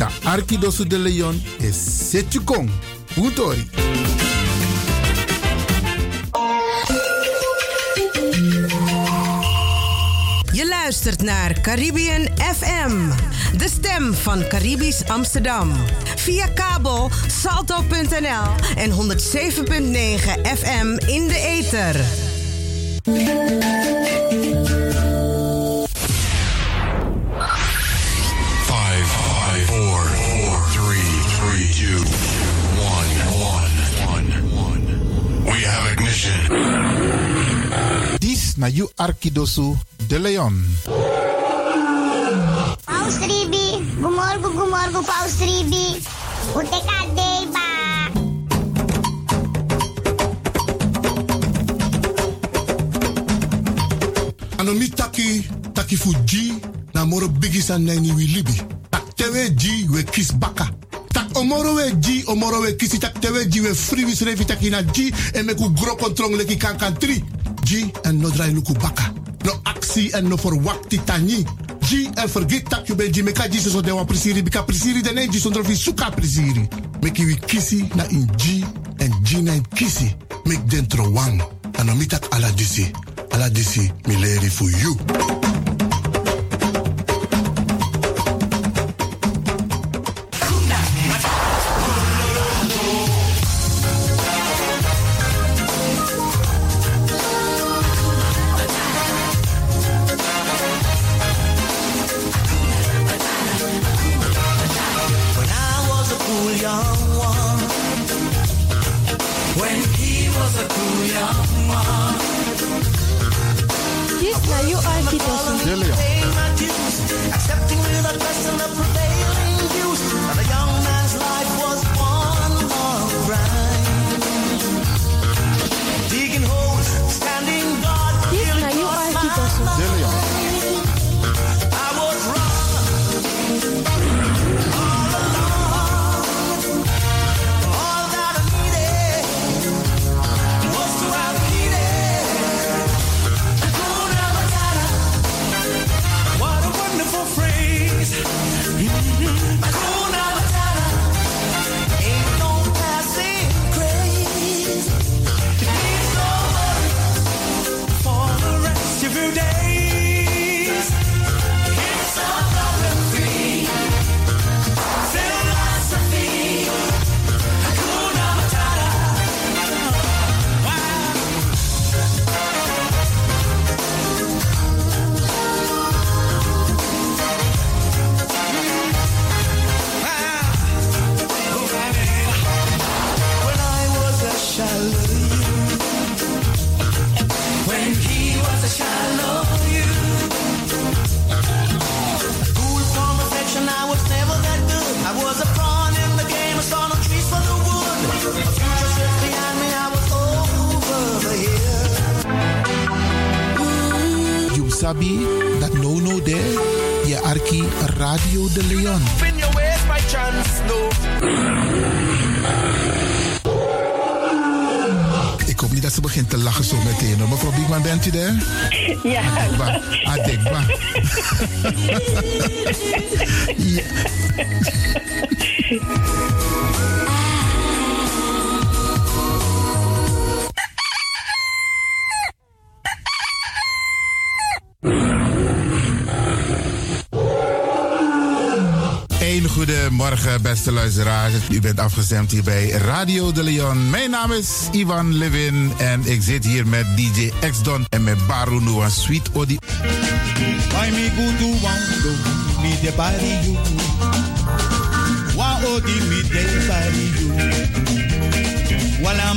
Da Arkidosu de Leon is Setjukong. Utori. Je luistert naar Caribbean FM, de stem van Caribisch Amsterdam. Via kabel salto.nl en 107.9 FM in de ether. Have ignition. Dis na you Arkidosu de Leon. Paus Ribi, gumorgo, gumorgo, Paus Ribi. Uteka deba. Ano mi taki, taki fu G, na moro bigi san nani wi libi. Tak tewe G, we kis baka. Tak omoro we G, we kisi tak tewe G, we free wis revi taki na G, en meku gro kontrong leki kan kan tri. En no drai luku baka. No aksi en no forwakti tani. G, en forget tak you be G, meka G so de wan prisiri, bika prisiri dene G sondro fi suka prisiri. Meki wi kisi na in G, en G na in kisi. Mek dentro wang. Ano mi tak ala disi. Ala disi, mi leri for you. Arabi, dat no no de, je arki Radio de Leon. Spin your ways by chance, no. Ik hoop niet dat ze begint te lachen zo meteen. hoor. Mevrouw Biekman, bent u er? Ja. Adekba. Adekba. ja. Beste luisteraars. U bent afgestemd hier bij Radio de Leon. Mijn naam is Ivan Levin en ik zit hier met DJ X-Don en met Baru Noah Sweet Odi. Wala.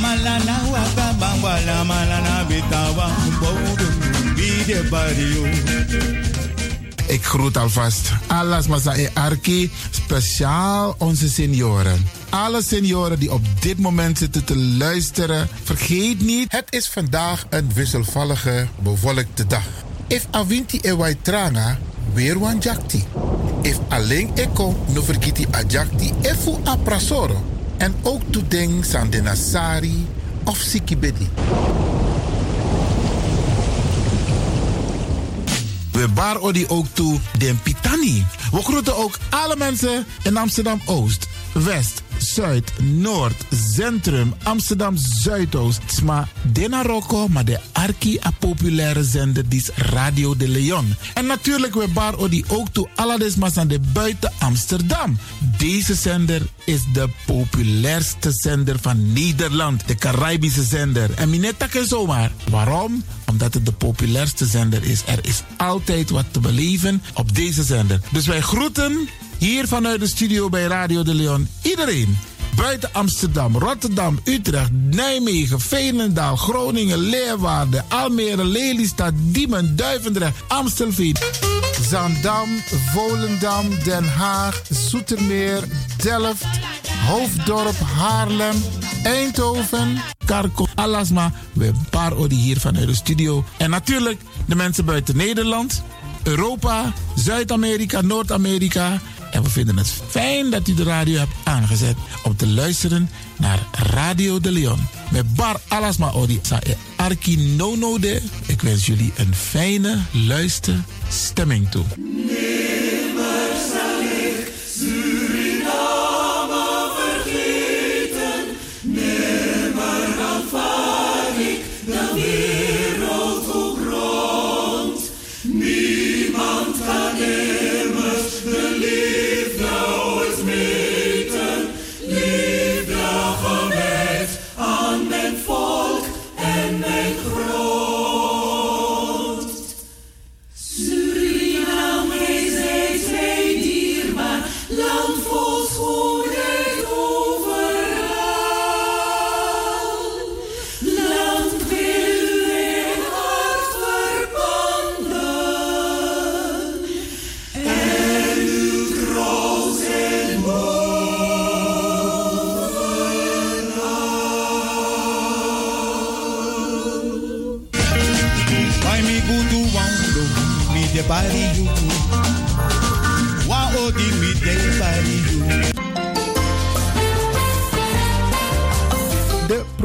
Ik groet alvast Alas Masae Arki, speciaal onze senioren. Alle senioren die op dit moment zitten te luisteren, vergeet niet, het is vandaag een wisselvallige, bewolkte dag. If avinti e wai tranga, weer wan. If alleen eko no vergiti a jakti, efu a. En ook toedeng san de nasari of sikibedi. We odi ook toe den Pitani. We groeten ook alle mensen in Amsterdam Oost, West, Zuid, Noord, Centrum, Amsterdam Zuidoost. Maar Dena Rocco, maar de arki populaire zender die is Radio de Leon. En natuurlijk we bar odi ook toe alle desmas aan de buiten Amsterdam. Deze zender is de populairste zender van Nederland. De Caribische zender. En minetta ken zomaar. Waarom? Omdat het de populairste zender is. Er is altijd wat te beleven op deze zender. Dus wij groeten hier vanuit de studio bij Radio de Leon iedereen. Buiten Amsterdam, Rotterdam, Utrecht, Nijmegen, Veenendaal, Groningen, Leeuwarden, Almere, Lelystad, Diemen, Duivendrecht, Amstelveen. Zandam, Volendam, Den Haag, Zoetermeer, Delft, Hoofddorp, Haarlem, Eindhoven, Karko, Alasma. We hebben een paar odi hier vanuit de studio. En natuurlijk de mensen buiten Nederland, Europa, Zuid-Amerika, Noord-Amerika. En we vinden het fijn dat u de radio hebt aangezet om te luisteren naar Radio de Leon. Met Bar Alasma Odi Sa e Arki Nono de. Ik wens jullie een fijne luisterstemming toe.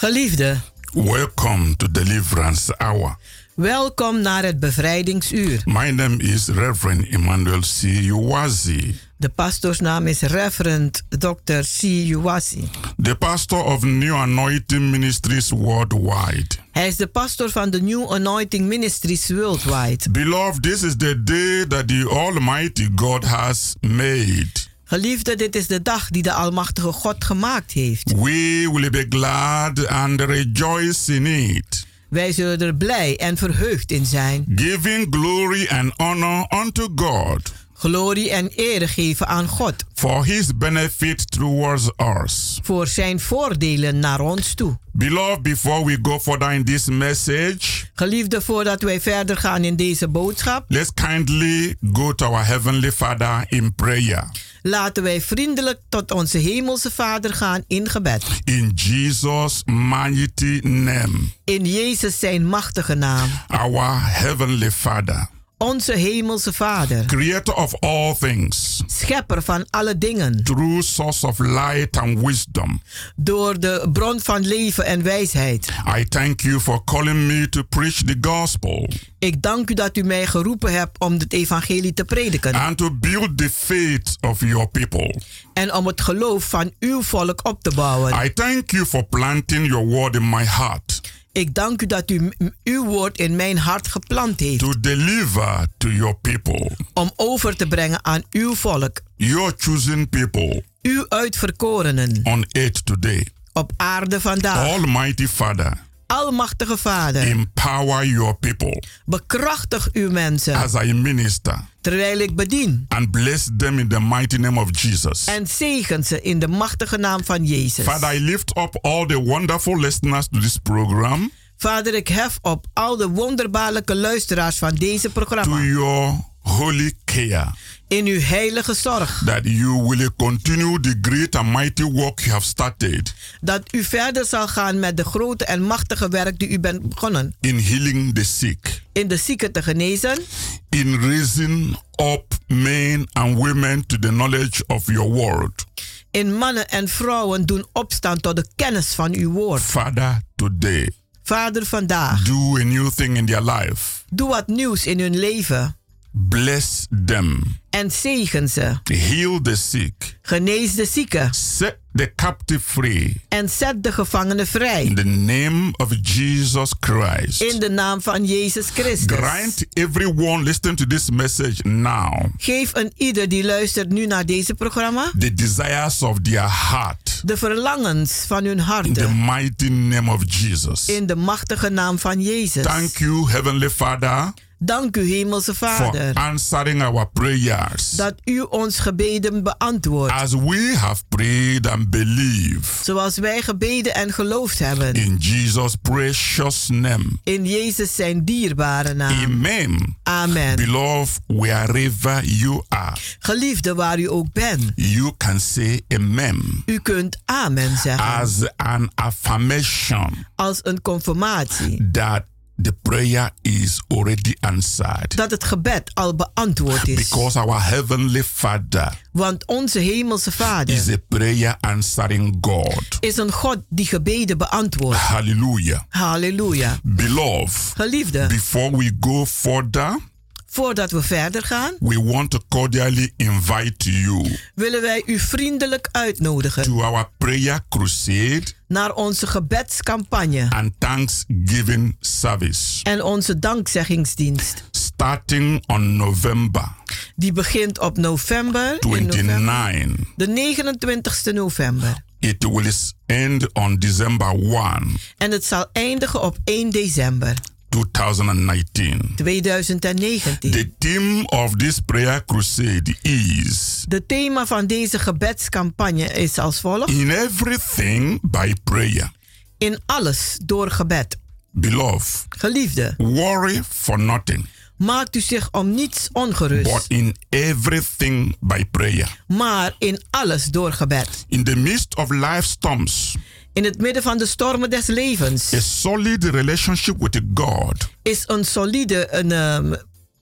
Geliefde, welcome to Deliverance Hour. welkom naar het bevrijdingsuur. My name is Reverend Emmanuel C. Uwazi, De pastoorsnaam is Reverend Dr. C. Uwasi. the pastor of New Anointing Ministries worldwide. Hij is de pastor van de New Anointing Ministries Worldwide. Beloved, this is the day that the Almighty God has made. Geliefde, dit is de dag die de Almachtige God gemaakt heeft. We will be glad and rejoice in it, Wij zullen er blij en verheugd in zijn. giving glory and honor unto God Glorie en eer geven aan God for his benefit towards us. voor zijn voordelen naar ons toe. Beloved, before we go further in this message, Geliefde, voordat wij verder gaan in deze boodschap, let's kindly go to our Heavenly Father in prayer. laten wij vriendelijk tot onze Hemelse Vader gaan in gebed. In Jesus' mighty name, In Jezus zijn machtige naam. our Heavenly Father, Onze Hemelse Vader, Creator of all things, Schepper van alle dingen, true source of light and wisdom, door de bron van leven en wijsheid. I thank you for calling me to preach the gospel. Ik dank u dat u mij geroepen hebt om het evangelie te prediken. And to build the faith of your people. en om het geloof van uw volk op te bouwen. I thank you for planting your word in my heart Ik dank u dat u uw woord in mijn hart geplant heeft. To deliver to your people, om over te brengen aan uw volk, your chosen people. Uw uitverkorenen. On earth today. op aarde vandaag. Almighty Father, Almachtige Vader, empower your people. Bekrachtig uw mensen. As I minister. Terwijl ik bedien. and bless them in the mighty name of Jesus. En zegen ze in de machtige naam van Jezus. Father, I lift up all the wonderful listeners to this program. Vader, ik hef op al de wonderbaarlijke luisteraars van deze to programma your holy care in uw heilige zorg. that you will continue the great and mighty work you have started Dat u verder zal gaan met de grote en machtige werk die u bent begonnen. in healing the sick, In de zieken te genezen, in raising up men and women to the knowledge of your word. in mannen en vrouwen doen opstaan tot de kennis van uw woord. Father, today, Vader, vandaag, do a new thing in their life. doe wat nieuws in hun leven Bless them. en zegen ze. Heal the sick. Genees de zieken Set the captive free. en zet de gevangenen In vrij. the name of Jesus Christ. In de naam van Jezus Christus. Grant everyone listening to this message now Geef een ieder die luistert nu naar deze programma the desires of their heart. de verlangens van hun In the harten. mighty name of Jesus. In de machtige naam van Jezus. Thank you, Heavenly Father, Dank u, Hemelse for Vader, answering our prayers. dat u ons gebeden beantwoordt. As we have prayed and believed. Zoals wij gebeden en geloofd hebben. In Jesus' precious name. In Jezus zijn dierbare naam. Amen. Amen. Beloved, wherever you are, Geliefde waar u ook bent, you can say amen u kunt amen zeggen. as an affirmation Als een confirmatie that the prayer is already answered. dat het gebed al beantwoord is. Because our Heavenly Father Want onze Hemelse Vader is a prayer answering God. is een God die gebeden beantwoordt. Hallelujah. Halleluja. Beloved, Geliefde, before we go further, voordat we verder gaan, we want to cordially invite you willen wij u vriendelijk uitnodigen to our prayer crusade naar onze gebedscampagne and thanksgiving service en onze dankzeggingsdienst. starting on November Die begint op november, in november 29. de 29ste november. It will end on December 1. En het zal eindigen op 1 december. 2019. 2019. The theme of this prayer crusade is De thema van deze gebedscampagne is als volgt. In everything by prayer. In alles door gebed. Beloved, Geliefde, worry for nothing, maakt u zich om niets ongerust. but in everything by prayer. maar in alles door gebed. In the midst of life storms, In het midden van de stormen des levens a solid relationship with God is een solide een, ehm,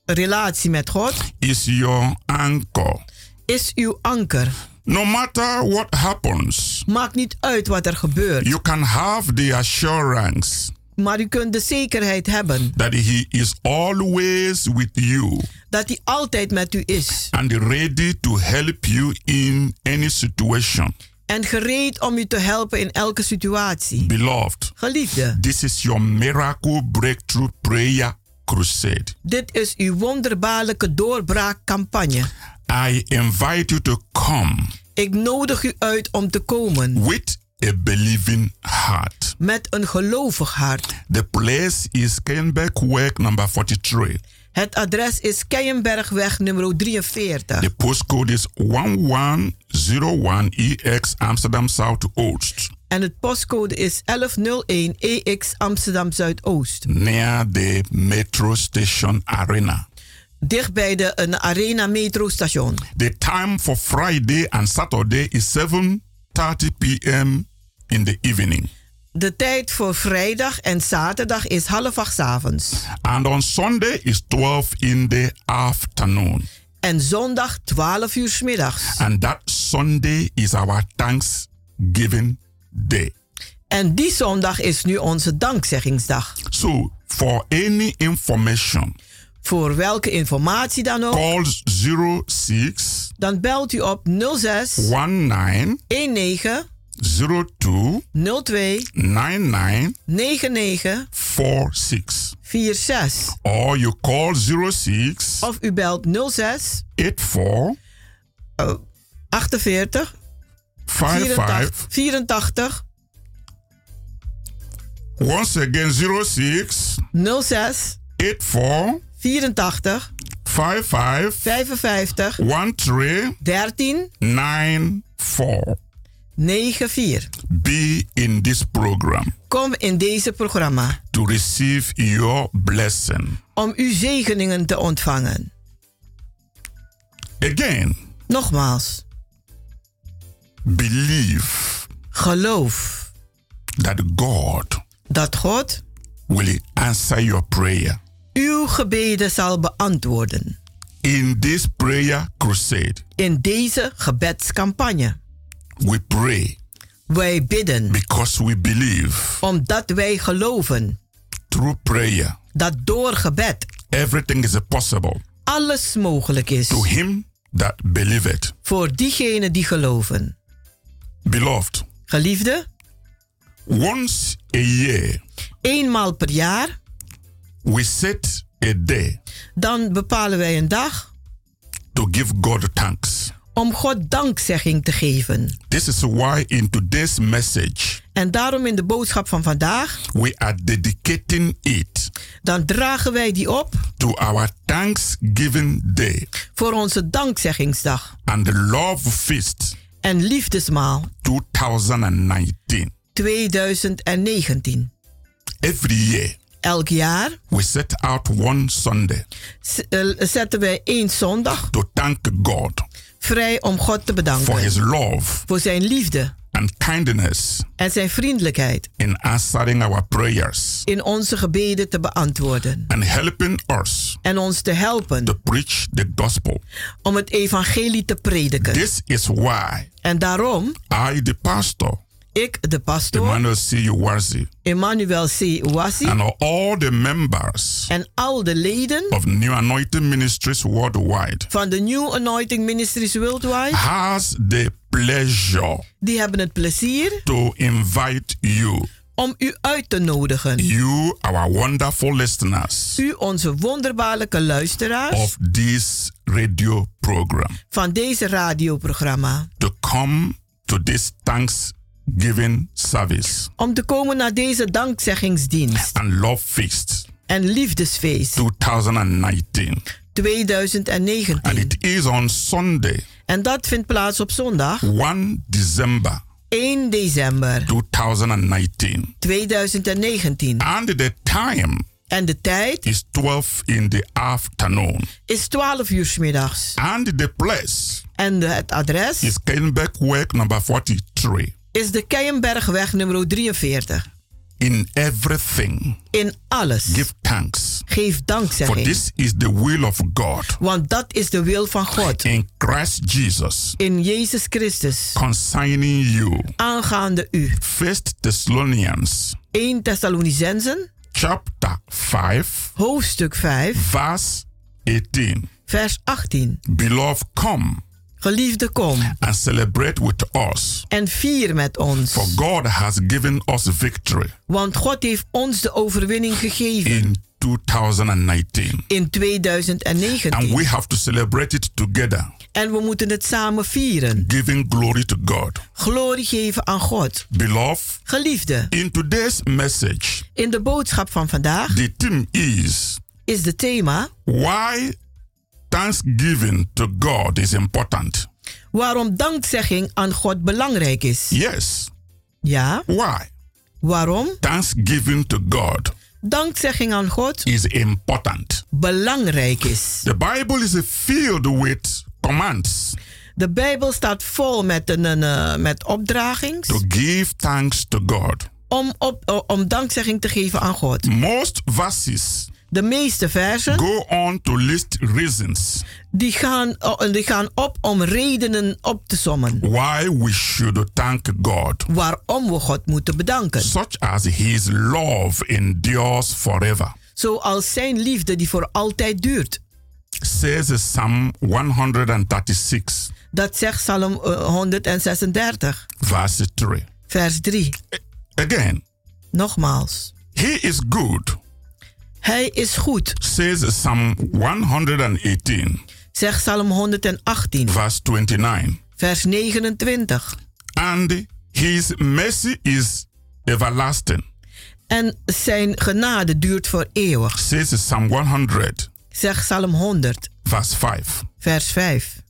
relatie met God. is your anchor. Is uw anker. No matter what happens, Maakt niet uit wat er gebeurt. you can have the assurance Maar u kunt de zekerheid hebben that He is always with you dat hij altijd met u is. and ready to help you in any situation. En gereed om u te helpen in elke situatie. Beloved, Geliefde, this is your miracle breakthrough prayer crusade. dit is uw wonderbaarlijke doorbraakcampagne. I invite you to come Ik nodig u uit om te komen with a believing heart. met een gelovig hart. The place is Kenbergweg number 43. Het adres is Keienbergweg nummer 43. The postcode is 1101EX Amsterdam South Oost. En het postcode is 1101 EX Amsterdam Zuidoost. Near the metro station arena. Dicht bij de een Arena metrostation. The time for Friday and Saturday is 7:30 p.m. in the evening. De tijd voor vrijdag en zaterdag is half acht avonds. And on Sunday is 12 in the afternoon. En zondag 12 uur 's middags. And that Sunday is our Thanksgiving Day. En die zondag is nu onze dankzeggingsdag. So, for any information, Voor welke informatie dan ook, call 06 dan belt u op 06 19 19 02 02 99 99 46. 46. Or you call 06 Of u belt 06 84 48 55 84 Once again 06 06 84 84 55 55 13 13 94. 94. Be in this program Kom in deze programma to receive your blessing. om uw zegeningen te ontvangen. Again, Nogmaals, believe geloof that God dat God will answer your prayer. uw gebeden zal beantwoorden In this prayer crusade, in deze gebedscampagne. We pray Wij bidden because we believe omdat wij geloven through prayer dat door gebed everything is possible alles mogelijk is to him that believeth. voor diegenen die geloven. Beloved, Geliefde, once a year eenmaal per jaar, we set a day dan bepalen wij een dag to give God thanks. Om God dankzegging te geven. This is why in today's message En daarom in de boodschap van vandaag, we are dedicating it dan dragen wij die op to our Thanksgiving Day voor onze dankzeggingsdag and the Love Feast en liefdesmaal 2019. 2019. Every year Elk jaar we set out one Sunday eh, zetten wij één zondag to thank God vrij om God te for His bedanken love voor zijn liefde and kindness en zijn vriendelijkheid in answering our prayers in onze gebeden te beantwoorden and helping us en ons te helpen to preach the gospel. om het evangelie te prediken. This is why En daarom, I, the pastor, ik, de pastoor, Emmanuel C. Uwazi, Emmanuel C. Wasi and all the members en al de leden of New Anointing Ministries worldwide van de New Anointing Ministries Worldwide, has the pleasure die hebben het plezier to invite you, om u uit te nodigen. you, our wonderful listeners U, onze wonderbaarlijke luisteraars of this radio program, van deze radioprogramma, to come to this Thanksgiving service om te komen naar deze dankzeggingsdienst and love feast en liefdesfeest 2019. 2019. And it is on Sunday, En dat vindt plaats op zondag 1 December 1 december 2019. 2019. And the time En de tijd is 12 in the afternoon. is 12 uur 's middags. And the place En de, het adres is Kenbekweg number 43. Is de Keienbergweg nummer 43. In everything, In alles. give thanks. Geef For dankzegging. this is the will of God Want dat is de wil van God. in Christ Jesus In Jezus Christus. concerning you. Aangaande u. First Thessalonians 1 Thessalonicensen. chapter 5 Hoofdstuk 5. verse 18. Vers 18. Beloved, come Geliefde kom. and celebrate with us. En vier met ons. For God has given us victory Want God heeft ons de overwinning gegeven. in 2019. In 2019. And we have to celebrate it together, En we moeten het samen vieren. giving glory to God. Glorie geven aan God. Beloved, Geliefde. in today's message, In de boodschap van vandaag the theme is is de thema why thanksgiving to God is important. waarom dankzegging aan God belangrijk is. Yes. Ja. Why? Waarom? Thanksgiving to God Dankzegging aan God is important. belangrijk is. The Bible is filled with commands De Bijbel staat vol met, een, een, eh, met opdragings to give thanks to God. om, op, eh, om dankzegging te geven aan God. Most verses De meeste versen go on to list reasons die gaan, eh, die gaan op om redenen op te sommen. why we should thank God, Waarom we God moeten bedanken. such as His love endures forever. Zoals zijn liefde die voor altijd duurt. Says Psalm 136, Dat zegt Psalm eh, 136, verse 3. vers 3. Again, Nogmaals. He is good, Hij is goed, says Psalm 118, zegt Psalm 118, verse 29. vers 29. And His mercy is everlasting, En zijn genade duurt voor eeuwig, says Psalm 100, zegt Psalm 100, verse 5. vers 5.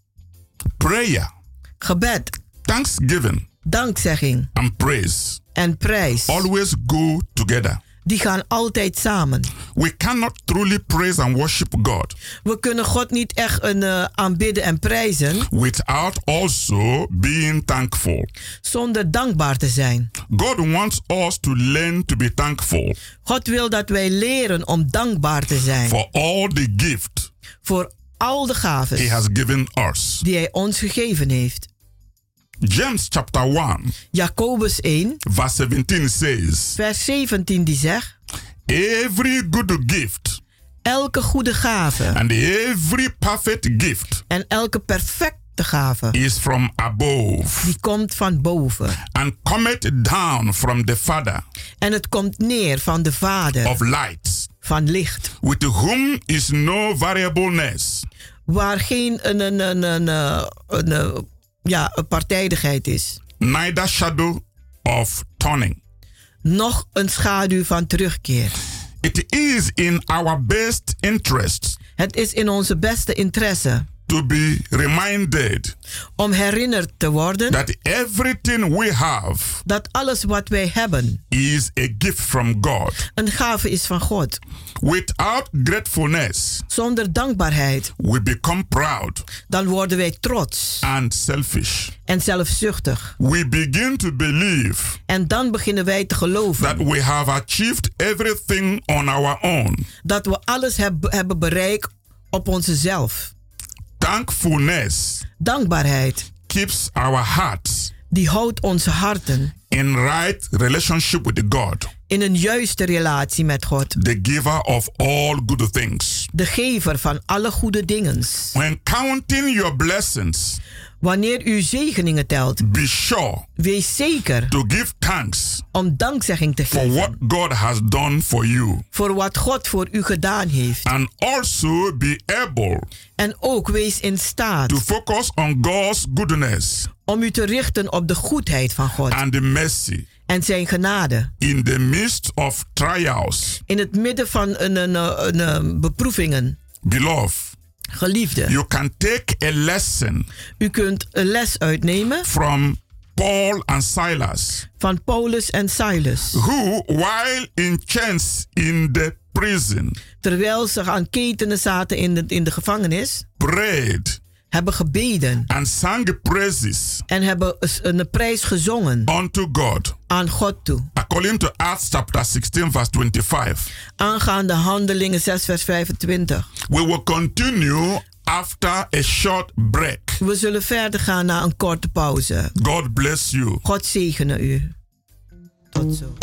Prayer, Gebed, thanksgiving, dankzegging. And praise. En prijs, always go together. Die gaan altijd samen. We cannot truly praise and worship God We kunnen God niet echt een, eh, aanbidden en prijzen without also being thankful. zonder dankbaar te zijn. God wants us to learn to be thankful God wil dat wij leren om dankbaar te zijn for all the gift voor al de He gaven has given us. die Hij ons gegeven heeft. James chapter 1, Jacobus 1, verse 17 says, vers 17 die zegt: Every good gift Elke goede gave and every perfect gift en elke perfecte gave is from above die komt van boven. and cometh down from the Father En het komt neer van de Vader of lights, van licht, with whom is no variableness, waar geen een, een, een, een, een, ja, een partijdigheid is, neither shadow of turning. nog een schaduw van terugkeer. It is in our best interest Het is in onze beste interesse to be reminded om herinnerd te worden that everything we have dat alles wat wij hebben is a gift from God. een gave is van God. Without gratefulness, Zonder dankbaarheid, we become proud dan worden wij trots and selfish. en zelfzuchtig. We begin to believe En dan beginnen wij te geloven that we have achieved everything on our own. dat we alles heb- hebben bereikt op onszelf. Thankfulness Dankbaarheid, keeps our hearts. Die houdt onze harten. In right relationship with God, in een juiste relatie met God, the giver of all good things. de gever van alle goede dingen. When counting your blessings, Wanneer u zegeningen telt, be sure wees zeker to give thanks om dankzegging te for what geven God has done for you. voor wat God voor u gedaan heeft. And also be able En ook wees in staat to focus on God's goodness om u te richten op de goedheid van God and the mercy En zijn genade. In the midst of trials, In het midden van een, een, een, een beproevingen. beloved, Geliefde. you can take a lesson U kunt een les uitnemen from Paul and Silas, van Paulus en Silas. who, while in chains in the prison, Terwijl ze aan ketenen zaten in de, in de gevangenis, prayed hebben gebeden and sang praises en hebben een, een prijs gezongen unto God. aan God toe. According to Acts chapter 16, verse 25. Aangaande handelingen 6 vers 25. We will continue after a short break. We zullen verder gaan na een korte pauze. God bless you. God zegene u. Tot zo.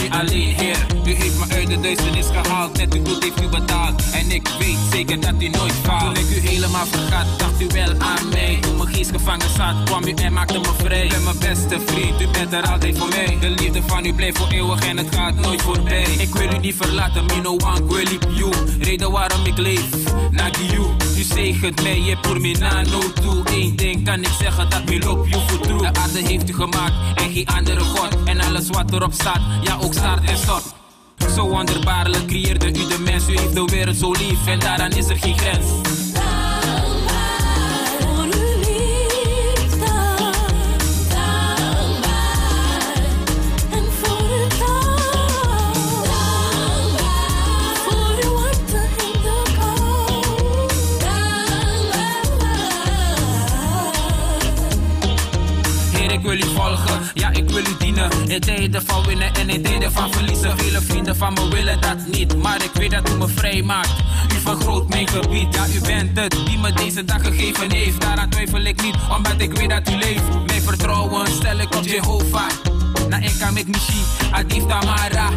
En doet. Dat kan u de duisternis gehaald, net uw bloed heeft u betaald. En ik weet zeker dat u nooit faalt. Toen ik u helemaal vergat, dacht u wel aan mij. Toen mijn geest gevangen zat, kwam u en maakte me vrij. U bent mijn beste vriend, u bent er altijd voor mij. De liefde van u blijft voor eeuwig en het gaat nooit voorbij. Ik wil u niet verlaten, me no one will leave you. Reden waarom ik leef, naar you. U zegent mij, je voor me na no toe. Eén ding kan ik zeggen, dat me loop you voor true. De aarde heeft u gemaakt en geen andere god. En alles wat erop staat, ja ook start en stop. Zo wonderbaarlijk creëerde u de mens. U heeft de wereld zo lief en daaraan is er geen grens. Ik wil u ik wil u dienen. In tijden van winnen en in tijden van verliezen. Vele vrienden van me willen dat niet, maar ik weet dat u me vrij maakt. U vergroot mijn gebied, ja, u bent het die me deze dag gegeven heeft. Daaraan twijfel ik niet, omdat ik weet dat u leeft. Mijn vertrouwen stel ik op Jehovah. Na enka mek mishi, adif tamara.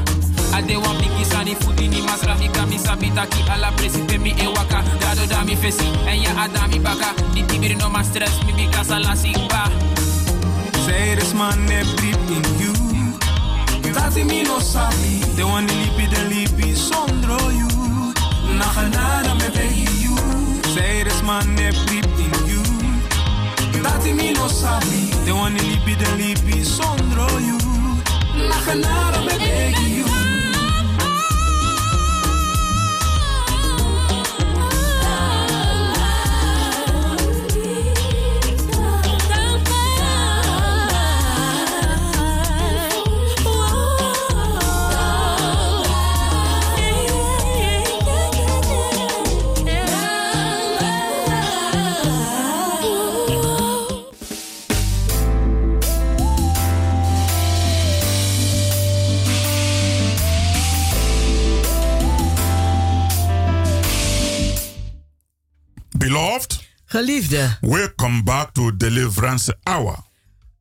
Ade wan biki sani futi ni masra mi kami sabitaki ala presite mi ewaka. Dado da mi fesi, en ya adami baka. Di tibiri no ma stress, mi bika salasi ba. This man they breathe in you. Tati mi no sabi. The one lipi the lipi sondro you. Naganada me begi you. This man they breathe in you. Tati mi no sabi. The one lipi the lipi sondro you. Naganada me begi you. Geliefde, welcome back to Deliverance Hour,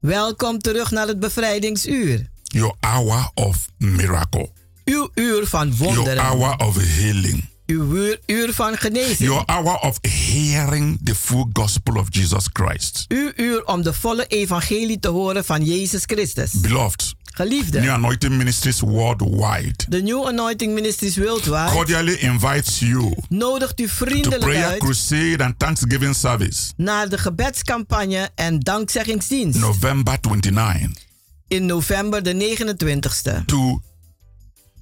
welkom terug naar het bevrijdingsuur. your hour of miracle, Uw uur van your wonderen. hour of healing, Uw uur, uur van genezing. your hour of hearing the full gospel of Jesus Christ. Uw uur om de volle evangelie te horen van Jezus Christus. Beloved, Geliefde, New Anointing Ministries worldwide de New Anointing Ministries Worldwide cordially invites you nodigt u to vriendelijk prayer uit crusade and thanksgiving service naar de gebedscampagne en dankzeggingsdienst November 29 in november de 29ste to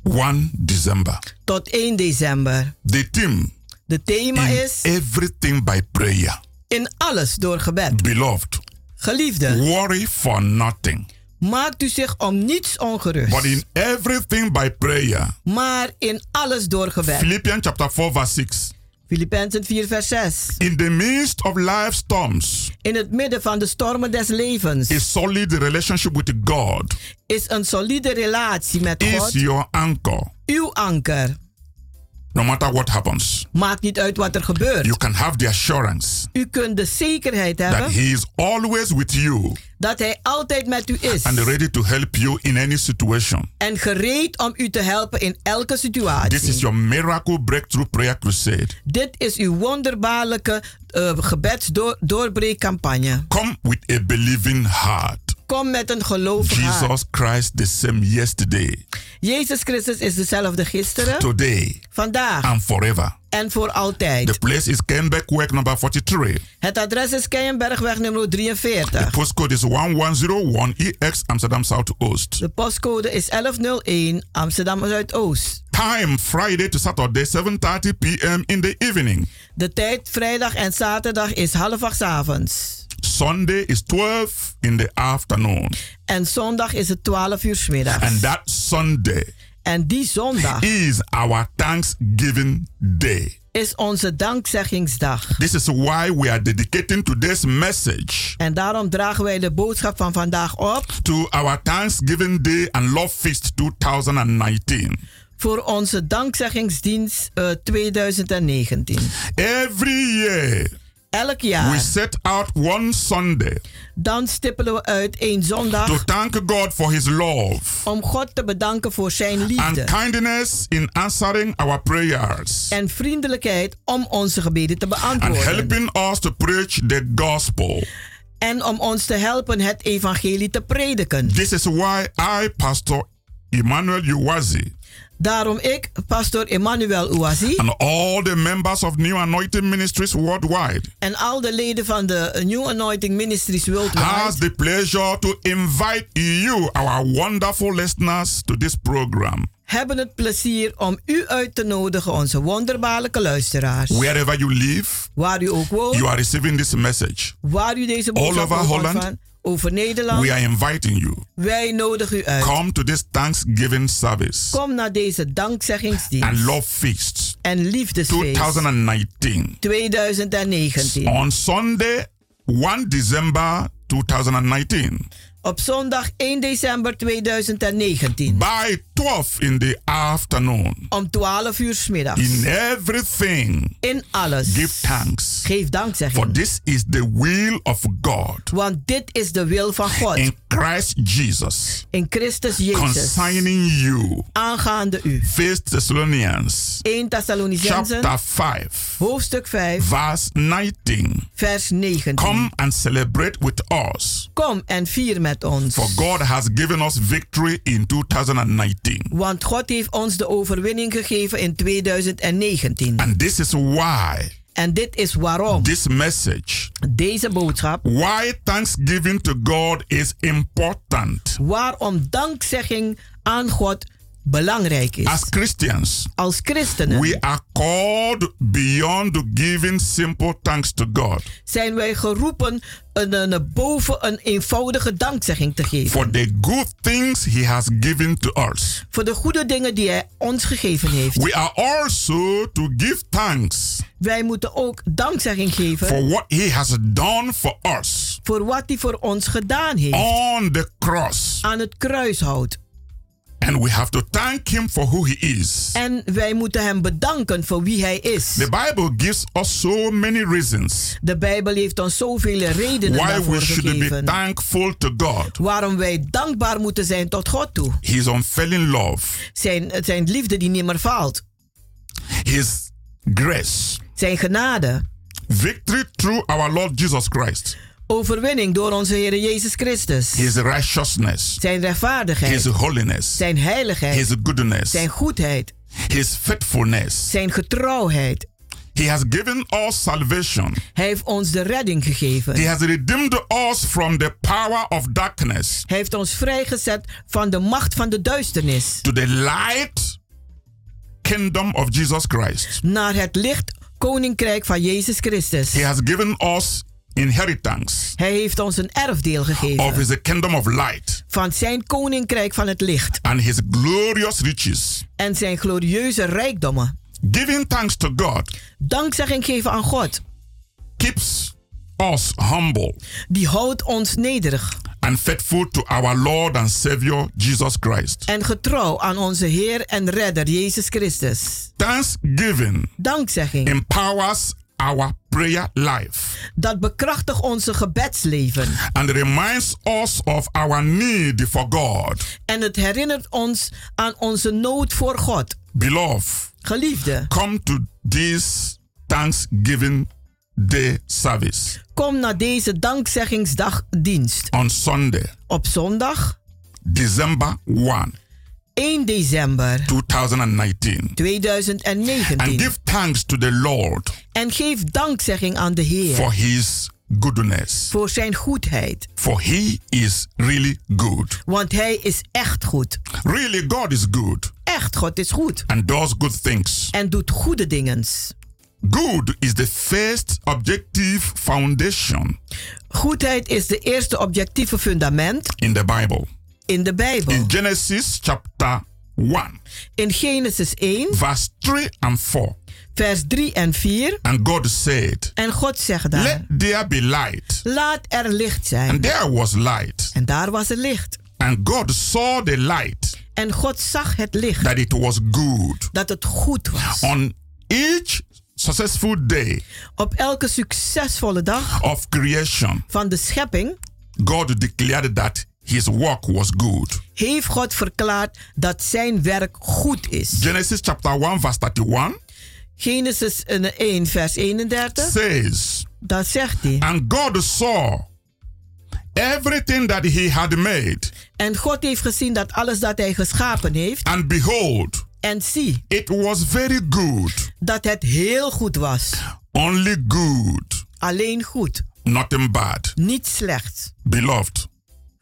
1 December. tot 1 december. The theme De thema in is everything by prayer. in alles door gebed. Beloved, Geliefde, worry for nothing, maakt u zich om niets ongerust, but in everything by prayer. maar in alles door gebed. Philippians chapter 4 verse 6. Filippenzen 4 vers 6. In the midst of life storms, In het midden van de stormen des levens a solid relationship with God is een solide relatie met is God your anchor. uw anker. No matter what happens, Maakt niet uit wat er gebeurt. you can have the assurance U kunt de zekerheid that hebben He is always with you dat Hij altijd met u is. and ready to help you in any situation. En gereed om u te helpen in elke situatie. This is your miracle breakthrough prayer crusade. Dit is uw wonderbaarlijke uh, gebedsdoorbreekcampagne. Come with a believing heart. Kom met een gelovig hart. Jesus Christ the same yesterday, Jezus Christus is dezelfde gisteren, today, vandaag and forever. en voor altijd. The place is Kenbekweg number 43. Het adres is Keienbergweg nummer 43. The postcode is 1101EX Amsterdam Southoost. De postcode is 1101 Amsterdam Zuidoost. Time Friday to Saturday 7:30 p.m. in the evening. De tijd vrijdag en zaterdag is half acht avonds. Sunday is 12 in the afternoon. En zondag is het 12 uur middags. And that Sunday En die zondag is our Thanksgiving Day. is onze dankzeggingsdag. This is why we are dedicating today's message En daarom dragen wij de boodschap van vandaag op to our Thanksgiving Day and Love Feast 2019. voor onze dankzeggingsdienst eh, 2019. Every year, Elk jaar. we set out one Sunday Dan stippelen we uit één zondag. to thank God for His love Om God te bedanken voor zijn and liefde. kindness in answering our prayers En vriendelijkheid om onze gebeden te and beantwoorden. helping us to preach the gospel. En om ons te helpen het evangelie te prediken. This is why I, Pastor Emmanuel Uwazi, Daarom ik, pastor Emmanuel Ouazi. and all the members of New Anointing Ministries worldwide En al de leden van de New Anointing Ministries has Worldwide. the pleasure to invite you, our wonderful listeners, to this program. Hebben het plezier om u uit te nodigen, onze wonderbaarlijke luisteraars. Wherever you live, Waar u ook woont. you are receiving this message. Waar u deze All boodschap over ook Holland, ontvangt. Over Nederland. We are inviting you. Wij nodigen u uit. Come to this Thanksgiving service Kom naar deze dankzeggingsdienst. and love feast En liefdesfeest 2019 2019. on Sunday, 1 December 2019 Op zondag 1 december 2019. by 12 in the afternoon. Om 12 uur 's middags. In everything, In alles. give thanks. Geef dankzegging. For this is the will of God Want dit is de wil van God. in Christ Jesus In Christus Jezus. concerning you. Aangaande u. 1 Thessalonians 1 Thessalonicenzen. chapter 5 Hoofdstuk 5. verse 19. Vers 19. Come and celebrate with us. Kom en vier met ons. For God has given us victory in 2019. Want God heeft ons de overwinning gegeven in 2019. And this is why En dit is waarom this message, deze boodschap, why thanksgiving to God is important. waarom dankzegging aan God belangrijk is. As Christians, Als christenen we are called beyond giving simple thanks to God zijn wij geroepen een, een, een boven een eenvoudige dankzegging te geven. for the good things He has given to us. Voor de goede dingen die Hij ons gegeven heeft. We are also to give thanks Wij moeten ook dankzegging geven for what He has done for us voor wat Hij voor ons gedaan heeft. on the cross. Aan het kruishout. And we have to thank Him for who He is. En wij moeten Hem bedanken voor wie Hij is. The Bible gives us so many reasons De Bijbel heeft ons zoveel redenen why daarvoor we should be gegeven. thankful to God. Waarom wij dankbaar moeten zijn tot God toe. His unfailing love, Zijn, zijn liefde die nimmer faalt. His grace, Zijn genade. victory through our Lord Jesus Christ, Overwinning door onze Heer Jezus Christus. His righteousness, Zijn rechtvaardigheid. His holiness, Zijn heiligheid. His goodness, Zijn goedheid. His faithfulness. Zijn getrouwheid. He has given us salvation. Hij heeft ons de redding gegeven. He has redeemed us from the power of darkness Hij heeft ons vrijgezet van de macht van de duisternis. to the light kingdom of Jesus Christ. Naar het licht koninkrijk van Jezus Christus. He has given us inheritance Hij heeft ons een erfdeel of gegeven. his kingdom of light Van zijn koninkrijk van het licht. and his glorious riches. En zijn glorieuze rijkdommen. Giving thanks to God Dankzegging geven aan God. keeps us humble Die houdt ons nederig. and faithful to our Lord and Savior Jesus Christ. En getrouw aan onze Heer en Redder Jezus Christus. Thanksgiving Dankzegging. empowers our prayer life Dat bekrachtigt onze gebedsleven. and reminds us of our need for God. En het herinnert ons aan onze nood voor God. Beloved, Geliefde, come to this Thanksgiving Day service kom naar deze dankzeggingsdagdienst. on Sunday, Op zondag December 1, 1 december 2019. And 2019. give thanks to the Lord En geef dankzegging aan de Heer for his goodness. voor zijn goedheid. For he is really good. Want hij is echt goed. Really, God is good Echt, God is goed. and does good things. En doet goede dingen. Good is the first objective foundation Goedheid is de eerste objectieve fundament in the Bible. In de Bijbel. In Genesis chapter 1, In Genesis 1, verse 3 and 4. vers 3 en 4. And God said, En God zegt daar: Let there be light. Laat er licht zijn. And there was light. En daar was er licht. And God saw the light En God zag het licht. that it was good. Dat het goed was. On each successful day Op elke succesvolle dag of creation, van de schepping God declared that his work was good. heeft God verklaard dat zijn werk goed is. Genesis chapter 1, verse 31 Genesis 1, vers 31. says, Dat zegt hij. And God saw everything that he had made, En God heeft gezien dat alles dat hij geschapen heeft. and behold, En zie it was very good. dat het heel goed was. Only good, Alleen goed. nothing bad. Niet slecht. Beloved,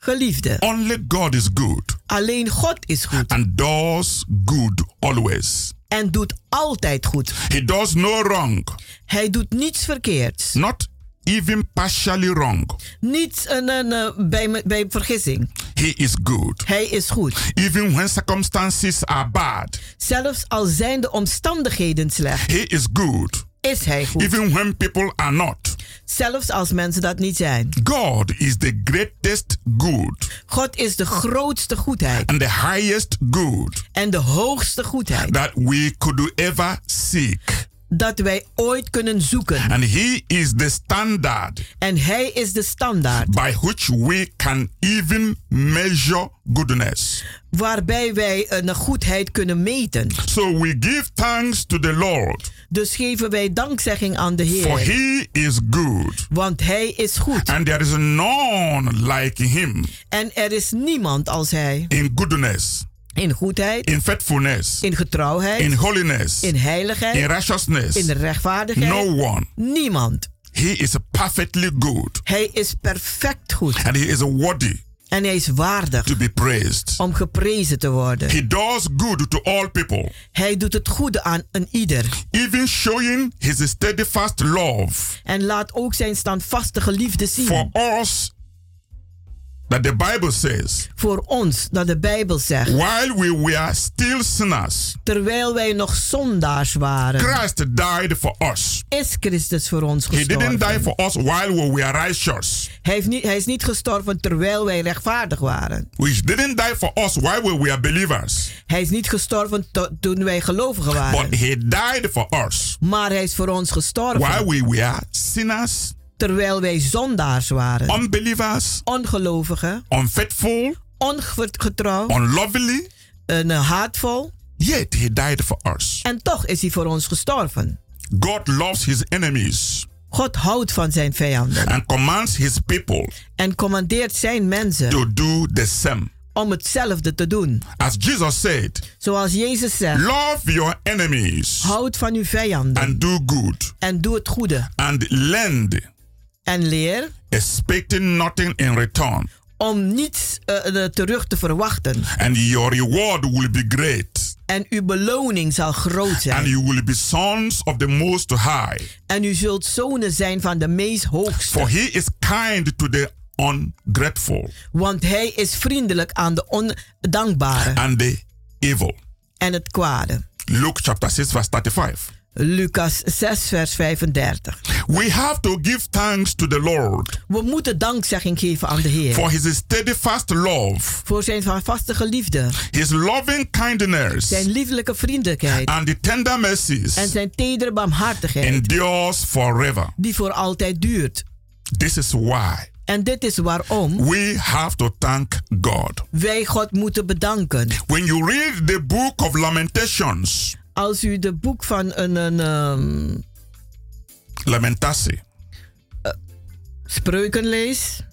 Geliefde. only God is good Alleen God is goed. and does good always. En doet altijd goed. He does no wrong, Hij doet niets verkeerds. not even partially wrong. Niets een, een, eh, bij, bij vergissing. He is good. Hij is goed. Even when circumstances are bad, Zelfs al zijn de omstandigheden slecht, he is good. is hij goed. Even when people are not. Zelfs als mensen dat niet zijn. God is the greatest good God is de grootste goedheid and the highest good en de hoogste goedheid that we could ever seek. Dat wij ooit kunnen zoeken. And he is the standard En hij is de standaard by which we can even measure goodness. waarbij wij een goedheid kunnen meten. So we give thanks to the Lord, Dus geven wij dankzegging aan de for Heer. he is good, Want hij is goed. and there is none like him En er is niemand als hij. in goodness, In goedheid, in faithfulness, in getrouwheid, in holiness, in heiligheid, in righteousness. in rechtvaardigheid. No one. Niemand. He is perfectly good, Hij is perfect goed. and he is worthy En hij is waardig to be praised. om geprezen te worden. He does good to all people, Hij doet het goede aan een ieder. even showing his steadfast love En laat ook zijn standvastige liefde zien. for us. That the Bible says, Voor ons, dat de Bijbel zegt. while we were still sinners, Terwijl wij nog zondaars waren. Christ died for us. Is Christus voor ons He didn't die gestorven. for us while we were righteous. Hij, heeft niet, hij is niet gestorven terwijl wij rechtvaardig waren. We didn't die for us while we were believers. Hij is niet gestorven to- toen wij gelovigen waren. But he died for us Maar hij is voor ons gestorven. while we were sinners, Terwijl wij zondaars waren. unbelievers, Ongelovigen. unfaithful, Ongetrouw. unlovely. En eh, haatvol. Yet he died for us. En toch is hij voor ons gestorven. God loves his enemies God houdt van zijn vijanden. and commands his people En commandeert zijn mensen to do the same. om hetzelfde te doen. As Jesus said, Zoals Jezus zegt. love your enemies Houd van uw vijanden. and do good En doe het goede. and lend, En leer expecting nothing in return. om niets eh, terug te verwachten. And your reward will be great. En uw beloning zal groot And zijn. you will be sons of the Most High. En u zult zonen zijn van de meest hoogste. For he is kind to the ungrateful Want hij is vriendelijk aan de ondankbare and the evil. en het kwade. Luke chapter 6, verse 35. Lucas 6, vers 35. We have to give thanks to the Lord We moeten dankzegging geven aan de Heer. for his steadfast love, voor zijn vastige liefde. his loving kindness, Zijn lieflijke vriendelijkheid. and the tender mercies En zijn tedere barmhartigheid. endures forever. Die voor altijd duurt. This is why En dit is waarom we have to thank God. wij God moeten bedanken. When you read the book of Lamentations, Als u de boek van een, een ehm, Lamentatie, spreuken leest,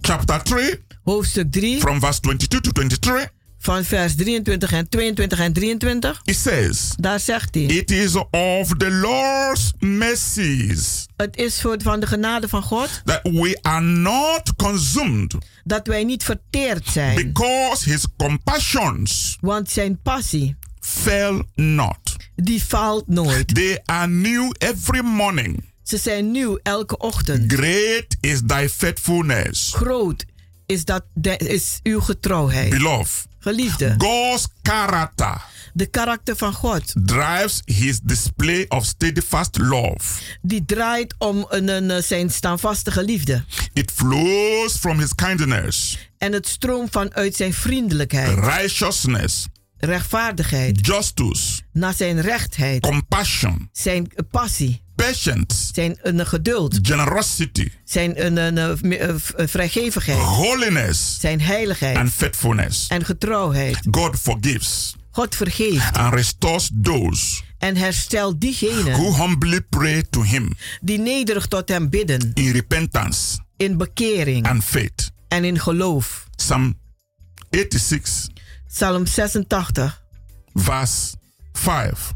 chapter 3, hoofdstuk 3, from verse 22 to 23, van vers 23 en 22 en 23, it says, daar zegt hij: It is of the Lord's mercies Het is voor, van de genade van God that we are not consumed dat wij niet verteerd zijn. because his compassions Want zijn passie, fail not. die faalt nooit. They are new every morning. Ze zijn nieuw elke ochtend. Great is thy faithfulness. Groot is, dat de, is uw getrouwheid. Beloved, Geliefde, God's character de karakter van God, drives his display of steadfast love. die draait om een, een, eh, zijn standvastige liefde. It flows from his kindness, En het stroomt vanuit zijn vriendelijkheid, righteousness, rechtvaardigheid, justice, naar zijn rechtheid, compassion, zijn passie, patience, zijn een geduld, generosity, zijn een, een, een, een, een vrijgevigheid, holiness, zijn heiligheid. And faithfulness. en getrouwheid. God forgives God vergeeft and restores those en herstelt diegenen who humbly pray to him die nederig tot hem bidden in repentance in bekering and faith. en in geloof. Psalm 86, Psalm 86, verse 5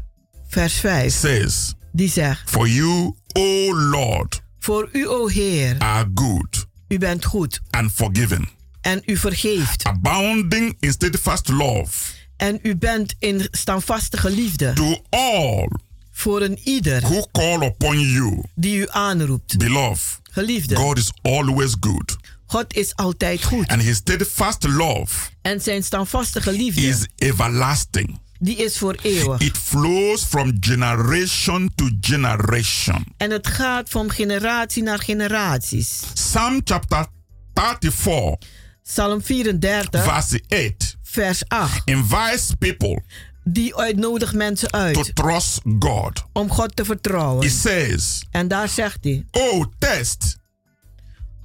vers 5, says, die zegt: For you, O Lord, Voor u, o Heer, are good u bent goed and forgiving, en u vergeeft. abounding in steadfast love En u bent in standvastige liefde to all voor een ieder who call upon you. die u aanroept. Beloved, Geliefde, God is always good, God is altijd goed. and his steadfast love En zijn standvastige liefde, is everlasting. die is voor eeuwig. It flows from generation to generation. En het gaat van generatie naar generaties. Psalm chapter 34, Psalm 34, verse 8, vers 8. invites people Die uitnodigt mensen to uit trust God. om God te vertrouwen. It says, En daar zegt hij: Oh, test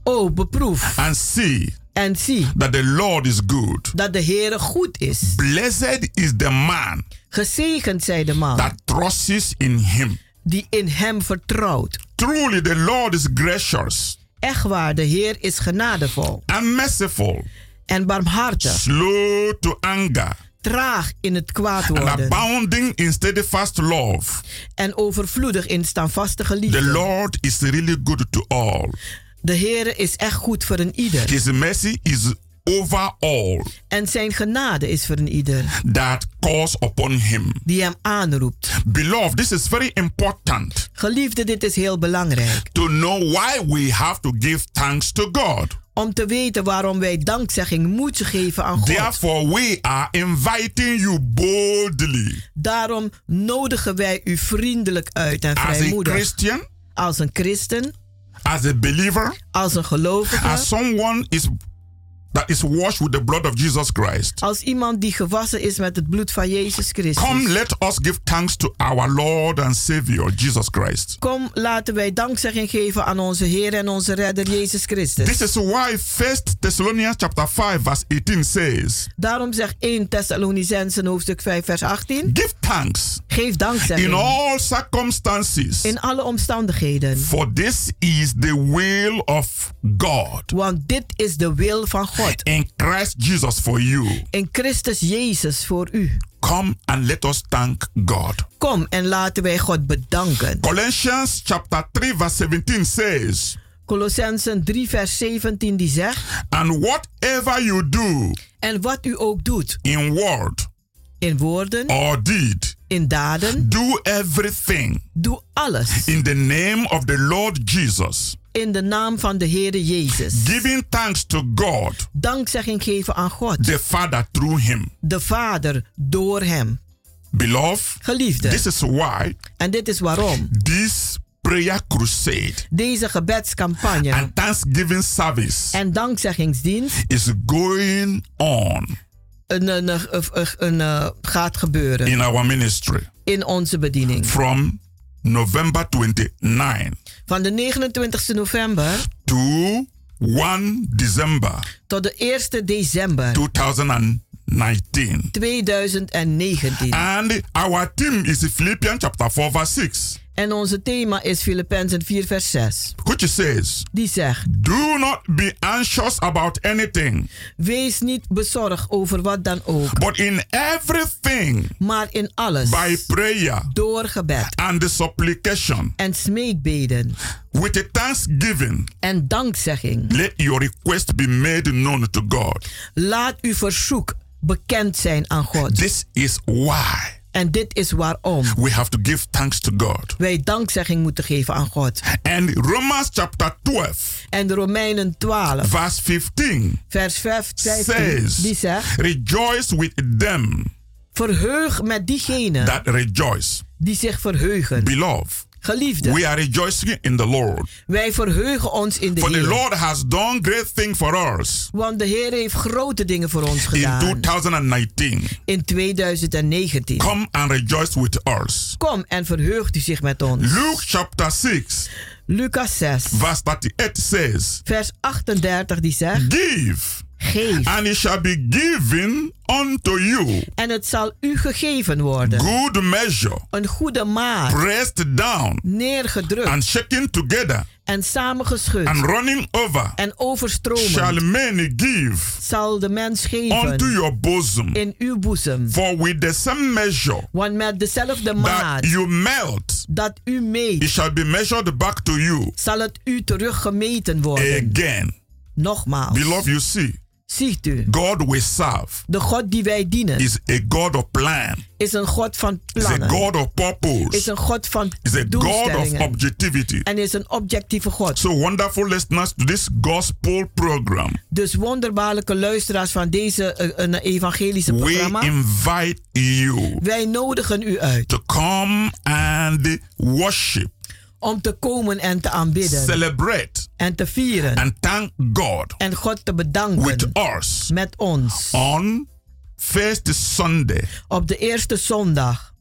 Oh, beproef and see en zie that the Lord is good. dat de Heere goed is. Blessed is the man Gezegend zij de man that trusts in him. die in hem vertrouwt. Truly, the Lord is gracious Echt waar, de Heer is genadevol and merciful, en barmhartig, slow to anger, traag in het kwaad and worden abounding in steadfast love. en overvloedig in standvastige The liefde. Lord is really good to all. De Heere is echt goed voor een ieder His mercy is over all en zijn genade is voor een ieder that calls upon him. die hem aanroept. Beloved, this is very important Geliefde, dit is heel belangrijk. to know why we have to give thanks to God. Om te weten waarom wij dankzegging moeten geven aan God. Therefore, we are inviting you boldly. Daarom nodigen wij u vriendelijk uit en as a vrijmoedig. Christian, Als een christen, as a believer, als een gelovige, as someone is that is washed with the blood of Jesus Christ. als iemand die gewassen is met het bloed van Jezus Christus. Come, let us give thanks to our Lord and Savior Jesus Christ. Kom, laten wij dankzegging geven aan onze Heer en onze Redder Jezus Christus. This is why 1 Thessalonians chapter 5 verse 18 says, Daarom zegt 1 Thessalonicensen hoofdstuk 5 vers 18. Give thanks Geef dankzegging. in all circumstances. In alle omstandigheden. For this is the will of God Want dit is de wil van God. In Christ Jesus for you. In Christus Jezus voor u. Come and let us thank God. Kom en laten wij God bedanken. Colossians chapter 3 verse 17 says, Colossensen 3 vers 17 die zegt. And whatever you do En wat u ook doet. in word In woorden. or deed, In daden. do everything Doe alles. in the name of the Lord Jesus, In de naam van de Heere Jezus. giving thanks to God, Dankzegging geven aan God. the Father through him. De Vader door hem. Beloved, Geliefde. this is why En dit is waarom. this prayer crusade Deze gebedscampagne and Thanksgiving service en dankzeggingsdienst is going on een, een, een, een, eh, gaat gebeuren in our ministry in onze bediening. from November 29 Van de 29 november to 1 December tot de 1 december 2019. 2019. And our theme is Philippians chapter 4 verse 6, En onze thema is Filippenzen 4 vers 6. which says, Die zegt, Do not be anxious about anything, wees niet bezorgd over wat dan ook. but in everything, Maar in alles, by prayer door gebed and the supplication, en smeekbeden with a thanksgiving, en dankzegging. let your request be made known to God. Laat uw verzoek bekend zijn aan God. This is why En dit is waarom we have to give thanks to God. wij dankzegging moeten geven aan God. And Romans chapter 12, En de Romeinen 12, verse 15 vers 15, says, die zegt: Rejoice with them Verheug met diegenen that rejoice. die zich verheugen. Beloved, Geliefde, we are rejoicing in the Lord. wij verheugen ons in de For the. Lord has done great things for us Want de Heer heeft grote dingen voor ons in gedaan 2019. in 2019. Come and rejoice with us. Kom en verheugt u zich met ons. Luke chapter 6, Lucas 6, verse 38 says, vers 38, die zegt: Give, Geef, and it shall be given unto you. en het zal u gegeven worden. Good measure, Een goede maat, pressed down neergedrukt and shaken together en saamgeschud and running over, en shall overstromend many give zal de mens unto geven your bosom. in uw boezem. For with the same measure Want met dezelfde that maat you melt, dat u meet, it shall be measured back to you zal het u teruggemeten worden. again. Nogmaals, Beloved, you see, ziet u, God we serve de God die wij dienen is a God of plan, is een God van is a plannen, God of is purpose, een God van is a God of objectivity. en is een objectieve God. So wonderful listeners to this gospel program. Dus wonderbaarlijke luisteraars van deze een evangelische We programma, invite you wij nodigen u uit to come and worship, om te komen en te aanbidden celebrate, en te vieren. And thank God en God te bedanken with us met ons. on first Sunday, op de eerste zondag,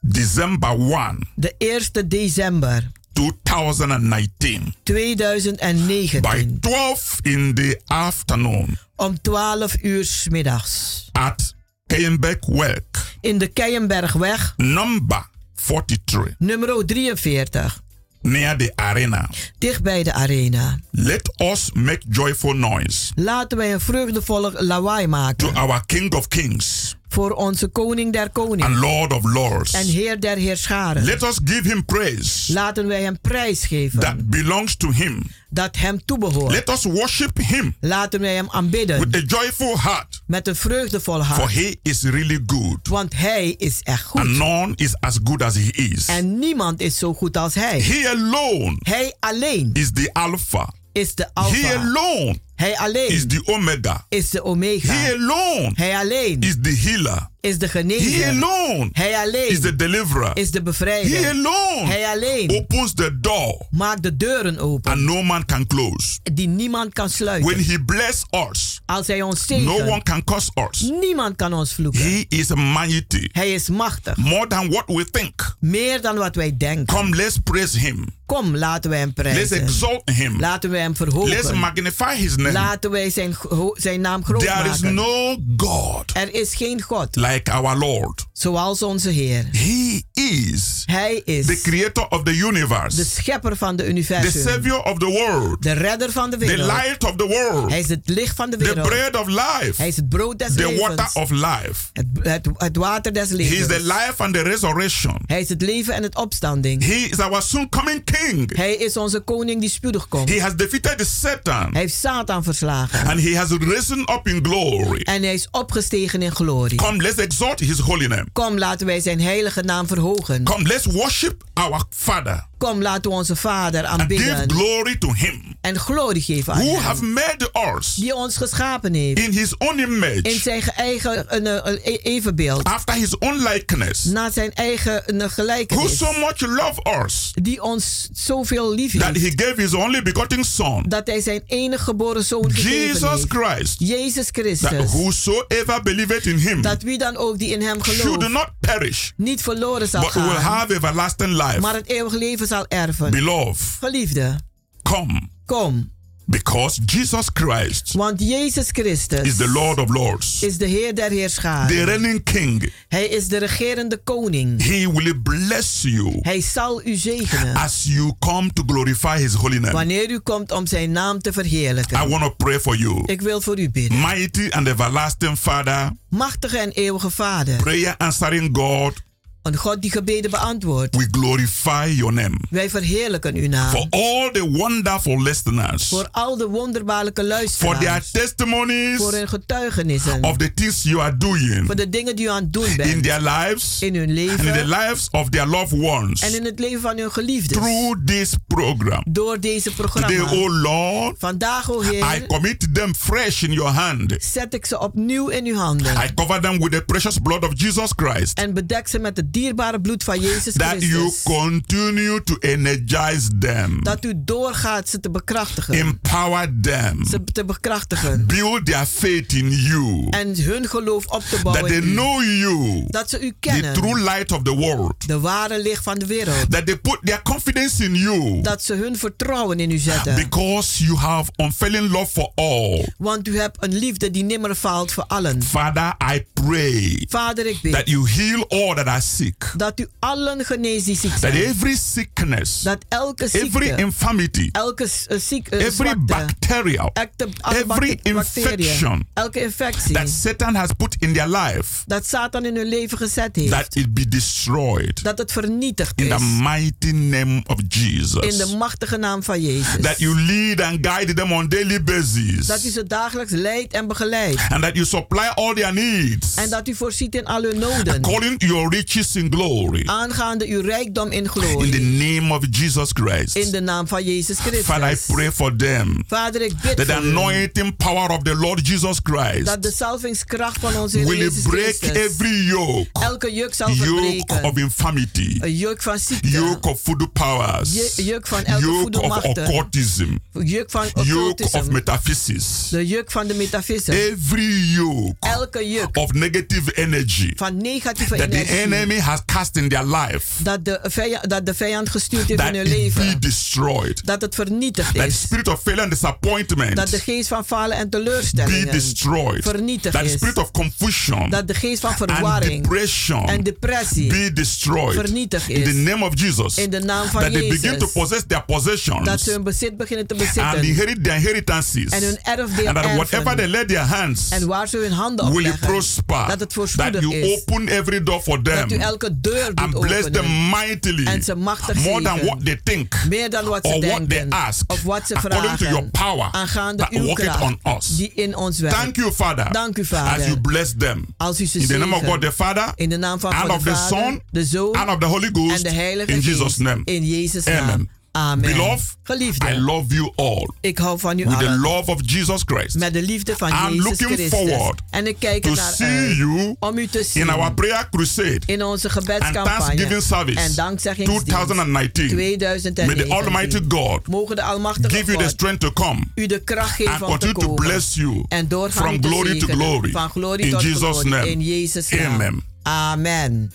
December 1, de eerste december. 2019, 2019 by 12 in the afternoon. Om 12 uur 's middags. At Keienberg Welk, in de Keienbergweg number 43, nummer 43 near the arena. dicht bij de arena. Let us make joyful noise Laten wij een vreugdevolle lawaai to maken our King of Kings voor onze koning der and Lord of Lords. en heer der heerscharen. Let us give him praise Laten wij hem prijs geven that belongs to him. dat hem toebehoort. Let us worship him Laten wij hem aanbidden with a joyful heart, met een vreugdevol hart. for he is really good, Want hij is echt goed. and none is as good as he is. En niemand is zo goed als hij. He alone Hij alleen is the Alpha. is de alpha. He alone Hij is alleen the Omega. is de Omega. He alone Hij alleen is the healer. Is de He genezer. alone Hij is alleen the deliverer. is de He bevrijder. alone Hij alleen opens the door maakt de deuren open and no man can close. die niemand kan When sluiten. he bless us, Als hij ons no one can curse us. niemand kan ons vloeken. He is mighty, Hij is machtig, more than what we think. meer dan wat wij denken. Come, let's praise him. Kom, laten wij hem Let's prijzen. exalt him. Laten wij hem Let's verhogen. magnify his name. Laten wij zijn, zijn naam groot There is maken. no God Er is geen God like our Lord. zoals onze Heer. He is Hij is the creator of the de universe, schepper van de the universum. savior of the world, De redder van de the wereld. light of the world, Hij is het licht van de the wereld. bread of Hij life, is het brood des the levens. water of life. Het, het, het water des He is the levens. life and the resurrection. Hij is het leven en het opstanding. He is our soon coming king. Hij is onze koning die spoedig komt. He has defeated Satan Hij heeft Satan verslagen. and he has risen up in glory. En hij is opgestegen in glorie. Come, let's exalt his holy name. Kom, laten wij zijn heilige naam verhogen. Come, let's worship our Father Kom, laten we onze Vader and give aanbidden. glory to Him En glorie geven aan who hem. have made us Die ons geschapen heeft. in His own In image, zijn eigen eh, evenbeeld. after His own likeness, Naar zijn eigen eh, who gelijkenis. so much love us Die ons zoveel lief that heeft. He gave His only begotten Son, Dat hij zijn enige geboren zoon gegeven Jesus heeft. Christ, Jezus that Christus. whosoever believeth in Him Dat wie dan ook die in hem should gelooft. not perish, Niet verloren zal but will gaan. have everlasting life. Maar het eeuwige leven zal erven. Beloved, Geliefde. come. Kom. Because Jesus Christ Want Jezus Christus is the Lord of Lords, is de Heer der the Heerscharen. reigning King. Hij is de regerende koning. He will bless you Hij zal u zegenen. as you come to glorify His holy name. Wanneer u komt om zijn naam te I verheerlijken. want to pray for you. Ik wil voor u bidden. Mighty and everlasting Father, Machtige en eeuwige Vader. prayer answering God, Een God die gebeden beantwoordt. we glorify your name. Wij verheerlijken uw naam. For all the wonderful listeners, Voor al de wonderbaarlijke for their luisteraars. testimonies Voor hun getuigenissen. of the things you are doing Voor de dingen die u aan het doen in bent. their lives In hun and in the leven. lives of their loved ones En in het leven van hun geliefden. through this program. Door deze Today, programma. oh Lord, Vandaag, o I Heer, commit them fresh in your hand. zet ik ze opnieuw in uw handen. I cover them with the precious blood of Jesus Christ. En bedek ze met het dierbare bloed van Jezus That you continue to energize them, Dat u doorgaat ze te bekrachtigen. empower them, Ze te bekrachtigen. build their faith in you, En hun geloof op te that bouwen. they in u. know you, Dat ze u the kennen. true light of the world, De ware licht van de wereld. that they put their confidence in you Dat ze hun vertrouwen in u zetten. because you have unfailing love for all. Want u hebt een liefde die nimmer faalt voor allen. Father, I pray Vader, ik that bid you heal all that are sick, dat u allen die ziek that zijn. every sickness, Dat elke every ziekte, infirmity, elke uh, ziek, uh, every zwakte, bacteria, elke, alle every infection elke infectie that Satan has put in their life, dat Satan in hun leven gezet heeft, that it be destroyed dat het vernietigd in the is. mighty name of In Jesus. de machtige naam van Jezus. That you lead and guide them on daily basis. Dat u ze dagelijks leidt en begeleidt. And that you supply all their needs En dat u voorziet in al hun noden. according to your riches in glory. Aangaande uw rijkdom in In the glorie. name of Jesus Christ. In de naam van Jezus Father, I Christus. pray for them Vader, ik bid that the anointing power of the Lord Jesus Christ Dat de salvingskracht van onze Heer will Jezus break Christus every yoke, elke juk zal yoke verbreken. of infirmity, Een juk van ziekte. yoke of voodoo powers, juk van elke yoke of occultism, Juk van yoke of metaphysics. De juk van de metafysica. Every yoke Elke juk of negative energy van negatieve that the energie. enemy has cast in their life, Dat de, vijand, dat de vijand gestuurd heeft that in hun it be leven. destroyed. Dat het vernietigd That is. spirit of failure and disappointment Dat de geest van falen en be teleurstellingen destroyed. vernietigd That is. spirit of confusion Dat de geest van and verwarring depression en depressie be destroyed. vernietigd In the is. name of Jesus. In de naam van that they Jezus. begin to possess their possessions Dat ze hun bezit beginnen te and bezitten. inherit their inheritances. En hun erfdeel and that whatever erven. they lay their hands En waar ze hun handen will opleggen. prosper. Dat het that voorspoedig you is. open every door for them elke deur doet and bless them mightily. En ze machtig more than what they think Meer dan wat ze or what they denken. ask. Of wat ze according vragen. to your power Aangaande uw kracht. on us. Die in ons werkt. Thank you, Father. Dank u, Vader. As you bless them. Als u ze In the name of. God the Father. In de naam van and God of de the Vader, Son. de Zoon and of the Holy Ghost. en de Heilige in. Jesus' name. In Jezus' naam. Amen. Amen. Beloved, Geliefde, I love you all. ik hou van u With the allen. love of Jesus Christ. Met de liefde van I'm Jezus looking Christus. forward en ik kijk to naar see uit you om u te zien in our prayer crusade in onze and gebedscampagne Thanksgiving service en dankzeggingsdienst 2019. 2019. May the Almighty God Mogen de Almachtige give you the God strength to come u de kracht geven and om te continue to komen. bless you en doorgaan from glory to zegenen. glory. Van glorie In tot Jesus' glorie. name. In Jezus' naam. Amen. Amen.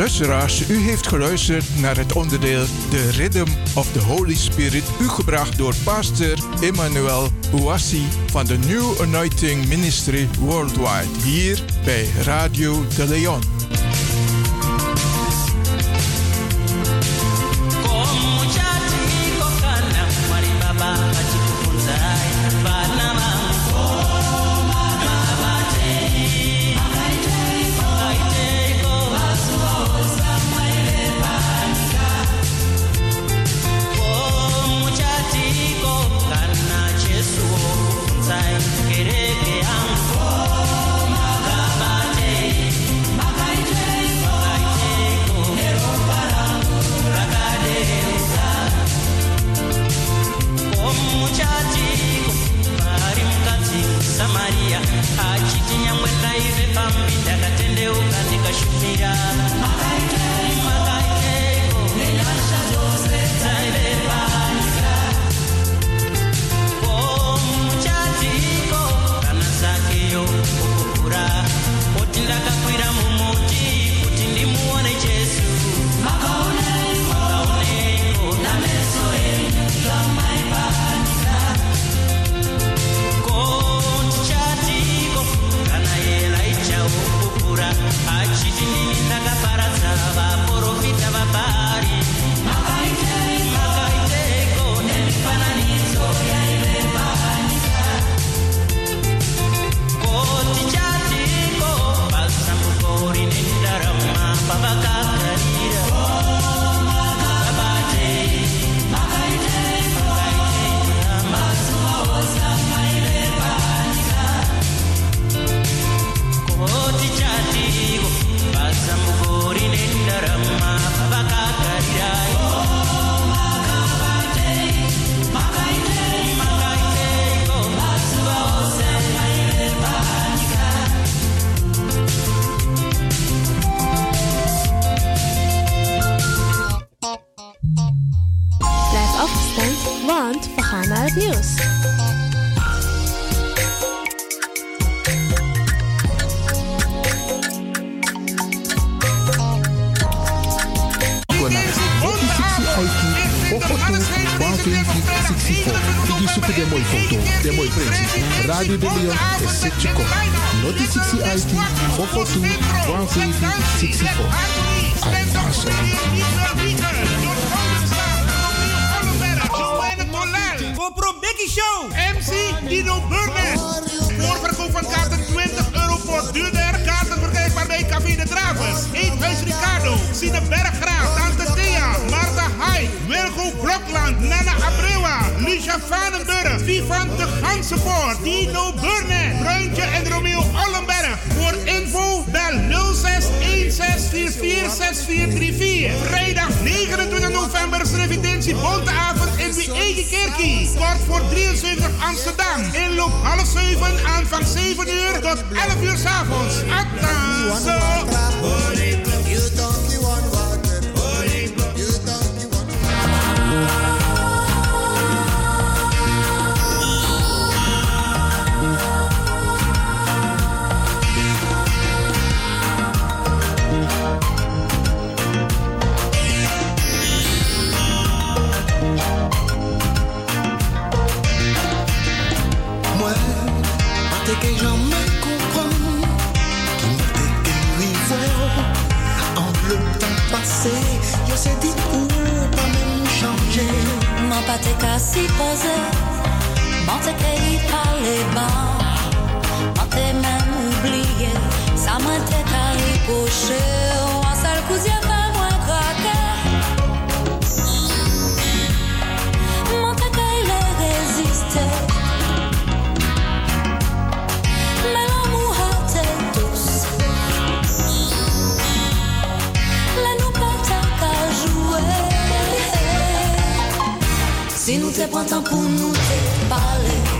Luisteraars, u heeft geluisterd naar het onderdeel The Rhythm of the Holy Spirit, u gebracht door pastor Emmanuel Ouassi van de New Anointing Ministry Worldwide, hier bij Radio de Leon. We gaan naar het nieuws. Fiji super de mooi foto, de mooi printjes. Radio de Leon is Sitje Kop. Noti 60 IT, 442, 174, 64. Show. MC Dino Burnes. Voorverkoop van kaarten 20 euro voor duurder. Kaarten verkrijgbaar bij Café de Dravers. Eethuis Ricardo. Sine Berggraaf. Tante Thea. Marta Hai. Wilgo Blokland. Nana Abrewa. Lucia Vanenburg. Vivan de Gansenpoort. Dino Burnes. Bruintje en Romeo Ollenberg. Voor info bel 06 1644 Vrijdag 29 november is residentie Bonteavond in de eigen kerkie. Kort voor 73 Amsterdam. Inloop half 7, aanvang 7 uur tot 11 uur s'avonds. Attenzo! Je sais dit pour pas même changer M'en pas te kasi pose M'en te kei parler bas M'en te même oublié Ça m'a te kari poche Un seul coup d'y Si nu te poate pun, nu te pale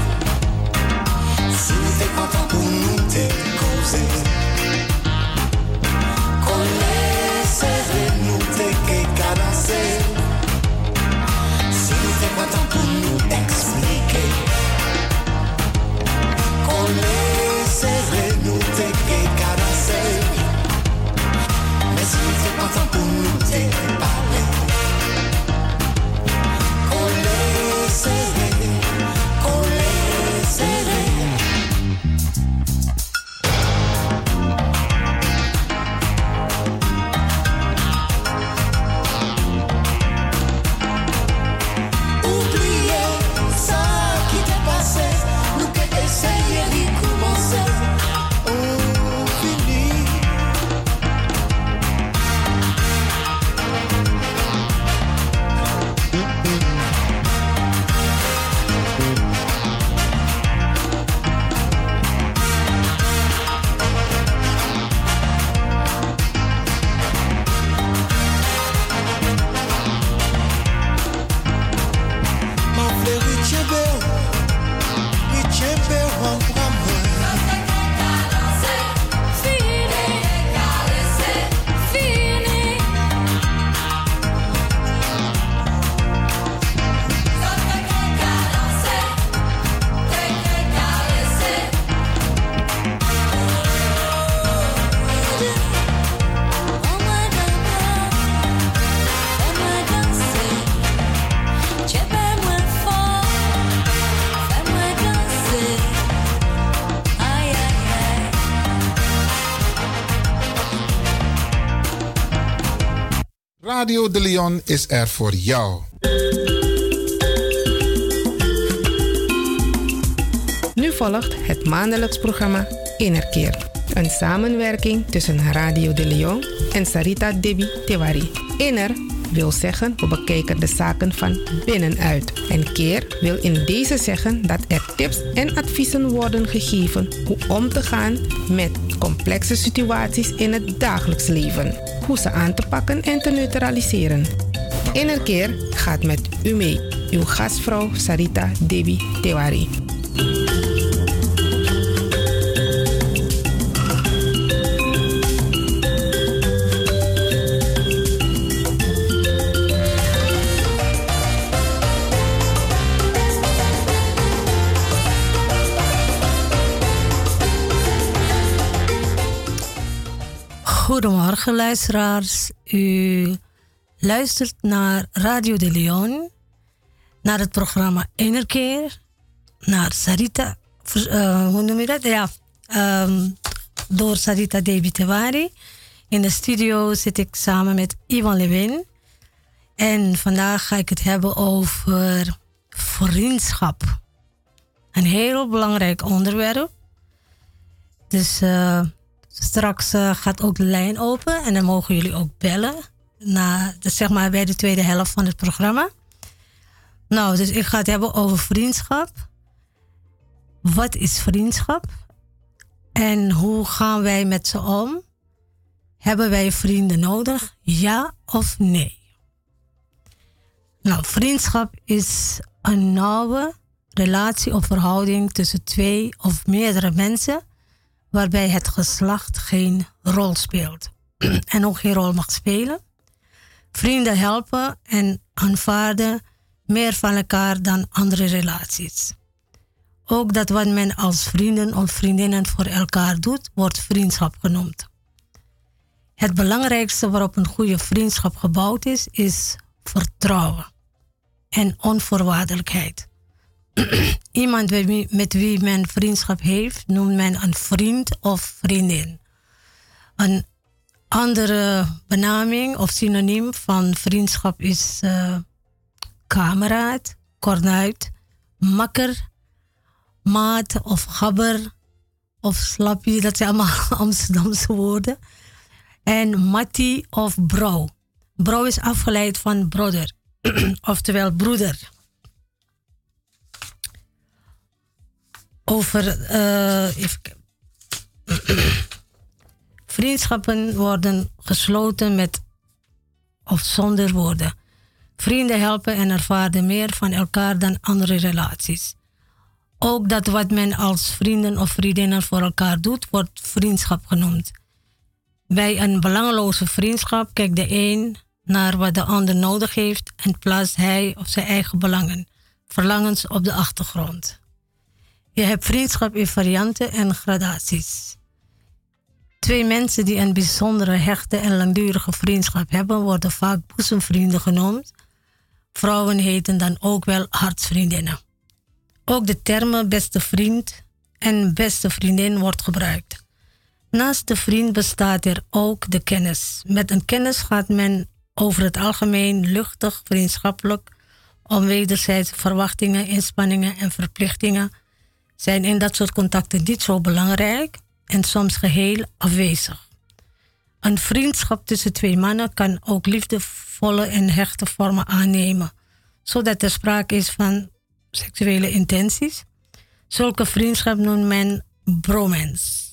Te kontan pou nou te kouze Is er voor jou. Nu volgt het maandelijks programma Innerkeer. Een samenwerking tussen Radio de Leon en Sarita Debi Tewari. Inner wil zeggen we bekijken de zaken van binnenuit. En keer wil in deze zeggen dat er tips en adviezen worden gegeven hoe om te gaan met complexe situaties in het dagelijks leven. Hoe ze aan te pakken en te neutraliseren. Innerkeer gaat met u mee. Uw gastvrouw Sarita Debi Tewari. Goedemorgen luisteraars. U luistert naar Radio de Leon, naar het programma Innerkeer, naar Sarita, eh, hoe noem je dat? Ja, ehm, door Sarita Debi Tewari. In de studio zit ik samen met Ivan Lewin. En vandaag ga ik het hebben over vriendschap. Een heel belangrijk onderwerp. Dus eh, straks eh, gaat ook de lijn open en dan mogen jullie ook bellen. Na, dus zeg maar bij de tweede helft van het programma. Nou, dus ik ga het hebben over vriendschap. Wat is vriendschap? En hoe gaan wij met ze om? Hebben wij vrienden nodig? Ja of nee? Nou, vriendschap is een nauwe relatie of verhouding tussen twee of meerdere mensen waarbij het geslacht geen rol speelt en ook geen rol mag spelen. Vrienden helpen en aanvaarden meer van elkaar dan andere relaties. Ook dat wat men als vrienden of vriendinnen voor elkaar doet, wordt vriendschap genoemd. Het belangrijkste waarop een goede vriendschap gebouwd is, is vertrouwen en onvoorwaardelijkheid. Iemand met wie, men vriendschap heeft, noemt men een vriend of vriendin. Een andere benaming of synoniem van vriendschap is eh kameraad, kornuit, makker, maat of gabber of slappie. Dat zijn allemaal Amsterdamse woorden. En mattie of bro. Bro is afgeleid van broeder, oftewel broeder. Over, eh, even. Vriendschappen worden gesloten met of zonder woorden. Vrienden helpen en ervaren meer van elkaar dan andere relaties. Ook dat wat men als vrienden of vriendinnen voor elkaar doet, wordt vriendschap genoemd. Bij een belangeloze vriendschap kijkt de een naar wat de ander nodig heeft en plaatst hij of zijn eigen belangen, verlangens op de achtergrond. Je hebt vriendschap in varianten en gradaties. Twee mensen die een bijzondere hechte en langdurige vriendschap hebben, worden vaak boezemvrienden genoemd. Vrouwen heten dan ook wel hartsvriendinnen. Ook de termen beste vriend en beste vriendin wordt gebruikt. Naast de vriend bestaat er ook de kennis. Met een kennis gaat men over het algemeen luchtig, vriendschappelijk, om wederzijdse verwachtingen, inspanningen en verplichtingen zijn in dat soort contacten niet zo belangrijk en soms geheel afwezig. Een vriendschap tussen twee mannen kan ook liefdevolle en hechte vormen aannemen, zodat er sprake is van seksuele intenties. Zulke vriendschap noemt men bromance.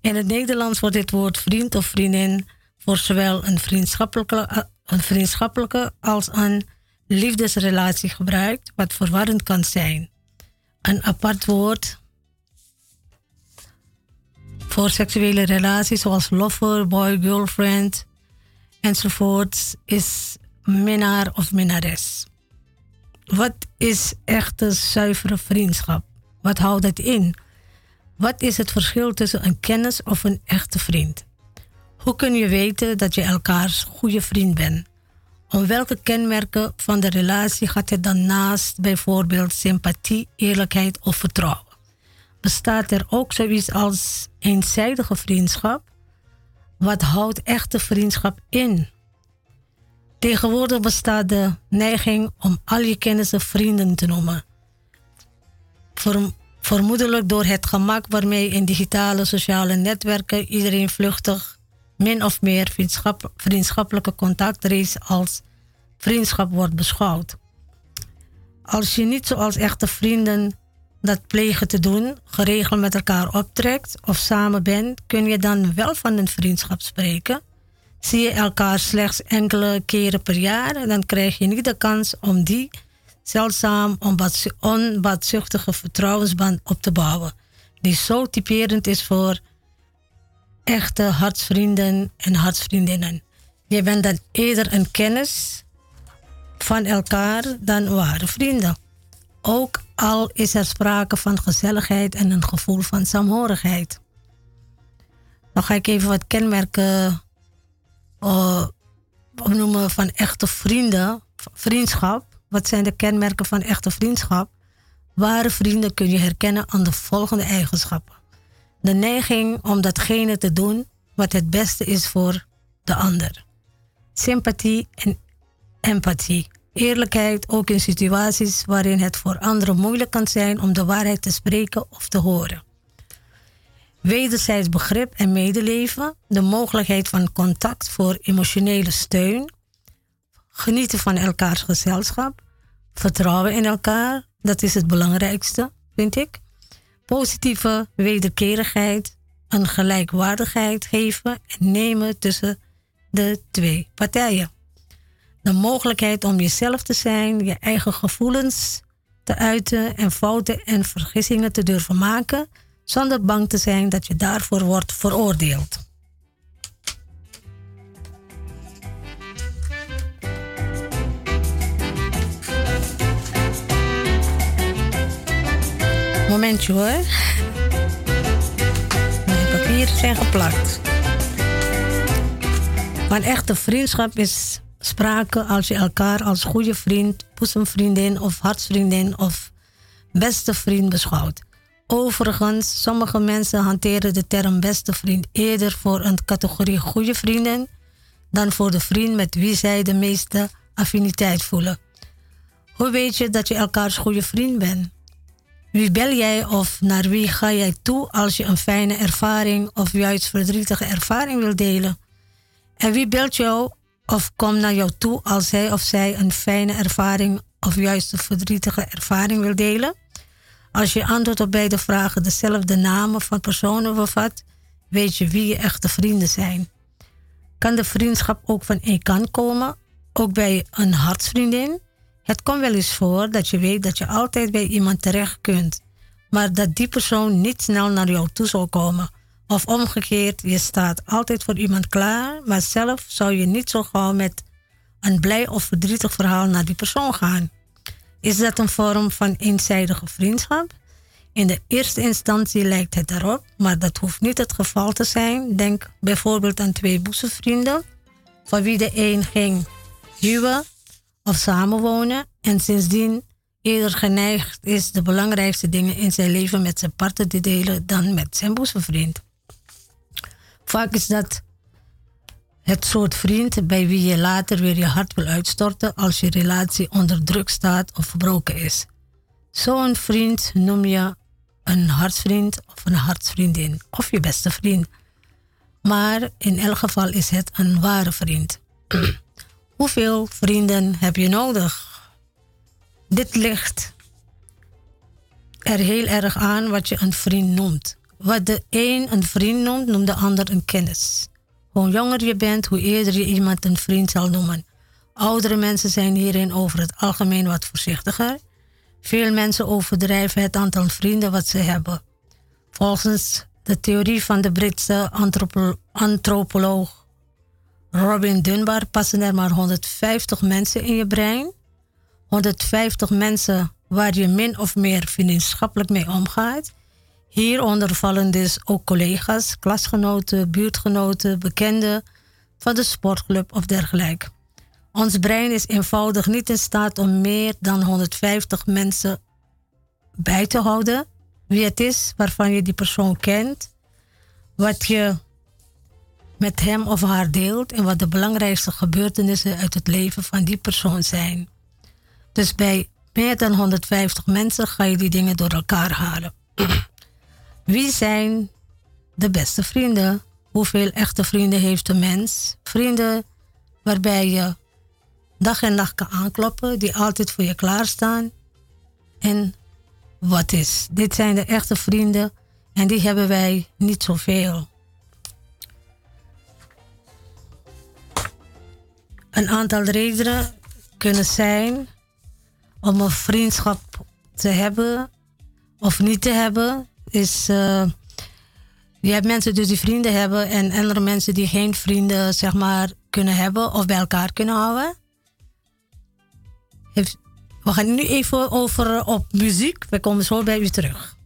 In het Nederlands wordt dit woord vriend of vriendin voor zowel een vriendschappelijke, een vriendschappelijke als een liefdesrelatie gebruikt, wat verwarrend kan zijn. Een apart woord voor seksuele relaties zoals lover, boy, girlfriend enzovoort is minnaar of minnares. Wat is echte zuivere vriendschap? Wat houdt het in? Wat is het verschil tussen een kennis of een echte vriend? Hoe kun je weten dat je elkaars goede vriend bent? Om welke kenmerken van de relatie gaat het dan naast bijvoorbeeld sympathie, eerlijkheid of vertrouwen? Bestaat er ook zoiets als eenzijdige vriendschap? Wat houdt echte vriendschap in? Tegenwoordig bestaat de neiging om al je kennissen vrienden te noemen. Verm- vermoedelijk door het gemak waarmee in digitale sociale netwerken iedereen vluchtig min of meer vriendschap, vriendschappelijke contact reeds als vriendschap wordt beschouwd. Als je niet zoals echte vrienden dat plegen te doen, geregeld met elkaar optrekt of samen bent, kun je dan wel van een vriendschap spreken. Zie je elkaar slechts enkele keren per jaar, dan krijg je niet de kans om die zeldzaam onbaatzu- onbaatzuchtige vertrouwensband op te bouwen, die zo typerend is voor echte hartsvrienden en hartsvriendinnen. Je bent dan eerder een kennis van elkaar dan ware vrienden. Ook al is er sprake van gezelligheid en een gevoel van saamhorigheid. Dan ga ik even wat kenmerken uh, opnoemen van echte vrienden, vriendschap. Wat zijn de kenmerken van echte vriendschap? Ware vrienden kun je herkennen aan de volgende eigenschappen. De neiging om datgene te doen wat het beste is voor de ander. Sympathie en empathie. Eerlijkheid ook in situaties waarin het voor anderen moeilijk kan zijn om de waarheid te spreken of te horen. Wederzijds begrip en medeleven, de mogelijkheid van contact voor emotionele steun, genieten van elkaars gezelschap, vertrouwen in elkaar, dat is het belangrijkste, vind ik. Positieve wederkerigheid, een gelijkwaardigheid geven en nemen tussen de twee partijen. De mogelijkheid om jezelf te zijn, je eigen gevoelens te uiten en fouten en vergissingen te durven maken, zonder bang te zijn dat je daarvoor wordt veroordeeld. Momentje hoor. Mijn papieren zijn geplakt. Van echte vriendschap is sprake als je elkaar als goede vriend, boezemvriendin of hartsvriendin of beste vriend beschouwt. Overigens, sommige mensen hanteren de term beste vriend eerder voor een categorie goede vrienden dan voor de vriend met wie zij de meeste affiniteit voelen. Hoe weet je dat je elkaars goede vriend bent? Wie bel jij of naar wie ga jij toe als je een fijne ervaring of juist verdrietige ervaring wil delen? En wie belt jou of komt naar jou toe als hij of zij een fijne ervaring of juist een verdrietige ervaring wil delen? Als je antwoord op beide vragen dezelfde namen van personen bevat, weet je wie je echte vrienden zijn. Kan de vriendschap ook van één kant komen, ook bij een hartsvriendin? Het komt wel eens voor dat je weet dat je altijd bij iemand terecht kunt, maar dat die persoon niet snel naar jou toe zal komen. Of omgekeerd, je staat altijd voor iemand klaar, maar zelf zou je niet zo gauw met een blij of verdrietig verhaal naar die persoon gaan. Is dat een vorm van eenzijdige vriendschap? In de eerste instantie lijkt het erop, maar dat hoeft niet het geval te zijn. Denk bijvoorbeeld aan twee boezemvrienden, van wie de een ging huwen of samenwonen en sindsdien eerder geneigd is de belangrijkste dingen in zijn leven met zijn partner te delen dan met zijn boezemvriend. Vaak is dat het soort vriend bij wie je later weer je hart wil uitstorten als je relatie onder druk staat of verbroken is. Zo'n vriend noem je een hartsvriend of een hartsvriendin of je beste vriend. Maar in elk geval is het een ware vriend. Hoeveel vrienden heb je nodig? Dit ligt er heel erg aan wat je een vriend noemt. Wat de een een vriend noemt, noemt de ander een kennis. Hoe jonger je bent, hoe eerder je iemand een vriend zal noemen. Oudere mensen zijn hierin over het algemeen wat voorzichtiger. Veel mensen overdrijven het aantal vrienden wat ze hebben. Volgens de theorie van de Britse antropo antropoloog Robin Dunbar passen er maar 150 mensen in je brein. 150 mensen waar je min of meer vriendschappelijk mee omgaat. Hieronder vallen dus ook collega's, klasgenoten, buurtgenoten, bekenden van de sportclub of dergelijke. Ons brein is eenvoudig niet in staat om meer dan 150 mensen bij te houden. Wie het is waarvan je die persoon kent, wat je met hem of haar deelt en wat de belangrijkste gebeurtenissen uit het leven van die persoon zijn. Dus bij meer dan 150 mensen ga je die dingen door elkaar halen. Wie zijn de beste vrienden? Hoeveel echte vrienden heeft een mens? Vrienden waarbij je dag en nacht kan aankloppen, die altijd voor je klaarstaan. En wat is? Dit zijn de echte vrienden en die hebben wij niet zoveel. Een aantal redenen kunnen zijn om een vriendschap te hebben of niet te hebben. Is, uh, je hebt mensen dus die vrienden hebben en andere mensen die geen vrienden zeg maar, kunnen hebben of bij elkaar kunnen houden. We gaan nu even over op muziek. We komen zo bij u terug.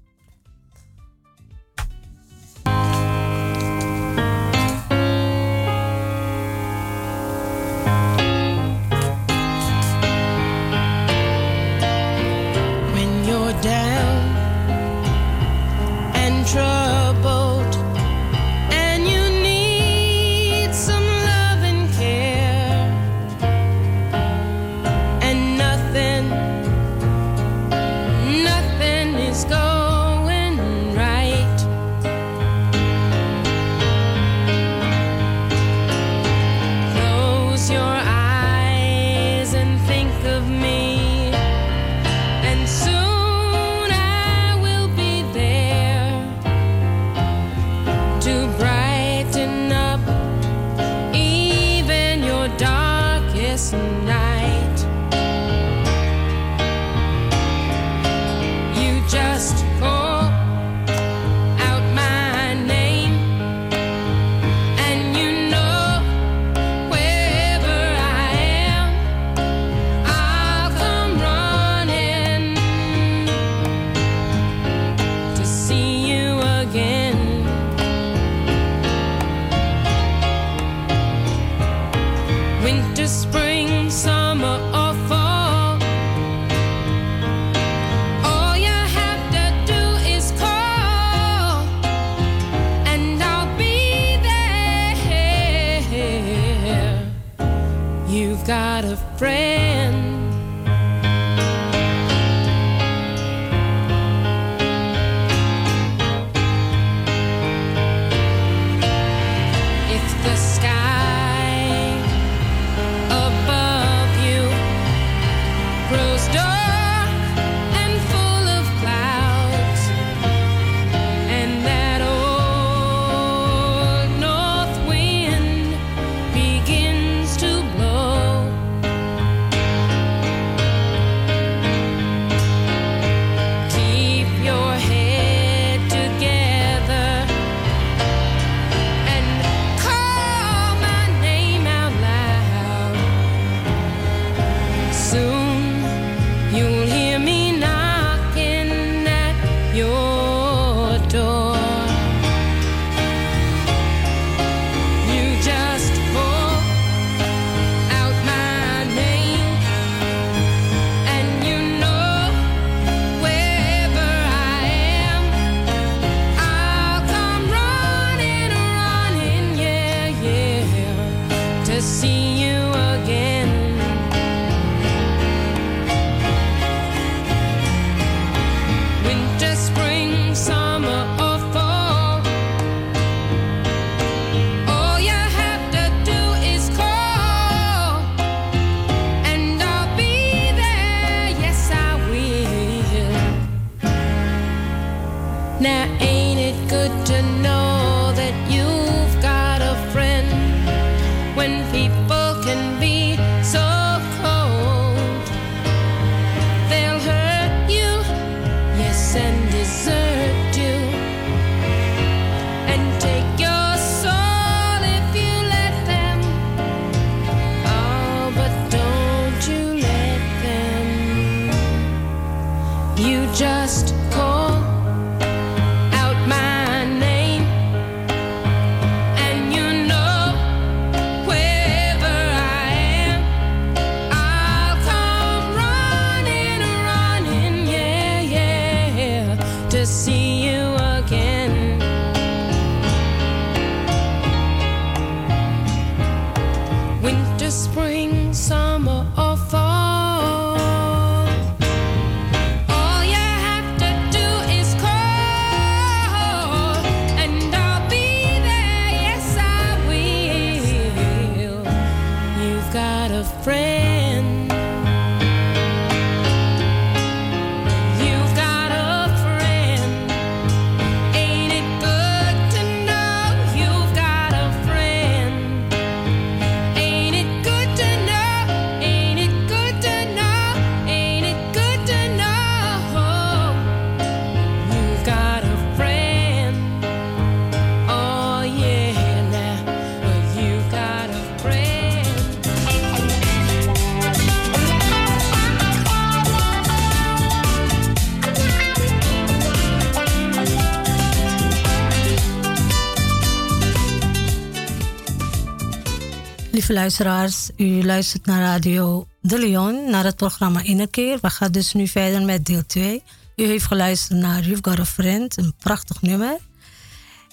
Lieve luisteraars, u luistert naar Radio De Leon, naar het programma Innerkeer. We gaan dus nu verder met deel 2. U heeft geluisterd naar You've Got a Friend, een prachtig nummer.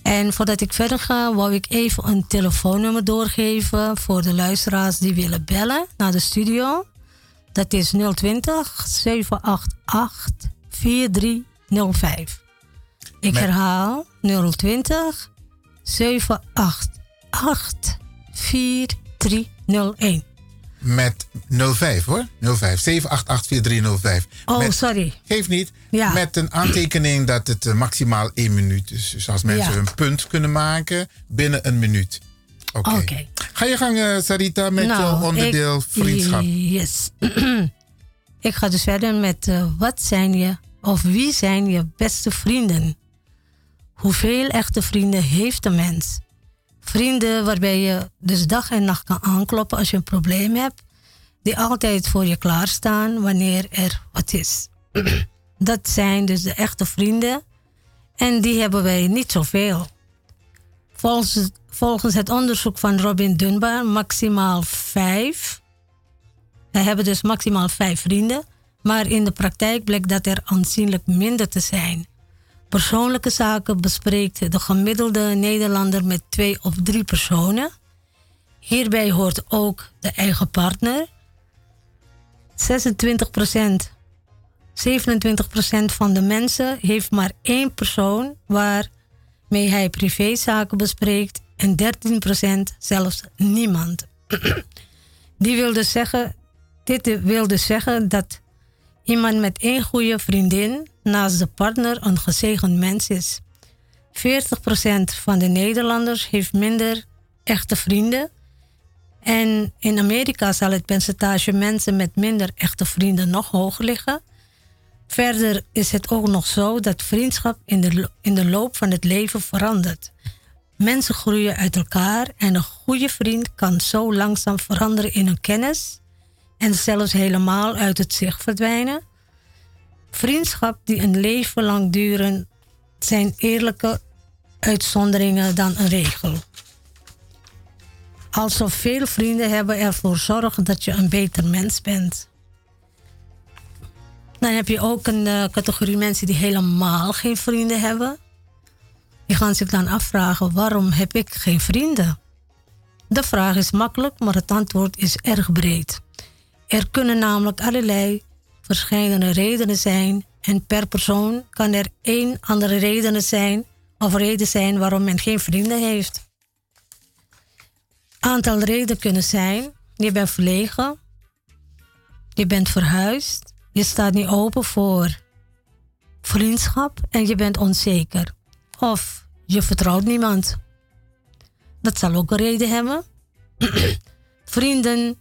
En voordat ik verder ga, wou ik even een telefoonnummer doorgeven voor de luisteraars die willen bellen naar de studio. Dat is 020 788 4305. Ik herhaal 020 788 4301. Met 05 hoor. 05 788 4305. Oh, Met- sorry. Geeft niet. Ja. Met een aantekening dat het eh, maximaal één minuut is. Dus als mensen Ja. een punt kunnen maken binnen een minuut. Oké. Ga je gang, eh, Sarita, met Nou, jouw onderdeel ik- vriendschap. Yes. ik ga dus verder met eh, wat zijn je of wie zijn je beste vrienden? Hoeveel echte vrienden heeft een mens? Vrienden waarbij je dus dag en nacht kan aankloppen als je een probleem hebt. Die altijd voor je klaarstaan wanneer er wat is. Dat zijn dus de echte vrienden. En die hebben wij niet zoveel. Volgens, volgens het onderzoek van Robin Dunbar maximaal vijf. Wij hebben dus maximaal vijf vrienden. Maar in de praktijk blijkt dat er aanzienlijk minder te zijn. Persoonlijke zaken bespreekt de gemiddelde Nederlander met twee of drie personen. Hierbij hoort ook de eigen partner. 26% 27% van de mensen heeft maar één persoon waarmee hij privézaken bespreekt en 13% zelfs niemand. Die wil dus zeggen, dit wil dus zeggen dat iemand met één goede vriendin naast de partner een gezegend mens is. 40% van de Nederlanders heeft minder echte vrienden. En in Amerika zal het percentage mensen met minder echte vrienden nog hoger liggen. Verder is het ook nog zo dat vriendschap in de, in de loop van het leven verandert. Mensen groeien uit elkaar en een goede vriend kan zo langzaam veranderen in een kennis en zelfs helemaal uit het zicht verdwijnen. Vriendschap die een leven lang duren zijn eerlijke uitzonderingen dan een regel. Alsof veel vrienden hebben ervoor zorgen dat je een beter mens bent. Dan heb je ook een eh, categorie mensen die helemaal geen vrienden hebben. Die gaan zich dan afvragen: waarom heb ik geen vrienden? De vraag is makkelijk, maar het antwoord is erg breed. Er kunnen namelijk allerlei verschillende redenen zijn en per persoon kan er één andere reden zijn of reden zijn waarom men geen vrienden heeft. Aantal redenen kunnen zijn: je bent verlegen, je bent verhuisd, je staat niet open voor vriendschap en je bent onzeker. Of je vertrouwt niemand. Dat zal ook een reden hebben. Vrienden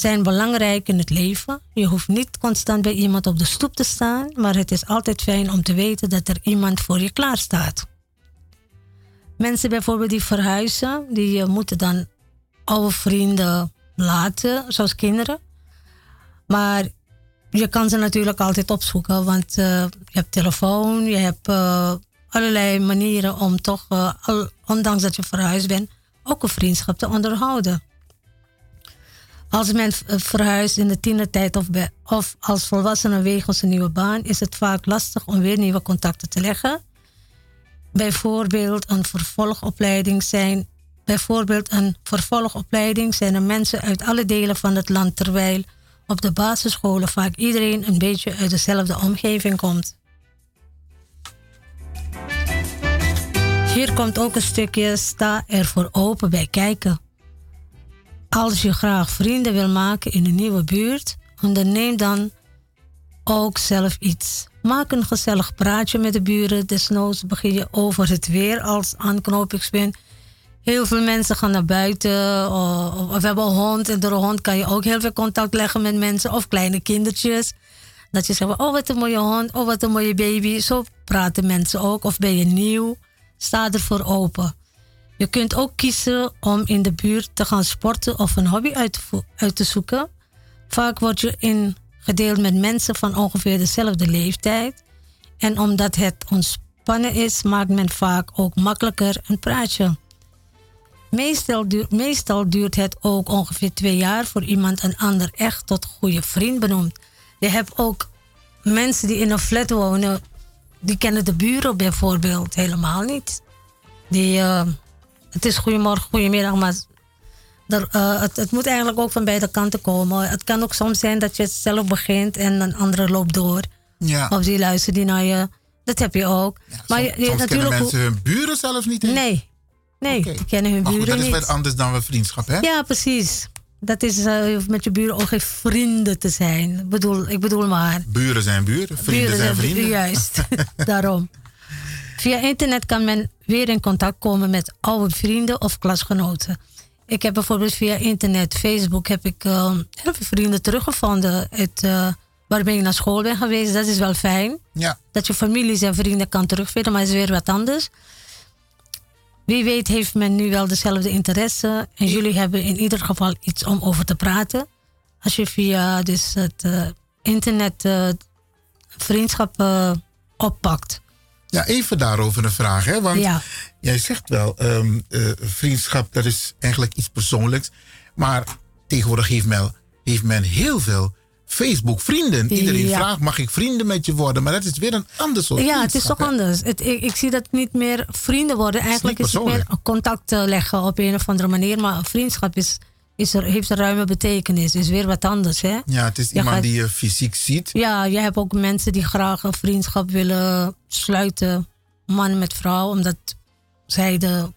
zijn belangrijk in het leven. Je hoeft niet constant bij iemand op de stoep te staan, maar het is altijd fijn om te weten dat er iemand voor je klaar staat. Mensen bijvoorbeeld die verhuizen, die eh, moeten dan oude vrienden laten, zoals kinderen. Maar je kan ze natuurlijk altijd opzoeken, want eh, je hebt telefoon, je hebt eh, allerlei manieren om toch, ondanks dat je verhuisd bent, ook een vriendschap te onderhouden. Als men verhuist in de tienertijd of, of als volwassene wegens een nieuwe baan, is het vaak lastig om weer nieuwe contacten te leggen. Bijvoorbeeld een vervolgopleiding zijn. Bijvoorbeeld een vervolgopleiding zijn er mensen uit alle delen van het land, terwijl op de basisscholen vaak iedereen een beetje uit dezelfde omgeving komt. Hier komt ook een stukje sta er voor open bij kijken. Als je graag vrienden wil maken in een nieuwe buurt, onderneem dan ook zelf iets. Maak een gezellig praatje met de buren. Desnoods begin je over het weer als aanknopingspunt. Heel veel mensen gaan naar buiten. Of, of hebben een hond. En door een hond kan je ook heel veel contact leggen met mensen. Of kleine kindertjes. Dat je zegt, oh wat een mooie hond. Oh wat een mooie baby. Zo praten mensen ook. Of ben je nieuw. Sta ervoor open. Je kunt ook kiezen om in de buurt te gaan sporten of een hobby uit te, zoeken. Vaak word je ingedeeld met mensen van ongeveer dezelfde leeftijd. En omdat het ontspannen is, maakt men vaak ook makkelijker een praatje. Meestal, duur- meestal duurt het ook ongeveer twee jaar voor iemand een ander echt tot goede vriend benoemt. Je hebt ook mensen die in een flat wonen, die kennen de buren bijvoorbeeld helemaal niet. Die, eh, het is goedemorgen, goedemiddag, maar er, eh, het, het moet eigenlijk ook van beide kanten komen. Het kan ook soms zijn dat je het zelf begint en een andere loopt door. Ja. Of die luistert die naar je. Dat heb je ook. maar je, je- Soms kennen natuurlijk mensen hun buren zelfs niet eens. Nee, nee, die kennen hun Maar goed, buren dat is niet. wat anders dan we vriendschap, hè? Ja, precies. Dat is eh, je met je buren ook geen vrienden te zijn. Ik bedoel, ik bedoel maar. Buren zijn buren, vrienden Buren zijn zijn- vrienden. Juist, daarom. Via internet kan men weer in contact komen met oude vrienden of klasgenoten. Ik heb bijvoorbeeld via internet, Facebook, heb ik heel veel vrienden teruggevonden uit, eh, waarmee ik naar school ben geweest. Dat is wel fijn. Ja. Dat je families en vrienden kan terugvinden, maar is weer wat anders. Wie weet heeft men nu wel dezelfde interesse. En jullie hebben in ieder geval iets om over te praten. Als je via dus het eh, internet vriendschap oppakt. Ja, even daarover een vraag, hè? Want Ja. jij zegt wel, ehm, eh, vriendschap, dat is eigenlijk iets persoonlijks. Maar tegenwoordig heeft men, heeft men heel veel Facebook-vrienden. Iedereen Ja. vraagt, mag ik vrienden met je worden? Maar dat is weer een ander soort Ja, het is toch anders. Het, ik, ik zie dat niet meer vrienden worden. Eigenlijk niet is het meer contact eh, leggen op een of andere manier. Maar vriendschap is, is er, heeft een ruime betekenis. Is weer wat anders, hè? Ja, het is Je iemand gaat- die je fysiek ziet. Ja, je hebt ook mensen die graag een vriendschap willen sluiten. Man met vrouw, omdat zij de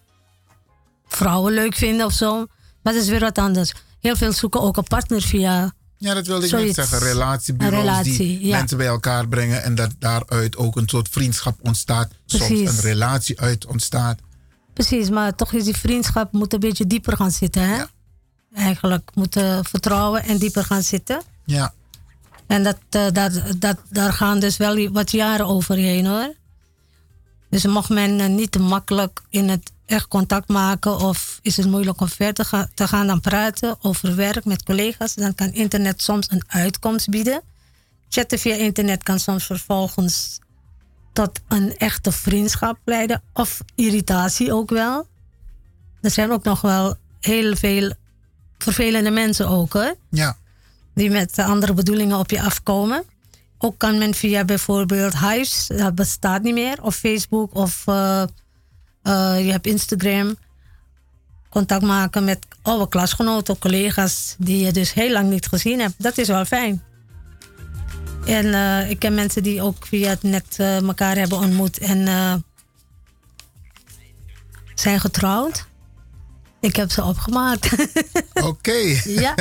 vrouwen leuk vinden of zo. Maar dat is weer wat anders. Heel veel zoeken ook een partner via. Ja, dat wilde ik net zoiets. zeggen. Relatiebureaus relatie, die ja. mensen bij elkaar brengen en dat daaruit ook een soort vriendschap ontstaat. Soms Precies. een relatie uit ontstaat. Precies, maar toch is die vriendschap moet een beetje dieper gaan zitten, hè? Eigenlijk moet eh, vertrouwen en dieper gaan zitten. Ja. En dat, eh, dat, dat, daar gaan dus wel wat jaren overheen hoor. Dus mocht men eh, niet te makkelijk in het echt contact maken of is het moeilijk om verder te gaan, te gaan dan praten over werk met collega's, dan kan internet soms een uitkomst bieden. Chatten via internet kan soms vervolgens tot een echte vriendschap leiden of irritatie ook wel. Er zijn ook nog wel heel veel vervelende mensen ook hoor Ja. die met andere bedoelingen op je afkomen. Ook kan men via bijvoorbeeld Hives, dat bestaat niet meer, of Facebook of eh, eh, je hebt Instagram, contact maken met oude klasgenoten, collega's die je dus heel lang niet gezien hebt. Dat is wel fijn. En eh, ik ken mensen die ook via het net elkaar hebben ontmoet en zijn getrouwd. Ik heb ze opgemaakt. Oké. Ja.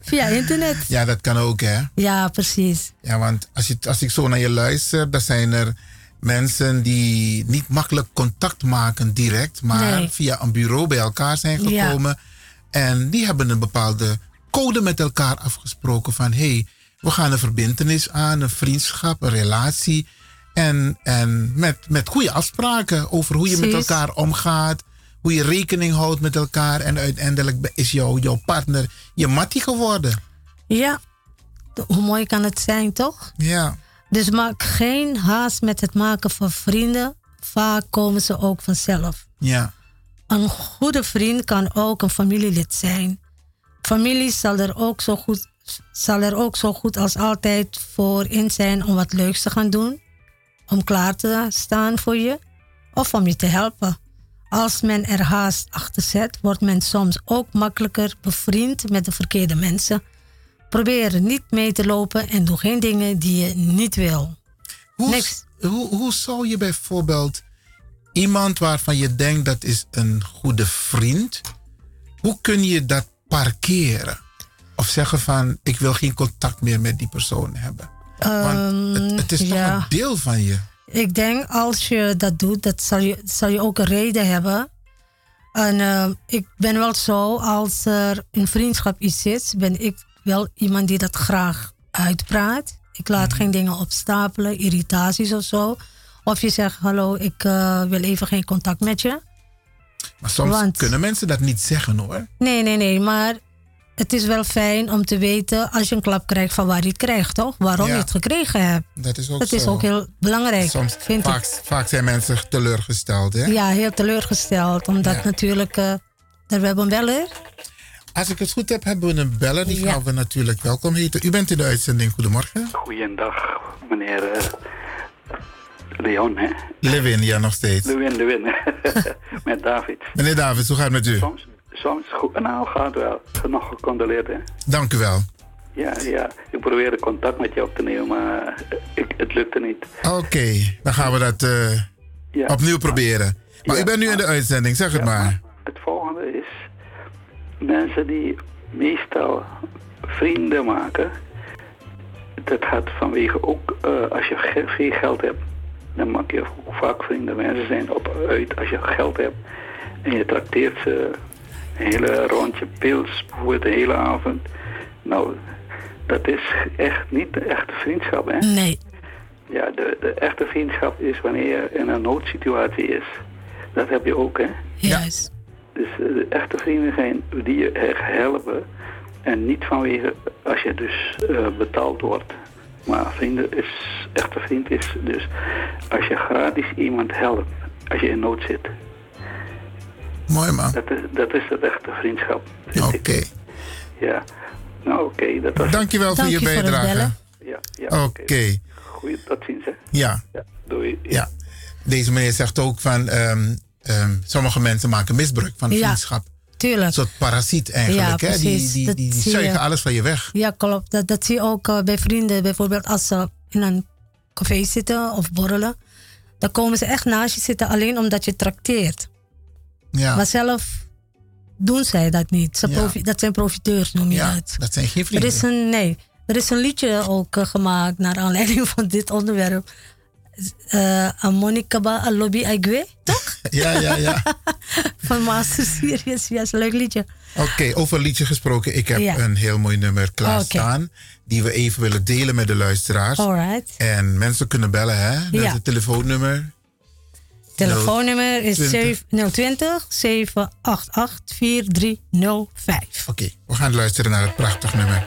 Via internet. Ja, dat kan ook, hè? Ja, precies. Ja, want als, je, als ik zo naar je luister, dan zijn er mensen die niet makkelijk contact maken direct, maar Nee. via een bureau bij elkaar zijn Ja. gekomen. En die hebben een bepaalde code met elkaar afgesproken van hé, hey, we gaan een verbindenis aan, een vriendschap, een relatie. En, en met, met goede afspraken over hoe je met elkaar omgaat, hoe je rekening houdt met elkaar. En uiteindelijk is jouw, jouw partner je mattie geworden. Ja, hoe mooi kan het zijn, toch? Ja. Dus maak geen haast met het maken van vrienden. Vaak komen ze ook vanzelf. Ja. Een goede vriend kan ook een familielid zijn. Familie zal er ook zo goed, zal er ook zo goed als altijd voor in zijn om wat leuks te gaan doen. Om klaar te staan voor je of om je te helpen. Als men er haast achter zet, wordt men soms ook makkelijker bevriend met de verkeerde mensen. Probeer niet mee te lopen en doe geen dingen die je niet wil. Hoe, Hoe, hoe zou je bijvoorbeeld iemand waarvan je denkt dat is een goede vriend, hoe kun je dat parkeren? Of zeggen van ik wil geen contact meer met die persoon hebben. Want het, het is toch Ehm, ja. een deel van je. Ik denk als je dat doet, dat zal je, zal je ook een reden hebben. En eh, ik ben wel zo, als er in vriendschap iets zit, ben ik wel iemand die dat graag uitpraat. Ik laat Mhm. geen dingen opstapelen, irritaties of zo. Of je zegt, hallo, ik eh, wil even geen contact met je. Maar soms Want- kunnen mensen dat niet zeggen hoor. Nee, nee, nee, maar het is wel fijn om te weten als je een klap krijgt van waar je het krijgt, toch? Waarom Ja. je het gekregen hebt. Dat is ook Dat is ook heel belangrijk, Soms, vind vaak, ik. vaak zijn mensen teleurgesteld. Hè? Ja, heel teleurgesteld. Omdat Ja. natuurlijk, eh daar we hebben een beller. Als ik het goed heb, hebben we een beller. Die Ja. gaan we natuurlijk welkom heten. U bent in de uitzending. Goedemorgen. Goeiedag, meneer eh, Leon, hè? Levin, ja, nog steeds. Lewin, Lewin, met David. Meneer David, hoe gaat het met u? Soms, soms goed, nou gaat wel. Nog gecondoleerd, hè? Dank u wel. Ja, ja. Ik probeerde contact met je op te nemen, maar eh, ik, het lukte niet. Oké, dan gaan we dat eh, Ja. opnieuw proberen. Maar u bent nu in de uitzending, zeg het maar. Het volgende is mensen die meestal vrienden maken. Dat gaat vanwege ook eh, als je veel geld hebt, dan maak je vaak vrienden. Mensen zijn op uit als je geld hebt en je trakteert ze een hele rondje pils, bijvoorbeeld de hele avond. Nou, dat is echt niet de echte vriendschap, hè? Nee. Ja, de, de echte vriendschap is wanneer je in een noodsituatie is. Dat heb je ook, hè? Juist. Dus eh, de echte vrienden zijn die je echt helpen. En niet vanwege als je dus eh, betaald wordt. Maar vrienden is, echte vriend is dus als je gratis iemand helpt. Als je in nood zit. Mooi man. Dat is, dat is het echte vriendschap. Oké. Ja. Nou oké, dat was Dankjewel voor je bijdrage. Ja, ja. Oké. Goeie, tot ziens hè. Ja. Doei. Ja. Deze meneer zegt ook van ehm, ehm, sommige mensen maken misbruik van Ja, vriendschap. Tuurlijk. Een soort parasiet eigenlijk. Ja, hè? Die, die, die, zie zuigen je. alles van je weg. Ja, klopt. Dat, dat zie je ook eh, bij vrienden. Bijvoorbeeld als ze in een café zitten of borrelen. Dan komen ze echt naast je zitten alleen omdat je trakteert. Ja. Maar zelf doen zij dat niet. Ze Ja. profi- dat zijn profiteurs, noem je Ja, dat. dat zijn geen Er is een, nee, er is een liedje ook eh, gemaakt naar aanleiding van dit onderwerp. Eh Monica Ba Lobby Aigwe, toch? Ja, ja, ja. van Master Series. Ja, is een leuk liedje. Oké, over liedje gesproken. Ik heb Ja. een heel mooi nummer klaarstaan. Die we even willen delen met de luisteraars. Alright. En mensen kunnen bellen, hè? Dat is het telefoonnummer. Telefoonnummer is 020. 020 788 4305. Oké, we gaan luisteren naar het prachtig nummer.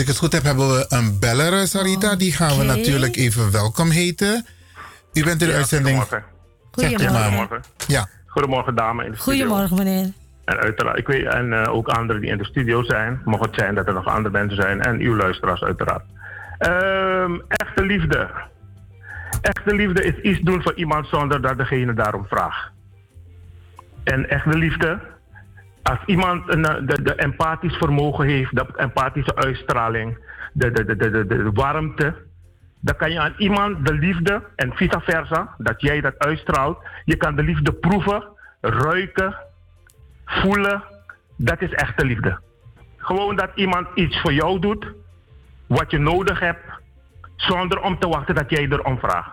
Ik het goed heb, hebben we een beller, Sarita. Die gaan we natuurlijk even welkom heten. U bent in de Ja, uitzending. goedemorgen. Goedemorgen. Ja. Goedemorgen, dame in de studio. Goedemorgen, meneer. En uiteraard, ik weet, en eh, ook anderen die in de studio zijn. Mocht het zijn dat er nog andere mensen zijn. En uw luisteraars, uiteraard. Ehm, echte liefde. Echte liefde is iets doen voor iemand zonder dat degene daarom vraagt. En echte liefde, als iemand een, eh, de, de empathisch vermogen heeft, de empathische uitstraling, de, de, de, de, de, de warmte, dan kan je aan iemand de liefde en vice versa, dat jij dat uitstraalt. Je kan de liefde proeven, ruiken, voelen. Dat is echte liefde. Gewoon dat iemand iets voor jou doet, wat je nodig hebt, zonder om te wachten dat jij erom vraagt.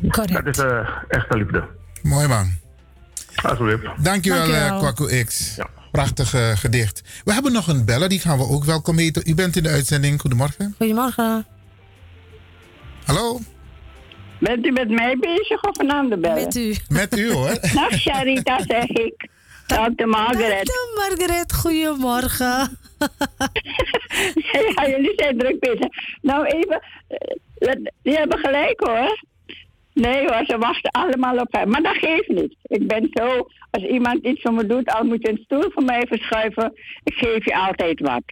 Dat is eh, echte liefde. Mooi man. Dankjewel, Dankjewel. eh Kwaku X. Prachtig eh, gedicht. We hebben nog een beller, die gaan we ook welkom heten. U bent in de uitzending. Goedemorgen. Goedemorgen. Hallo. Bent u met mij bezig of een ander bellen? Met u. Met u hoor. Dag Sharita, zeg ik. Tante Margaret. Tante Margaret, goedemorgen. ja, jullie zijn druk bezig. Nou even, eh, dat- die hebben gelijk hoor. Nee hoor, ze wachten allemaal op hem. Maar dat geeft niet. Ik ben zo, als iemand iets voor me doet, al moet je een stoel voor mij verschuiven, ik geef je altijd wat.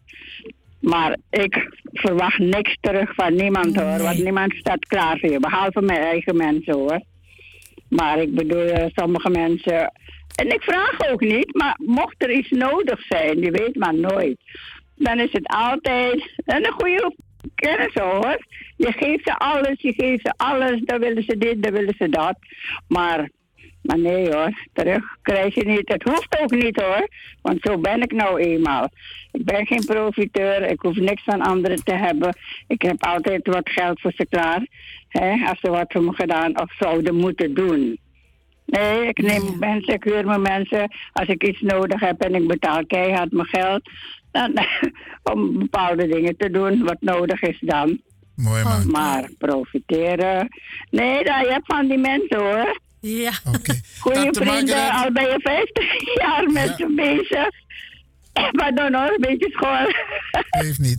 Maar ik verwacht niks terug van niemand hoor, want niemand staat klaar voor je, behalve mijn eigen mensen hoor. Maar ik bedoel, eh, sommige mensen. En ik vraag ook niet, maar mocht er iets nodig zijn, die weet maar nooit. Dan is het altijd en een goede kennis hoor. Je geeft ze alles, je geeft ze alles, dan willen ze dit, dan willen ze dat. Maar, maar nee hoor, terug krijg je niet. Het hoeft ook niet hoor, want zo ben ik nou eenmaal. Ik ben geen profiteur, ik hoef niks van anderen te hebben. Ik heb altijd wat geld voor ze klaar, hè, als ze wat voor me gedaan of zouden moeten doen. Nee, ik neem mensen, ik huur mijn mensen. Als ik iets nodig heb en ik betaal keihard mijn geld. Dan, om bepaalde dingen te doen wat nodig is dan. Mooi man. Maar profiteren. Nee, dat, je hebt van die mensen hoor. Ja. Goeie Tante vrienden, Margaret. al ben je 50 jaar met ze bezig. Maar dan nog een beetje school. Heeft niet.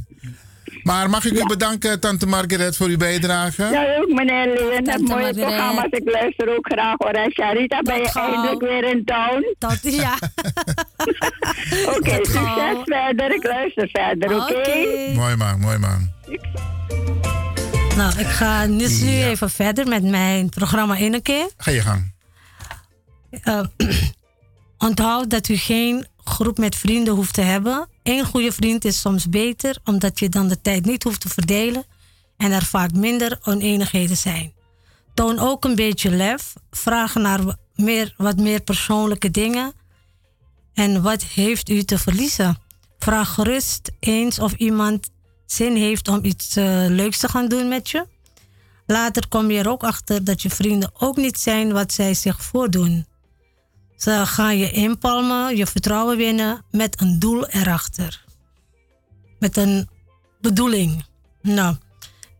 Maar mag ik u bedanken, Tante Margaret, voor uw bijdrage? Ja, ook meneer Leen. Dat Tante mooie Margaret. programma's. Ik luister ook graag hoor. En Sharita, ben je gauw. eindelijk weer in town? Dat, ja. Oké, succes gauw. verder. Ik luister verder, oké? Mooi man, mooi man. Nou, ik ga dus nu even verder met mijn programma in een keer. Ga je gang. Eh, onthoud dat u geen groep met vrienden hoeft te hebben. Eén goede vriend is soms beter, omdat je dan de tijd niet hoeft te verdelen en er vaak minder oneenigheden zijn. Toon ook een beetje lef. Vraag naar meer, wat meer persoonlijke dingen. En wat heeft u te verliezen? Vraag gerust eens of iemand zin heeft om iets eh, leuks te gaan doen met je. Later kom je er ook achter dat je vrienden ook niet zijn wat zij zich voordoen. Ze gaan je inpalmen, je vertrouwen winnen met een doel erachter. Met een bedoeling. Nou,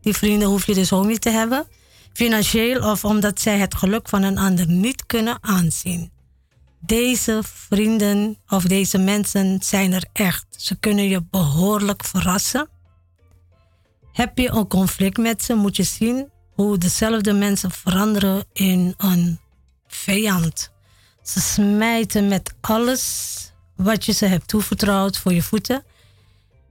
die vrienden hoef je dus ook niet te hebben. Financieel of omdat zij het geluk van een ander niet kunnen aanzien. Deze vrienden of deze mensen zijn er echt. Ze kunnen je behoorlijk verrassen. Heb je een conflict met ze, moet je zien hoe dezelfde mensen veranderen in een vijand. Ze smijten met alles wat je ze hebt toevertrouwd voor je voeten.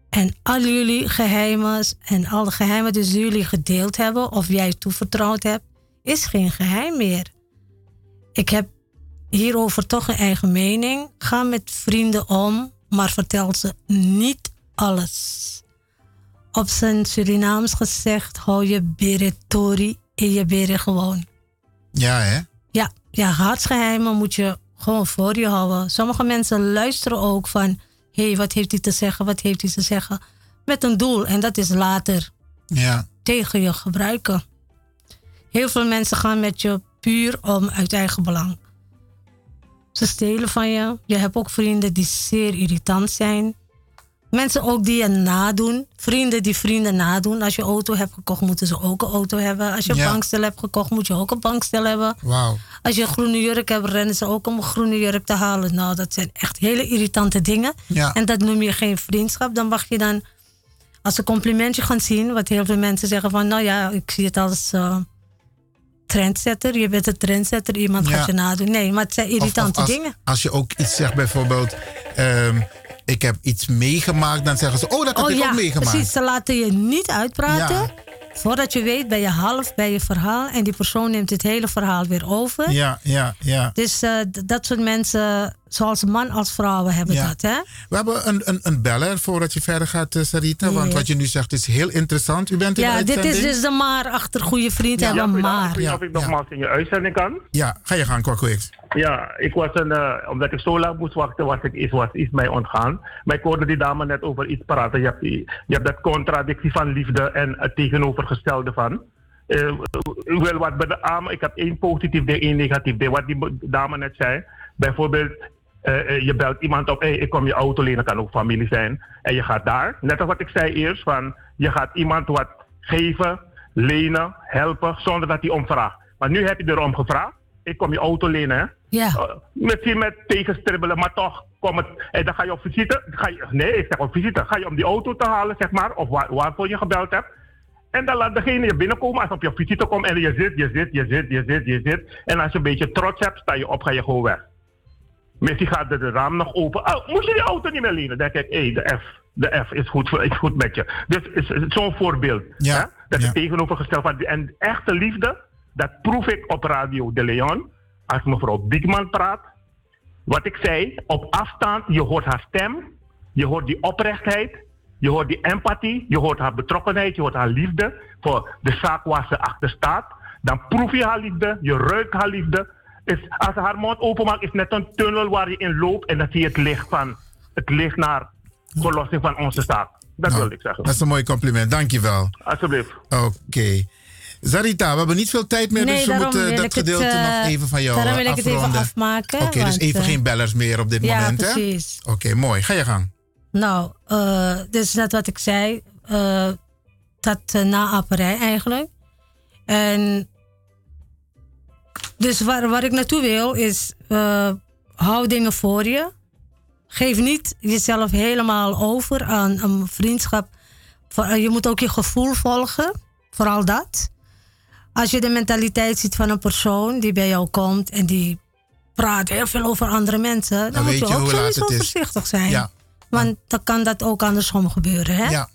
En al jullie geheimen en alle geheimen die jullie gedeeld hebben of jij toevertrouwd hebt, is geen geheim meer. Ik heb hierover toch een eigen mening. Ga met vrienden om, maar vertel ze niet alles. Op zijn Surinaams gezegd, hou je beretori in je beren gewoon. Ja, hè? Ja, hartsgeheimen moet je gewoon voor je houden. Sommige mensen luisteren ook van... hé, hey, wat heeft hij te zeggen, wat heeft hij te zeggen? Met een doel en dat is later Ja. tegen je gebruiken. Heel veel mensen gaan met je puur om uit eigen belang. Ze stelen van je. Je hebt ook vrienden die zeer irritant zijn. Mensen ook die je nadoen. Vrienden die vrienden nadoen. Als je auto hebt gekocht, moeten ze ook een auto hebben. Als je een Ja. bankstel hebt gekocht, moet je ook een bankstel hebben. Wauw. Als je een groene jurk hebt, rennen ze ook om een groene jurk te halen. Nou, dat zijn echt hele irritante dingen. Ja. En dat noem je geen vriendschap. Dan mag je dan als een complimentje gaan zien. Wat heel veel mensen zeggen van, nou ja, ik zie het als eh, trendsetter. Je bent een trendsetter, iemand Ja. gaat je nadoen. Nee, maar het zijn Of- of irritante als, dingen. Als je ook iets zegt, bijvoorbeeld, ehm, ik heb iets meegemaakt, dan zeggen ze, oh, dat heb oh ik ja, ook meegemaakt. precies. Ze laten je niet uitpraten. Ja. Voordat je weet, ben je half bij je verhaal. En die persoon neemt het hele verhaal weer over. Ja, ja, ja. Dus eh, dat soort mensen, zoals man als vrouwen, hebben Ja. dat. Hè? We hebben een, een, een beller voordat je verder gaat, eh, Sarita. Want Ja. wat je nu zegt is heel interessant. U bent in de Ja, dit is dus de maar achter goede vriend Ja, hebben. Maar. of ik nogmaals in je uitzending kan. Ja, ga je gaan, Kwakweeks. Ja, ik was een, eh, omdat ik zo lang moest wachten, was ik iets, was iets mij ontgaan. Maar ik hoorde die dame net over iets praten. Je hebt, die, je hebt dat contradictie van liefde en het tegenovergestelde van. Eh, wel wat beamen, ik heb één positief ding, één negatief ding. Wat die dame net zei. Bijvoorbeeld, je belt iemand op, hey, ik kom je auto lenen, kan ook familie zijn. En je gaat daar, net als wat ik zei eerst, van je gaat iemand wat geven, lenen, helpen, zonder dat hij om vraagt. Maar nu heb je erom gevraagd, ik kom je auto lenen, hè. Ja. Uh, misschien met tegenstribbelen, maar toch kom het. En dan ga je op visite. Ga je, nee, ik zeg op visite. Ga je om die auto te halen, zeg maar, of waar, waarvoor je gebeld hebt. En dan laat degene je binnenkomen als je op je visite komt en je zit, je zit, je zit, je zit, je zit. En als je een beetje trots hebt, sta je op, ga je gewoon weg. Misschien gaat de, de raam nog open. Oh, moest je die auto niet meer lenen? Dan denk ik, hé, de F. De F is goed, voor, is goed met je. Dus is, is zo'n voorbeeld. Ja, hè? Dat is tegenovergesteld van. En echte liefde, dat proef ik op Radio de Leon. Als mevrouw Diekman praat. Wat ik zei, op afstand, je hoort haar stem. Je hoort die oprechtheid. Je hoort die empathie. Je hoort haar betrokkenheid. Je hoort haar liefde voor de zaak waar ze achter staat. Dan proef je haar liefde. Je ruikt haar liefde. Is, als ze haar mond openmaakt, is net een tunnel waar je in loopt. En dan zie je het licht van het licht naar verlossing van onze zaak. Dat Nou, wilde ik zeggen. Dat is een mooi compliment, dankjewel. Alsjeblieft. Oké. Zarita, we hebben niet veel tijd meer, Nee, dus we daarom moeten wil dat het, gedeelte eh, nog even van jou daarom eh, wil ik het even afronden. afmaken, Oké, dus even eh, geen bellers meer op dit ja, moment, hè? precies. Oké, mooi. Ga je gang. Nou, eh dus net wat ik zei. eh, dat uh, naaperij eigenlijk. En dus waar, waar ik naartoe wil is... eh, hou dingen voor je. Geef niet jezelf helemaal over aan een vriendschap. Eh, Je moet ook je gevoel volgen. Vooral dat. Als je de mentaliteit ziet van een persoon die bij jou komt... en die praat heel veel over andere mensen... dan, Dan moet je je ook sowieso voorzichtig zijn. Ja. Want dan kan dat ook andersom gebeuren, hè? Ja.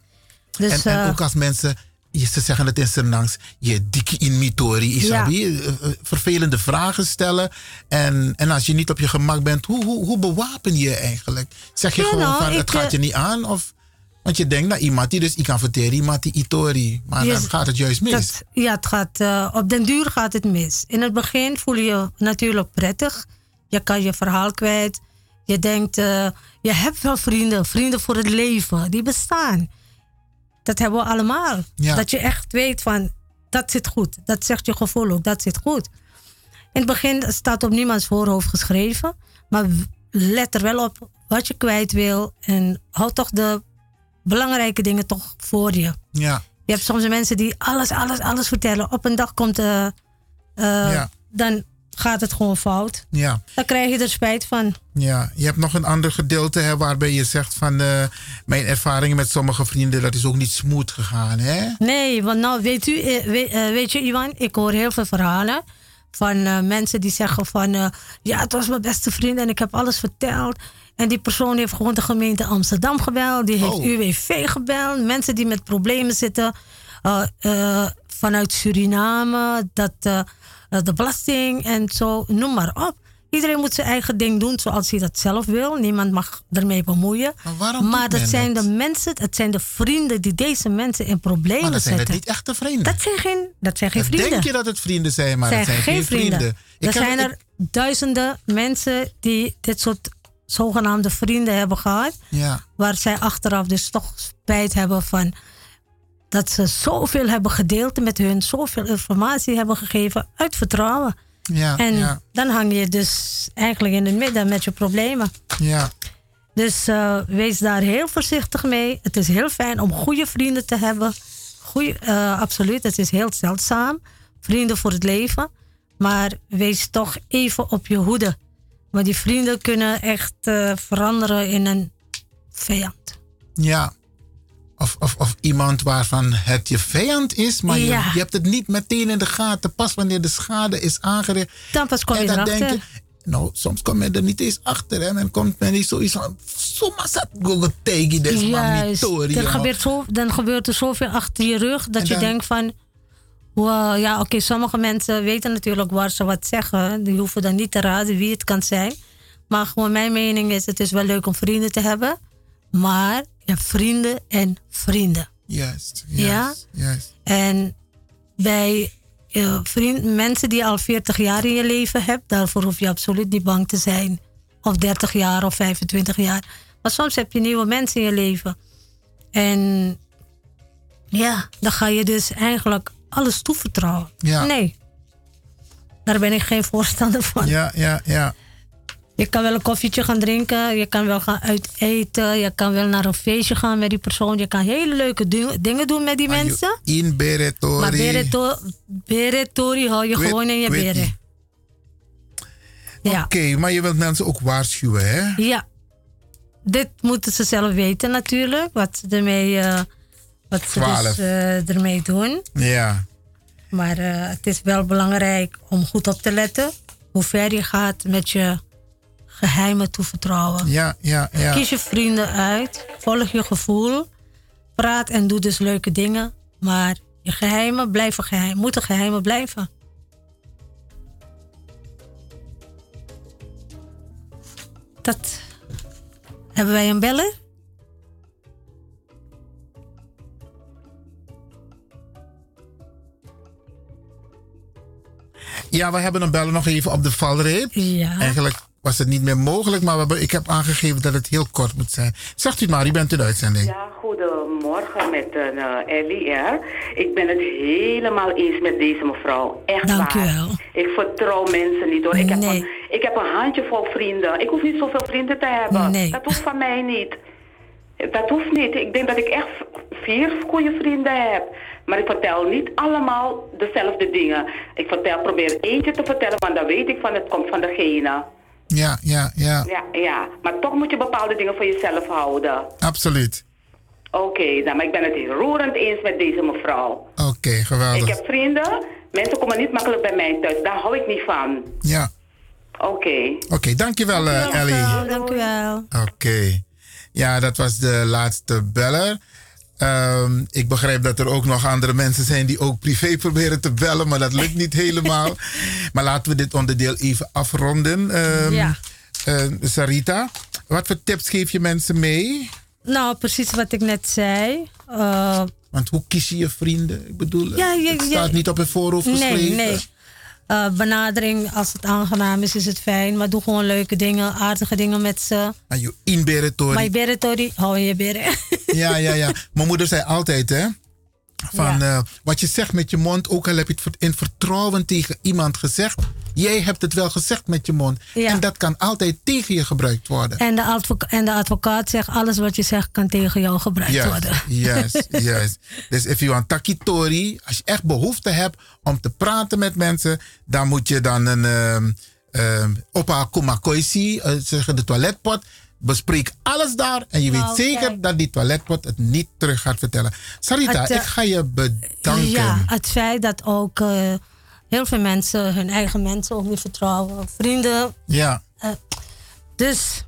Dus, en, en eh, ook als mensen, ze zeggen het in Senangs, je dikke in mitori, isabi, eh, eh, vervelende vragen stellen. En, en als je niet op je gemak bent, hoe, hoe, hoe bewapen je je eigenlijk? Zeg je Ja, gewoon nou, van, het gaat eh, je niet aan? Of, want je denkt, nou, iemand die dus, ik kan verteren, iemand die itori. Maar dan gaat het juist mis. dat- ja, het gaat, eh, op den duur gaat het mis. In het begin voel je je natuurlijk prettig. Je kan je verhaal kwijt. Je denkt, eh, je hebt wel vrienden, vrienden voor het leven, die bestaan. Dat hebben we allemaal. Ja. Dat je echt weet van, dat zit goed. Dat zegt je gevoel ook, dat zit goed. In het begin staat op niemands voorhoofd geschreven. Maar let er wel op wat je kwijt wil. En houd toch de belangrijke dingen toch voor je. Ja. Je hebt soms mensen die alles, alles, alles vertellen. Op een dag komt, eh, eh, Ja. dan gaat het gewoon fout. Ja. Dan krijg je er spijt van. Ja, je hebt nog een ander gedeelte hè, waarbij je zegt van eh, mijn ervaringen met sommige vrienden, dat is ook niet smooth gegaan, hè? Nee, want nou weet u, eh, weet, eh, weet je Iwan, ik hoor heel veel verhalen van mensen die zeggen van ja, het was mijn beste vriend en ik heb alles verteld. En die persoon heeft gewoon de gemeente Amsterdam gebeld, die heeft Oh. UWV gebeld, mensen die met problemen zitten vanuit Suriname, dat de belasting en zo, noem maar op. Iedereen moet zijn eigen ding doen zoals hij dat zelf wil. Niemand mag ermee bemoeien. Maar, waarom doet dat zijn dat? de mensen, het zijn de vrienden die deze mensen in problemen Maar dat zijn zetten. niet echte vrienden. Dat zijn geen, dat zijn geen vrienden. denk je dat het vrienden zijn, maar het zijn geen vrienden. Er zijn ik- er duizenden mensen die dit soort zogenaamde vrienden hebben gehad. Ja. Waar zij achteraf dus toch spijt hebben van dat ze zoveel hebben gedeeld met hun, zoveel informatie hebben gegeven uit vertrouwen. Ja, en ja. dan hang je dus eigenlijk in het midden met je problemen. Ja. Dus eh, wees daar heel voorzichtig mee. Het is heel fijn om goede vrienden te hebben. Goeie, eh, absoluut, het is heel zeldzaam. Vrienden voor het leven. Maar wees toch even op je hoede. Want die vrienden kunnen echt eh, veranderen in een vijand. Ja. Of, of, of iemand waarvan het je vijand is, maar je, Ja. je hebt het niet meteen in de gaten. Pas wanneer de schade is aangericht. Dan pas kom je En dan denk je, nou, soms kom je er niet eens achter. Hè. Men komt men niet zoiets van, Google tegen des man Juist. Tori, Er jongen." gebeurt zo, dan gebeurt er zoveel achter je rug dat En je dan- denkt van. Wow, ja, oké, sommige mensen weten natuurlijk waar ze wat zeggen. Die hoeven dan niet te raden wie het kan zijn. Maar gewoon mijn mening is: het is wel leuk om vrienden te hebben. Maar hebt vrienden en vrienden. Juist, Ja? juist, juist. En bij eh, vriend, mensen die al 40 jaar in je leven hebt, daarvoor hoef je absoluut niet bang te zijn. Of 30 jaar of 25 jaar. Maar soms heb je nieuwe mensen in je leven. En ja, dan ga je dus eigenlijk alles toevertrouwen. Ja. Nee, daar ben ik geen voorstander van. Ja, ja, ja. Je kan wel een koffietje gaan drinken, je kan wel gaan uiteten, je kan wel naar een feestje gaan met die persoon. Je kan hele leuke dingen doen met die mensen. In Beretori. Maar bereto, beretori hou je Weet- gewoon in je beren. Ja. Oké, maar je wilt mensen ook waarschuwen, hè? ja. Dit moeten ze zelf weten natuurlijk. Wat ze ermee, eh, wat ze dus, eh, ermee doen. Ja. Maar eh, het is wel belangrijk om goed op te letten. Hoe ver je gaat met je geheimen toevertrouwen. Ja, ja, ja. Kies je vrienden uit. Volg je gevoel. Praat en doe dus leuke dingen. Maar je geheimen blijven geheim. Moeten geheimen blijven. Dat. Hebben wij een beller? Ja, we hebben een bellen nog even op de valreep. Ja. Eigenlijk was het niet meer mogelijk, maar we ik heb aangegeven dat het heel kort moet zijn. Zegt u het maar, u bent in de uitzending. Ja, goedemorgen met uh, Ellie. Hè. Ik ben het helemaal eens met deze mevrouw. Echt Dank u waar. wel. Ik vertrouw mensen niet hoor. Ik, heb een, ik heb een handjevol vrienden. Ik hoef niet zoveel vrienden te hebben. Nee. Dat hoeft van mij niet. Dat hoeft niet. Ik denk dat ik echt vier goede vrienden heb. Maar ik vertel niet allemaal dezelfde dingen. Ik vertel, probeer eentje te vertellen, want dan weet ik van het komt van degene. Ja, ja, ja. Ja, ja. Maar toch moet je bepaalde dingen voor jezelf houden. Absoluut. Oké, nou, maar ik ben het hier roerend eens met deze mevrouw. Oké, geweldig. Ik heb vrienden, mensen komen niet makkelijk bij mij thuis. Daar hou ik niet van. Ja, Oké. oké, dankjewel eh, Ellie. Dank u wel. Oké. Ja, dat was de laatste beller. Ehm, ik begrijp dat er ook nog andere mensen zijn die ook privé proberen te bellen, maar dat lukt niet helemaal. Maar laten we dit onderdeel even afronden. Ehm, Ja. eh, Sarita, wat voor tips geef je mensen mee? Nou, precies wat ik net zei. Eh, Want hoe kies je je vrienden? Ik bedoel, Ja, je- het staat niet op het voorhoofd geschreven. Nee, nee. Eh, benadering, als het aangenaam is, is het fijn. Maar doe gewoon leuke dingen, aardige dingen met ze. Maar je inberen, Tori. Maar je beren, Tori, hou je beren. Ja, ja, ja. Mijn moeder zei altijd, hè. Van eh, wat je zegt met je mond, ook al heb je het in vertrouwen tegen iemand gezegd. Jij hebt het wel gezegd met je mond. Ja. En dat kan altijd tegen je gebruikt worden. En de, advoca- en de advocaat zegt, alles wat je zegt kan tegen jou gebruikt worden. Juist, juist. Dus if you want takitori, als je echt behoefte hebt om te praten met mensen, dan moet je dan een ehm ehm opa kumakoisi, eh, zeggen de toiletpot. Bespreek alles daar en je Nou, weet zeker dat die toiletpot het niet terug gaat vertellen. Sarita, Het, eh, ik ga je bedanken. Ja, het feit dat ook eh, heel veel mensen hun eigen mensen ook niet vertrouwen. Vrienden. Ja, eh, dus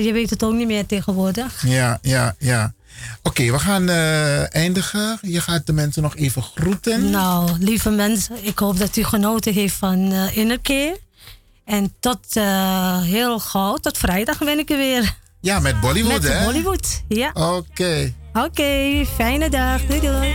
je weet het ook niet meer tegenwoordig. ja, ja, ja. Oké, we gaan eindigen. Je gaat de mensen nog even groeten. Nou, lieve mensen, ik hoop dat u genoten heeft van Innerkeer. En tot eh, heel gauw, tot vrijdag ben ik er weer. Ja, met Bollywood, Met hè? Bollywood, ja. Oké. Oké, fijne dag. Doei doei.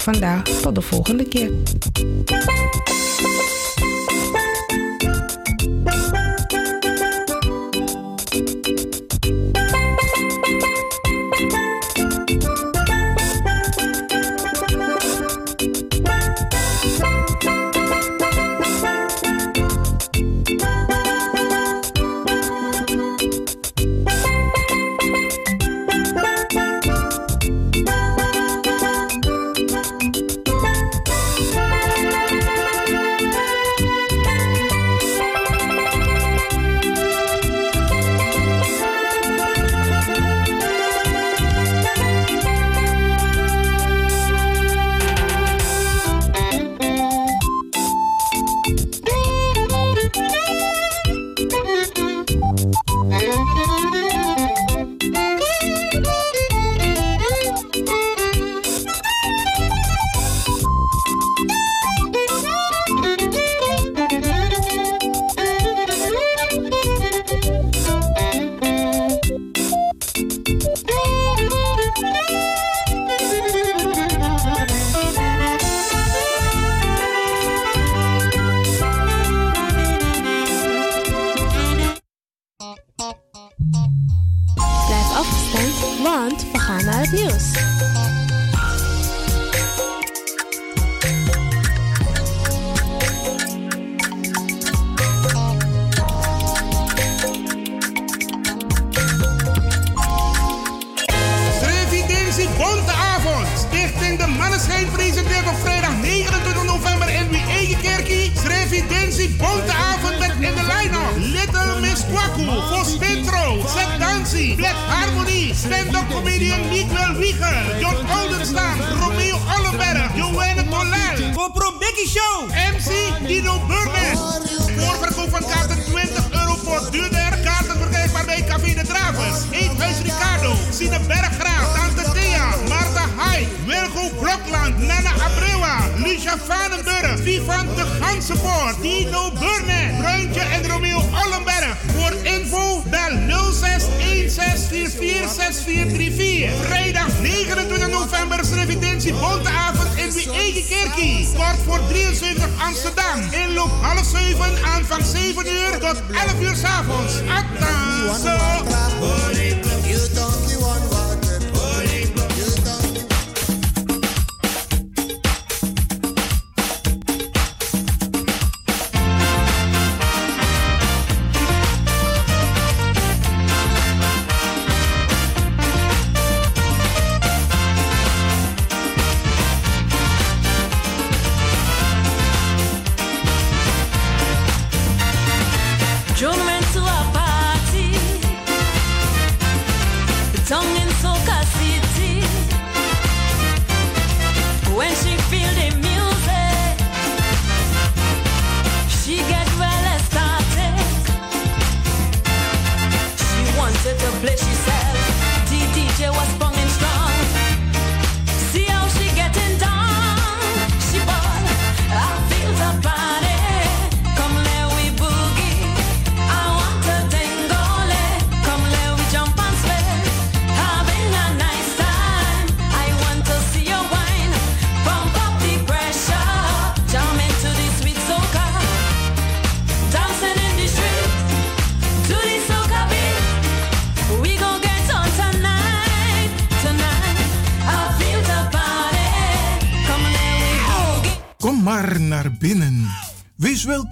vandaag. Tot de volgende keer.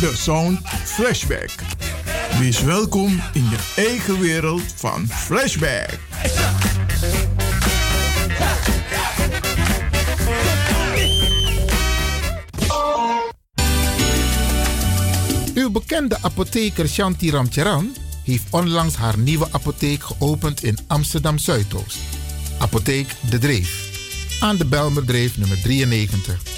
De Sound Flashback. Wees welkom in je eigen wereld van Flashback. Uw bekende apotheker Shanti Ramcharan heeft onlangs haar nieuwe apotheek geopend in Amsterdam Zuidoost. Apotheek De Dreef. Aan de Belmerdreef nummer 93.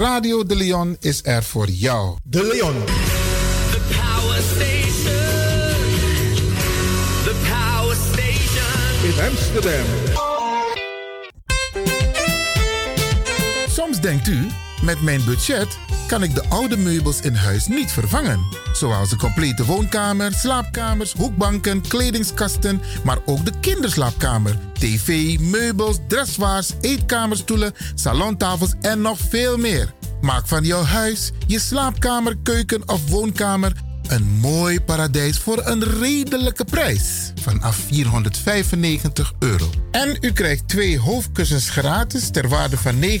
Radio De Leon is er voor jou. De Leon. The power station. The power station. In Amsterdam. Soms denkt u, met mijn budget kan ik de oude meubels in huis niet vervangen. Zoals de complete woonkamer, slaapkamers, hoekbanken, kledingskasten, maar ook de kinderslaapkamer, tv, meubels, dressoirs, eetkamerstoelen, salontafels en nog veel meer. Maak van jouw huis, je slaapkamer, keuken of woonkamer een mooi paradijs voor een redelijke prijs. Vanaf 495 euro. En u krijgt twee hoofdkussens gratis ter waarde van 59,50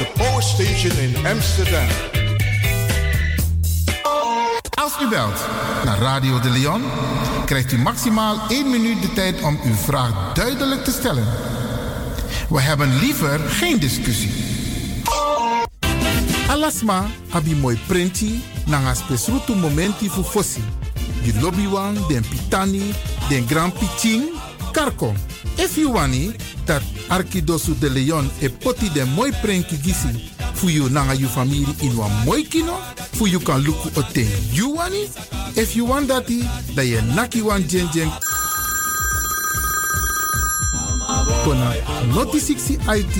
De Power Station in Amsterdam. Als u belt naar Radio de Leon, krijgt u maximaal 1 minuut de tijd om uw vraag duidelijk te stellen. We hebben liever geen discussie. Alasma abi mooi printi nanga spesrutu momenti fu fossi. Di lobby wan, den pitani, den grand piching, karko. If you wani, dat Arkidosu de Leon e poti den mooi prenki gisi fu you nanga you family in wan mooi kino, fu you kan luku oten you wani. If you want dati, da ye naki wan jen jen kona noti 60 IT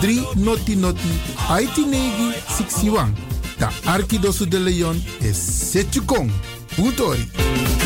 3 noti noti IT negi 61. Da Arkidosu de Leon is Setjukong. Utori.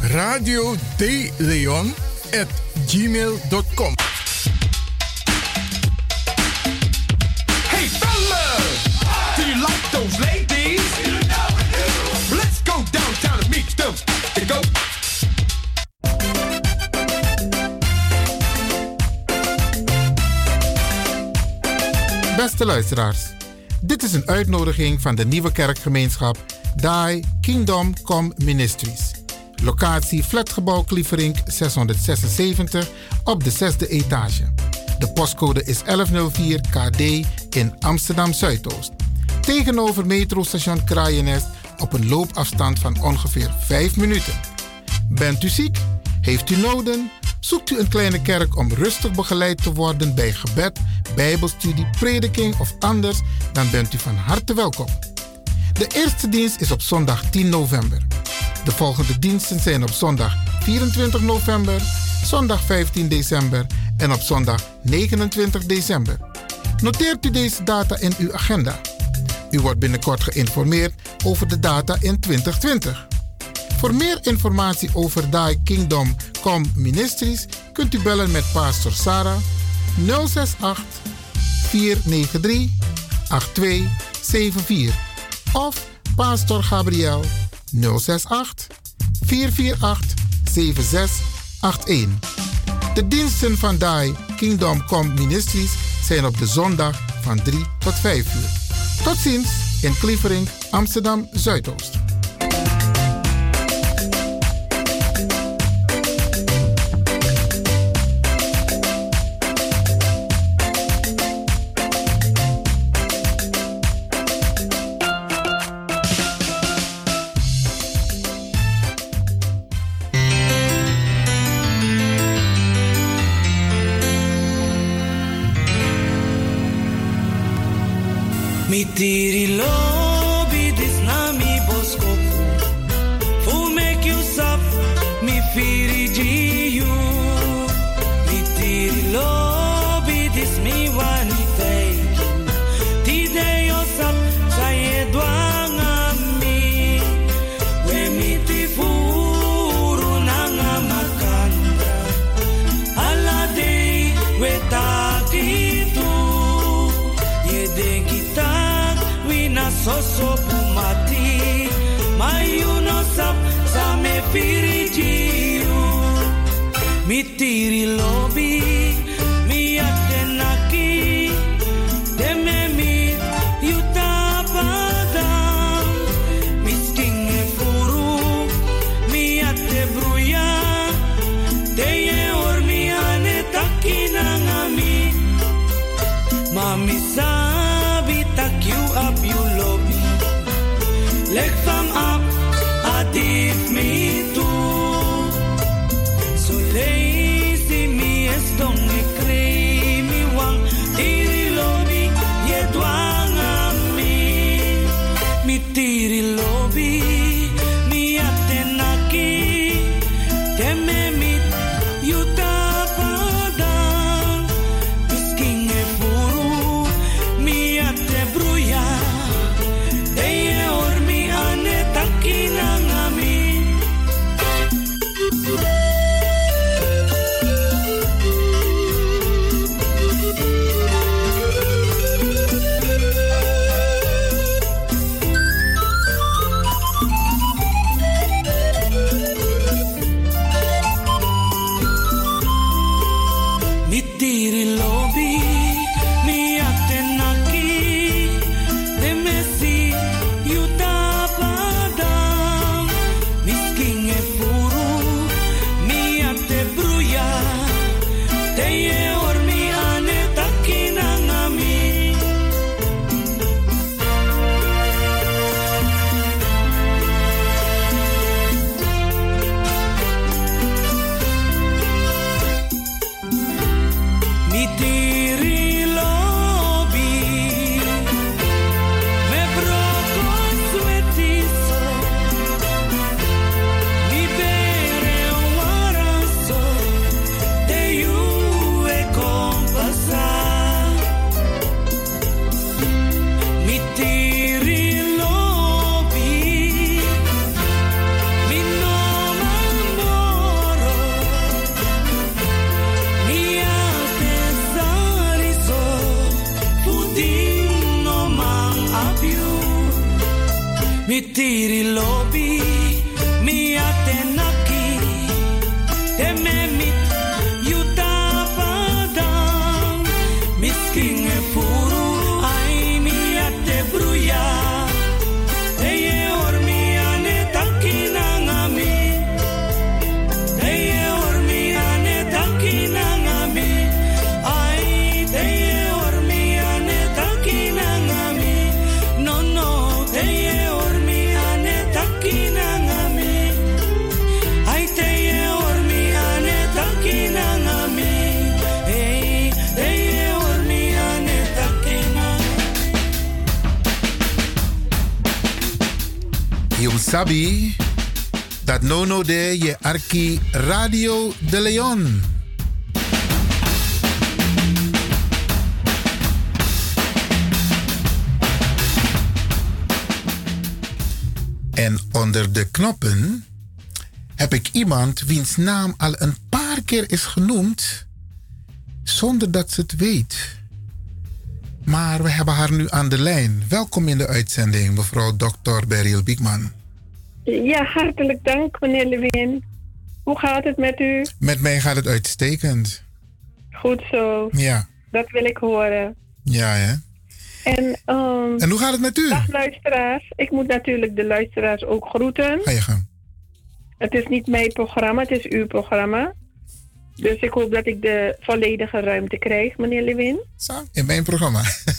radio de Leon at gmail.com. Hey fellas, do you like those ladies? Let's go downtown and meet them. They go. Beste luisteraars, dit is een uitnodiging van de nieuwe kerkgemeenschap Die Kingdom Come Ministries. Locatie Flatgebouw Klieverink 676 op de zesde etage. De postcode is 1104 KD in Amsterdam Zuidoost. Tegenover metrostation Kraaienest op een loopafstand van ongeveer 5 minuten. Bent u ziek? Heeft u noden? Zoekt u een kleine kerk om rustig begeleid te worden bij gebed, bijbelstudie, prediking of anders? Dan bent u van harte welkom. De eerste dienst is op zondag 10 november. De volgende diensten zijn op zondag 24 november, zondag 15 december en op zondag 29 december. Noteert u deze data in uw agenda. U wordt binnenkort geïnformeerd over de data in 2020. Voor meer informatie over Die Kingdom Come Ministries kunt u bellen met Pastor Sarah 068 493 8274 of Pastor Gabriel 068 448 7681. De diensten van Die Kingdom Come Ministries zijn op de zondag van 3 tot 5 uur. Tot ziens in Klievering, Amsterdam Zuidoost. Tiri lobby, Sabi, dat nono de je arki Radio de Leon. En onder de knoppen heb ik iemand wiens naam al een paar keer is genoemd, zonder dat ze het weet. Maar we hebben haar nu aan de lijn. Welkom in de uitzending, mevrouw Dr. Beryl Biekman. Ja, hartelijk dank, meneer Lewin. Hoe gaat het met u? Met mij gaat het uitstekend. Goed zo. Ja, Dat wil ik horen. ja hè. En, ehm, En hoe gaat het met u? Dag luisteraars. Ik moet natuurlijk de luisteraars ook groeten. Ga je gang. Het is niet mijn programma, het is uw programma. Dus ik hoop dat ik de volledige ruimte krijg, meneer Lewin. In mijn programma.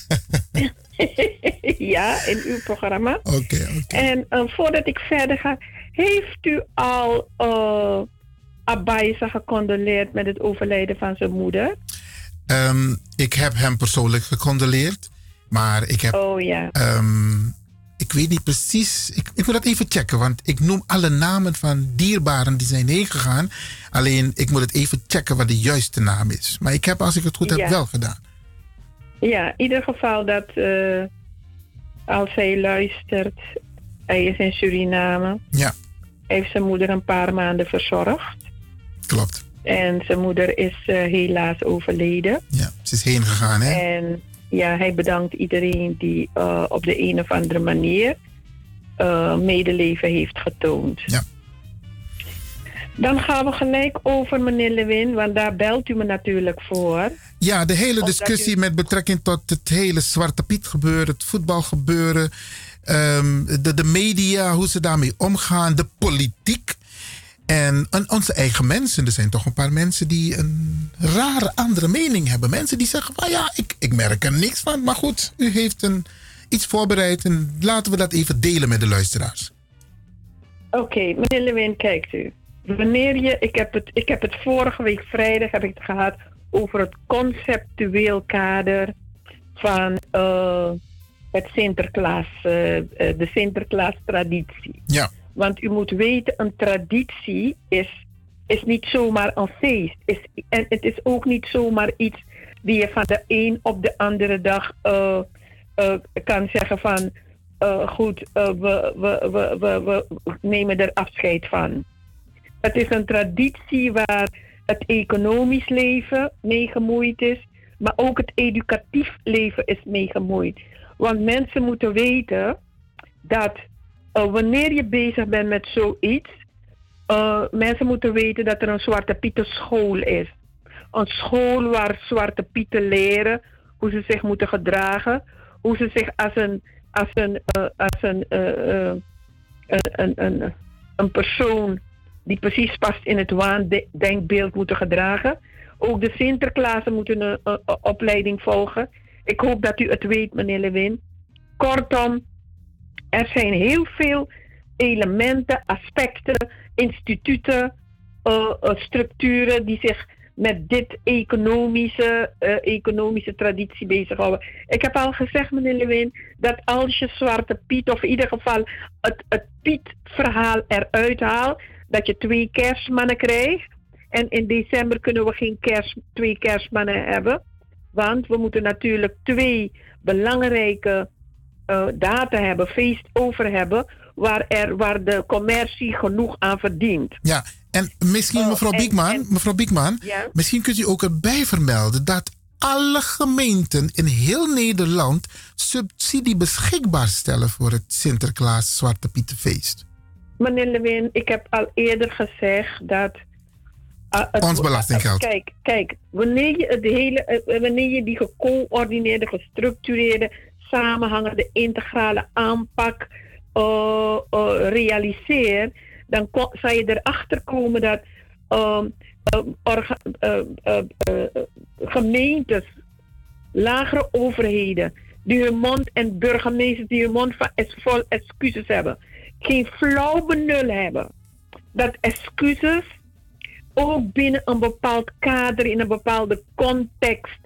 ja, in uw programma. Oké, oké. En eh, voordat ik verder ga, heeft u al uh, Abaisa gecondoleerd met het overlijden van zijn moeder? Ehm, ik heb hem persoonlijk gecondoleerd. Maar ik heb. Oh ja. ehm, ik weet niet precies. Ik, ik moet dat even checken. Want ik noem alle namen van dierbaren die zijn heen gegaan. Alleen ik moet het even checken wat de juiste naam is. Maar ik heb, als ik het goed heb, Ja. wel gedaan. Ja, in ieder geval dat eh, als hij luistert, hij is in Suriname. Ja. Hij heeft zijn moeder een paar maanden verzorgd. Klopt. En zijn moeder is eh, helaas overleden. Ja, ze is heen gegaan, hè? En ja, hij bedankt iedereen die eh, op de een of andere manier medeleven heeft getoond. Ja. Dan gaan we gelijk over meneer Lewin, want daar belt u me natuurlijk voor. Ja, de hele discussie met betrekking tot het hele Zwarte Piet gebeuren, het voetbalgebeuren, ehm, de, de media, hoe ze daarmee omgaan, de politiek. En, en onze eigen mensen. Er zijn toch een paar mensen die een rare andere mening hebben. Mensen die zeggen van ja, ik, ik merk er niks van. Maar goed, u heeft een, iets voorbereid en laten we dat even delen met de luisteraars. Oké, meneer Lewin, kijkt u. Wanneer je, ik heb, het, ik heb het vorige week vrijdag heb ik het gehad over het conceptueel kader van eh, het Sinterklaas, eh, eh, de Sinterklaas traditie. Ja. Want u moet weten, een traditie is, is niet zomaar een feest. Is, en het is ook niet zomaar iets die je van de een op de andere dag kan zeggen van... goed, we, we, we, we, we nemen er afscheid van. Het is een traditie waar het economisch leven mee gemoeid is, maar ook het educatief leven is mee gemoeid. Want mensen moeten weten dat eh, wanneer je bezig bent met zoiets, eh, mensen moeten weten dat er een Zwarte Pieten school is. Een school waar Zwarte Pieten leren hoe ze zich moeten gedragen, hoe ze zich als een, als een, eh, als een, een, een, een persoon die precies past in het waandenkbeeld moeten gedragen. Ook de Sinterklaasen moeten een opleiding volgen. Ik hoop dat u het weet, meneer Lewin. Kortom, er zijn heel veel elementen, aspecten, instituten, eh, eh, structuren die zich met dit economische, eh, economische traditie bezighouden. Ik heb al gezegd, meneer Lewin, dat als je Zwarte Piet, of in ieder geval het, het Piet-verhaal eruit haalt, dat je twee kerstmannen krijgt. En in december kunnen we geen kerst, twee kerstmannen hebben. Want we moeten natuurlijk twee belangrijke eh, data hebben, feest over hebben, waar, er, waar de commercie genoeg aan verdient. Ja, en misschien mevrouw Biekman, mevrouw Biekman, Ja? misschien kunt u ook erbij vermelden dat alle gemeenten in heel Nederland subsidie beschikbaar stellen voor het Sinterklaas Zwarte Pietenfeest. Meneer Lewin, ik heb al eerder gezegd dat. het- Ons belastinggeld. Kijk, kijk wanneer, je het hele, eh, wanneer je die gecoördineerde, gestructureerde, samenhangende, integrale aanpak eh, eh, realiseert, dan zal je erachter komen dat ehm, eh, orga- eh, eh, eh, gemeentes, lagere overheden, die hun mond en burgemeesters die hun mond van vol excuses hebben, geen flauw benul hebben dat excuses ook binnen een bepaald kader, in een bepaalde context,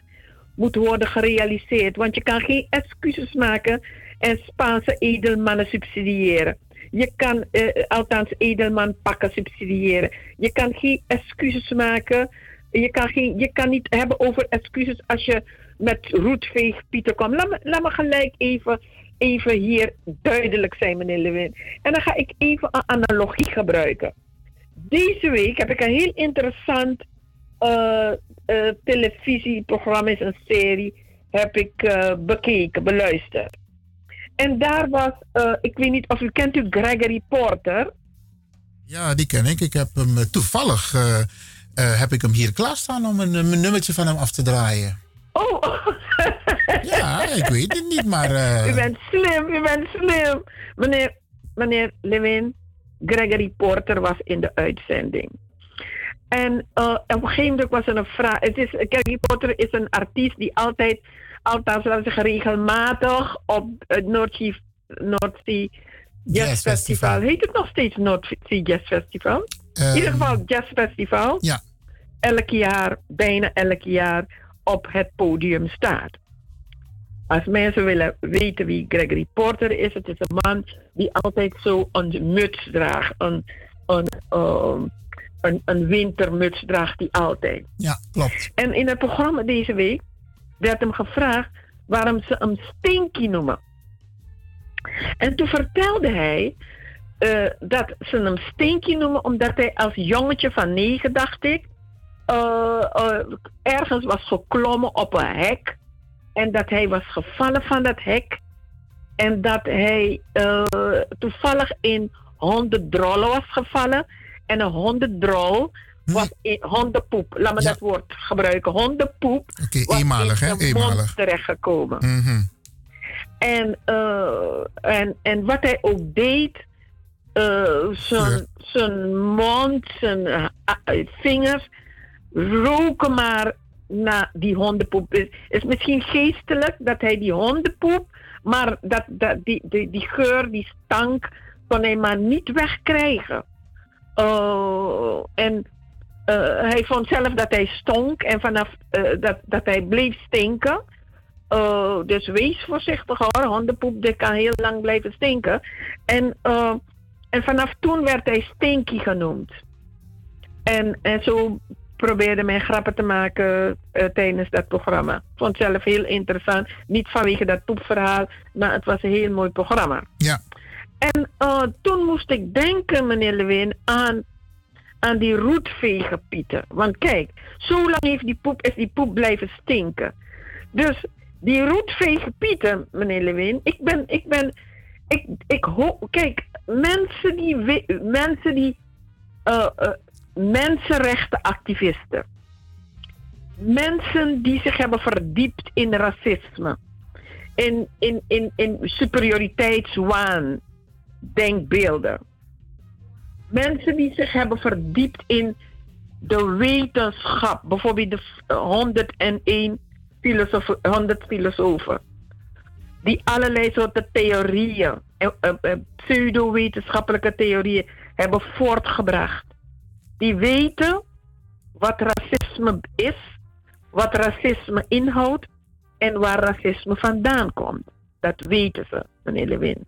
moet worden gerealiseerd. Want je kan geen excuses maken en Spaanse edelmannen subsidiëren. Je kan, eh, althans, edelman pakken subsidiëren. Je kan geen excuses maken. Je kan, geen, je kan niet hebben over excuses als je met roetveeg Pieter komt. Laat me, laat me gelijk even, even hier duidelijk zijn, meneer Lewin. En dan ga ik even een analogie gebruiken. Deze week heb ik een heel interessant eh, eh, televisieprogramma, is een serie, heb ik eh, bekeken, beluisterd. En daar was, ik weet niet of u kent u Gregory Porter. Ja, die ken ik. Ik heb hem toevallig heb ik hem hier klaarstaan om een, een nummertje van hem af te draaien. Oh! ja, ik weet het niet, maar... eh, U bent slim, u bent slim. Meneer, meneer Lewin, Gregory Porter was in de uitzending. En eh, op een gegeven moment was er een vraag. Het is, Gregory Porter is een artiest die altijd, althans laten we zeggen, regelmatig op het Noordzee Noordzee Jazz Jazz Festival. Festival. Heet het nog steeds Noordzee Jazz Festival? in ieder geval Jazz Festival. Ja. Elk jaar, bijna elk jaar, op het podium staat. Als mensen willen weten wie Gregory Porter is, het is een man die altijd zo een muts draagt. Een, een, ehm, een, een wintermuts draagt hij altijd. Ja, klopt. En in het programma deze week werd hem gevraagd waarom ze hem Stinky noemen. En toen vertelde hij eh, dat ze hem Stinky noemen omdat hij als jongetje van negen, dacht ik, eh, eh, ergens was geklommen op een hek. En dat hij was gevallen van dat hek. En dat hij eh, toevallig in hondendrollen was gevallen. En een hondendrol was in hondenpoep. Laat me dat woord gebruiken. Hondenpoep Oké, was eenmalig, in hè? Eenmalig. terechtgekomen. Mhm. En, eh, en, en wat hij ook deed, eh, zijn, zijn mond, zijn vingers roken maar naar die hondenpoep. Het is misschien geestelijk dat hij die hondenpoep, maar dat, dat, die, die, die geur, die stank, kon hij maar niet wegkrijgen. Eh, en eh, hij vond zelf dat hij stonk en vanaf eh, dat, dat hij bleef stinken. Dus wees voorzichtig hoor. Hondenpoep dit kan heel lang blijven stinken. En, en vanaf toen werd hij Stinky genoemd. En, en zo probeerde men grappen te maken eh, tijdens dat programma. Ik vond het zelf heel interessant. Niet vanwege dat poepverhaal, maar het was een heel mooi programma. Ja. En eh, toen moest ik denken, meneer Lewin, aan, aan die roetvegenpieten. Want kijk, zo lang heeft die poep, is die poep blijven stinken. Dus die roetvegenpieten, meneer Lewin, ik ben, ik ben, ik, ik kijk, mensen die, mensen die, eh, mensenrechtenactivisten, mensen die zich hebben verdiept in racisme, in, in, in, in superioriteitswaan, denkbeelden. Mensen die zich hebben verdiept in de wetenschap, bijvoorbeeld de v- 101 filosofen, 100 filosofen, die allerlei soorten theorieën, eh, eh, eh, pseudo-wetenschappelijke theorieën hebben voortgebracht. Die weten wat racisme is, wat racisme inhoudt en waar racisme vandaan komt. Dat weten ze, meneer Lewin.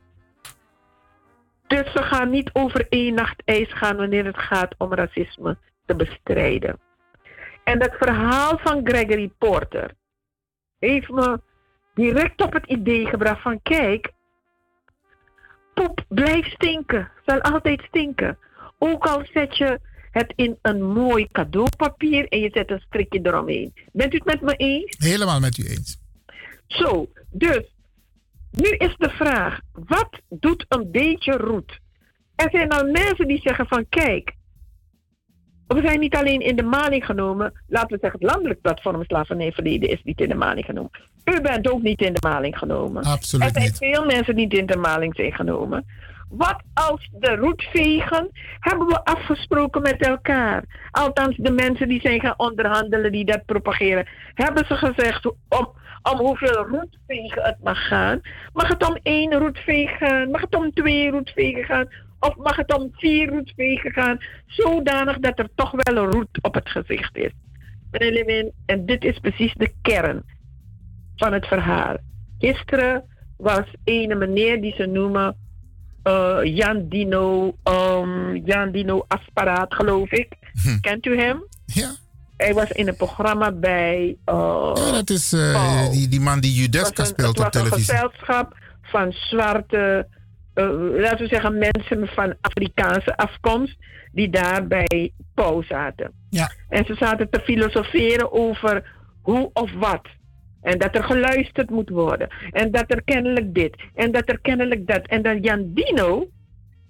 Dus ze gaan niet over één nacht ijs gaan wanneer het gaat om racisme te bestrijden. En dat verhaal van Gregory Porter heeft me direct op het idee gebracht van kijk, poep blijft stinken, zal altijd stinken. Ook al zet je het in een mooi cadeaupapier en je zet een strikje eromheen. Bent u het met me eens? Helemaal met u eens. Zo, dus nu is de vraag: wat doet een beetje roet? Er zijn al mensen die zeggen van kijk, we zijn niet alleen in de maling genomen, laten we zeggen het landelijk platform slavernijverleden is niet in de maling genomen. U bent ook niet in de maling genomen. Absoluut er zijn niet. veel mensen die niet in de maling zijn genomen. Wat als de roetvegen hebben we afgesproken met elkaar? Althans, de mensen die zijn gaan onderhandelen, die dat propageren, hebben ze gezegd om, om hoeveel roetvegen het mag gaan. Mag het om één roetveeg gaan? Mag het om twee roetvegen gaan? Of mag het om vier roetvegen gaan? Zodanig dat er toch wel een roet op het gezicht is. Meneer en dit is precies de kern van het verhaal. Gisteren was een meneer die ze noemen Jan Dino, ehm, Jan Dino Asparaat, geloof ik. Kent u hem? Ja. Hij was in een programma bij. eh, Ja, dat is eh, die, die man die Judeska speelt op het was een televisie. gezelschap van zwarte, eh, laten we zeggen, mensen van Afrikaanse afkomst. die daar bij Pauw zaten. Ja. En ze zaten te filosoferen over hoe of wat. En dat er geluisterd moet worden. En dat er kennelijk dit. En dat er kennelijk dat. En dan Jan Dino,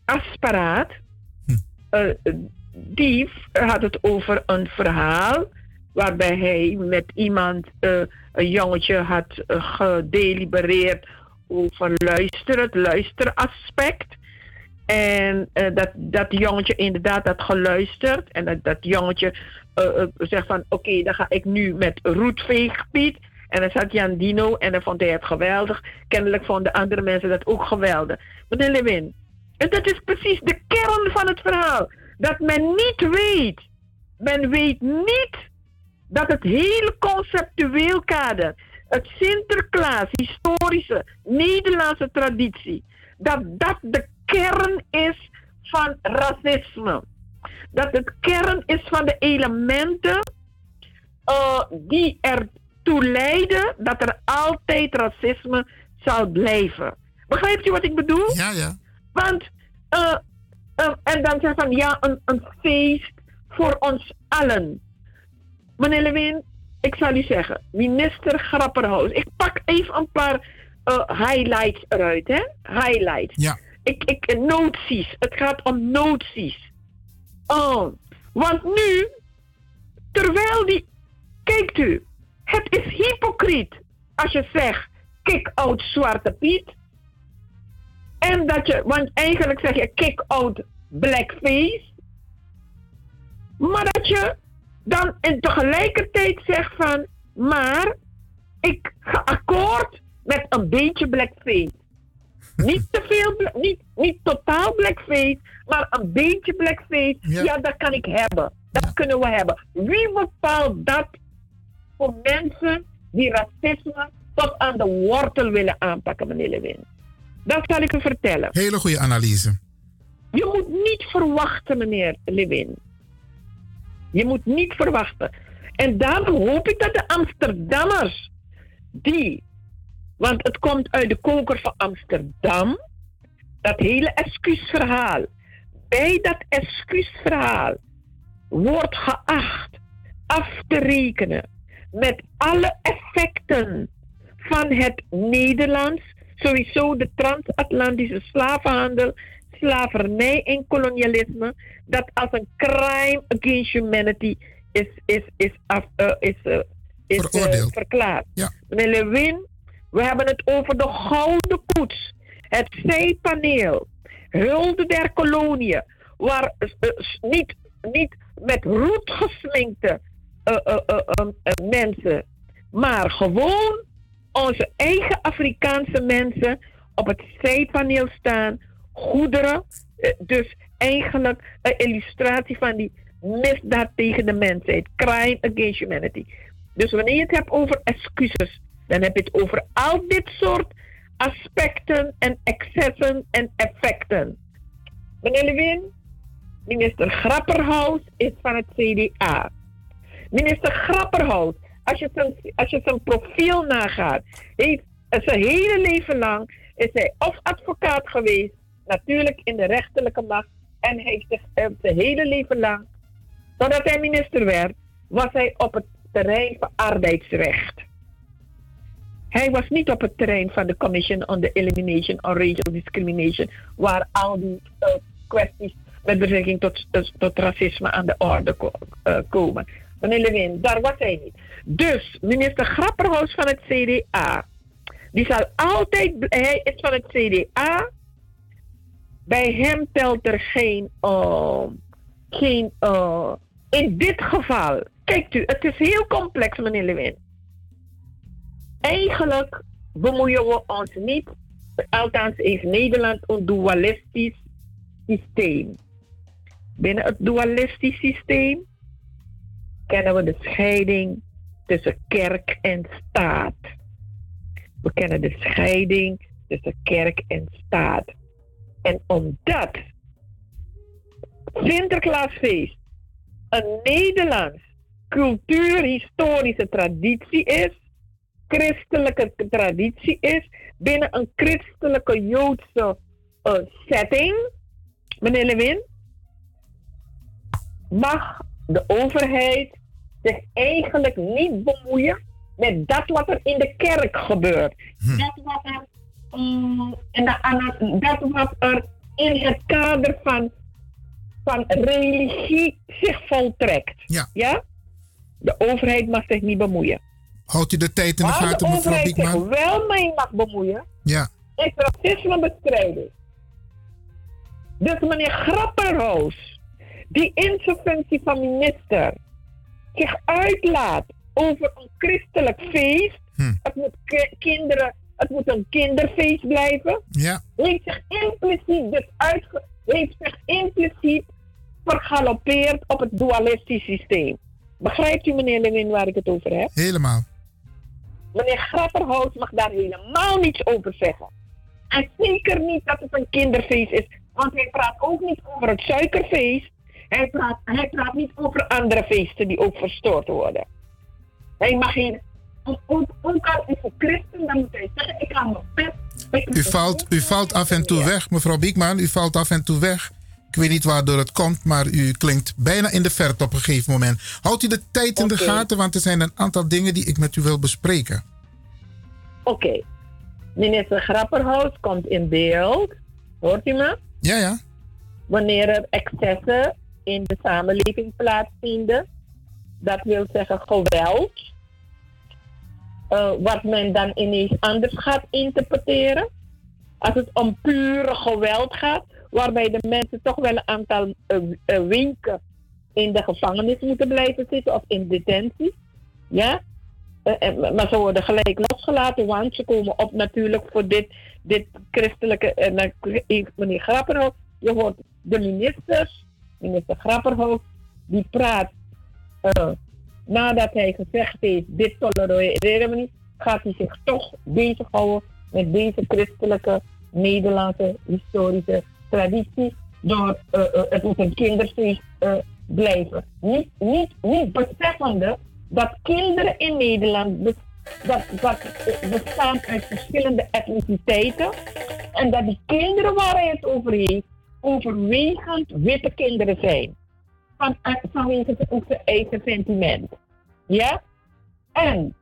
Asparaat, eh, die had het over een verhaal waarbij hij met iemand, eh, een jongetje, had eh, gedelibereerd over luisteren, het luisteraspect. En dat, dat jongetje inderdaad had geluisterd. En dat, dat jongetje zegt van oké, dan ga ik nu met roetveegpiet. En dan zat Jan Dino en dan vond hij het geweldig. Kennelijk vonden andere mensen dat ook geweldig. Meneer Lewin, en dat is precies de kern van het verhaal. Dat men niet weet. Men weet niet dat het hele conceptueel kader, het Sinterklaas, historische Nederlandse traditie, dat dat de kern is van racisme. Dat het kern is van de elementen eh, die ertoe leiden dat er altijd racisme zal blijven. Begrijpt u wat ik bedoel? Ja, ja. Want, eh, eh, en dan zeggen van ja, een, een feest voor ons allen. Meneer Lewin, ik zal u zeggen, minister Grapperhaus. Ik pak even een paar eh, highlights eruit, hè? Highlights. Ja. Ik, ik, noties. Het gaat om noties. Oh, want nu, terwijl die. Kijkt u, het is hypocriet als je zegt: kick out Zwarte Piet. En dat je, want eigenlijk zeg je kick out blackface. Maar dat je dan en tegelijkertijd zegt van, maar ik ga akkoord met een beetje blackface. Niet te veel, niet, niet totaal blackface, maar een beetje blackface. Ja. dat kan ik hebben. Dat kunnen we hebben. Wie bepaalt dat voor mensen die racisme tot aan de wortel willen aanpakken, meneer Lewin? Dat zal ik u vertellen. Hele goede analyse. Je moet niet verwachten, meneer Lewin. Je moet niet verwachten. En daarom hoop ik dat de Amsterdammers, die, want het komt uit de koker van Amsterdam, dat hele excuusverhaal, bij dat excuusverhaal wordt geacht af te rekenen met alle effecten van het Nederlands, sowieso de transatlantische slavenhandel, slavernij en kolonialisme, dat als een crime against humanity is, is, is, af, eh, is, eh, is eh, verklaard. Meneer Lewin, we hebben het over de gouden koets, het zijpaneel, hulde der koloniën, waar niet, niet met roet gesminkte eh, eh, eh, eh, eh, mensen, maar gewoon onze eigen Afrikaanse mensen op het zijpaneel staan, goederen. Dus eigenlijk een illustratie van die misdaad tegen de mensheid, crime against humanity. Dus wanneer je het hebt over excuses, dan heb je het over al dit soort aspecten en excessen en effecten. Meneer Lewin, minister Grapperhaus is van het CDA. Minister Grapperhaus, als je zijn, als je zijn profiel nagaat, heeft zijn hele leven lang is hij of advocaat geweest, natuurlijk in de rechterlijke macht, en heeft zich zijn hele leven lang, totdat hij minister werd, was hij op het terrein van arbeidsrecht. Hij was niet op het terrein van de Commission on the Elimination of Racial Discrimination, waar al die eh, kwesties met betrekking tot, tot racisme aan de orde eh, komen. Meneer Lewin, daar was hij niet. Dus minister Grapperhaus van het CDA, die zal altijd, hij is van het CDA, bij hem telt er geen, eh, geen eh, in dit geval, kijkt u, het is heel complex, meneer Lewin. Eigenlijk bemoeien we ons niet, althans heeft Nederland een dualistisch systeem. Binnen het dualistisch systeem kennen we de scheiding tussen kerk en staat. We kennen de scheiding tussen kerk en staat. En omdat Sinterklaasfeest een Nederlands cultuurhistorische traditie is, christelijke traditie is, binnen een christelijke Joodse eh, setting, meneer Lewin, mag de overheid zich eigenlijk niet bemoeien met dat wat er in de kerk gebeurt. Dat wat er, mm, en de- dat wat er in het kader van, van religie zich voltrekt. Ja. De overheid mag zich niet bemoeien. Houdt u de tijd in de Waar de gaten, mevrouw overheid zich wel mee mag bemoeien, Ja. is racismebestrijding. Dus meneer Grapperhaus, die in zijn functie van minister zich uitlaat over een christelijk feest, het, moet ki- kinderen, het moet een kinderfeest blijven, Ja. heeft zich impliciet dus uitge, heeft zich impliciet vergalopeerd op het dualistisch systeem. Begrijpt u meneer Lewin waar ik het over heb? Helemaal. Meneer Grapperhaus mag daar helemaal niets over zeggen. En zeker niet dat het een kinderfeest is. Want hij praat ook niet over het suikerfeest. Hij praat, hij praat niet over andere feesten die ook verstoord worden. Hij mag geen... Ook, al is hij christen, dan moet hij zeggen... Ik ga mijn pet... U valt, u valt af en toe weg, mevrouw Biekman. U valt af en toe weg. Ik weet niet waardoor het komt, maar u klinkt bijna in de verte op een gegeven moment. Houdt u de tijd in de gaten, want er zijn een aantal dingen die ik met u wil bespreken. Oké. Minister Grapperhaus komt in beeld. Hoort u me? Ja, ja. Wanneer er excessen in de samenleving plaatsvinden. Dat wil zeggen geweld. eh, wat men dan ineens anders gaat interpreteren. Als het om pure geweld gaat, waarbij de mensen toch wel een aantal eh, weken in de gevangenis moeten blijven zitten of in detentie. Ja? Maar ze worden gelijk losgelaten, want ze komen op natuurlijk voor dit, dit christelijke. En meneer Grapperhaus, je hoort de ministers, minister Grapperhaus, die praat eh, nadat hij gezegd heeft: dit tolereren we niet, gaat hij zich toch bezighouden met deze christelijke Nederlandse historische traditie. Door eh, eh, het moet een kinderfeest blijven. Niet, niet, niet beseffende dat kinderen in Nederland dat, dat bestaan uit verschillende etniciteiten. En dat die kinderen waar hij het over heeft, overwegend witte kinderen zijn. Van, vanwege ook eigen sentiment. Ja? En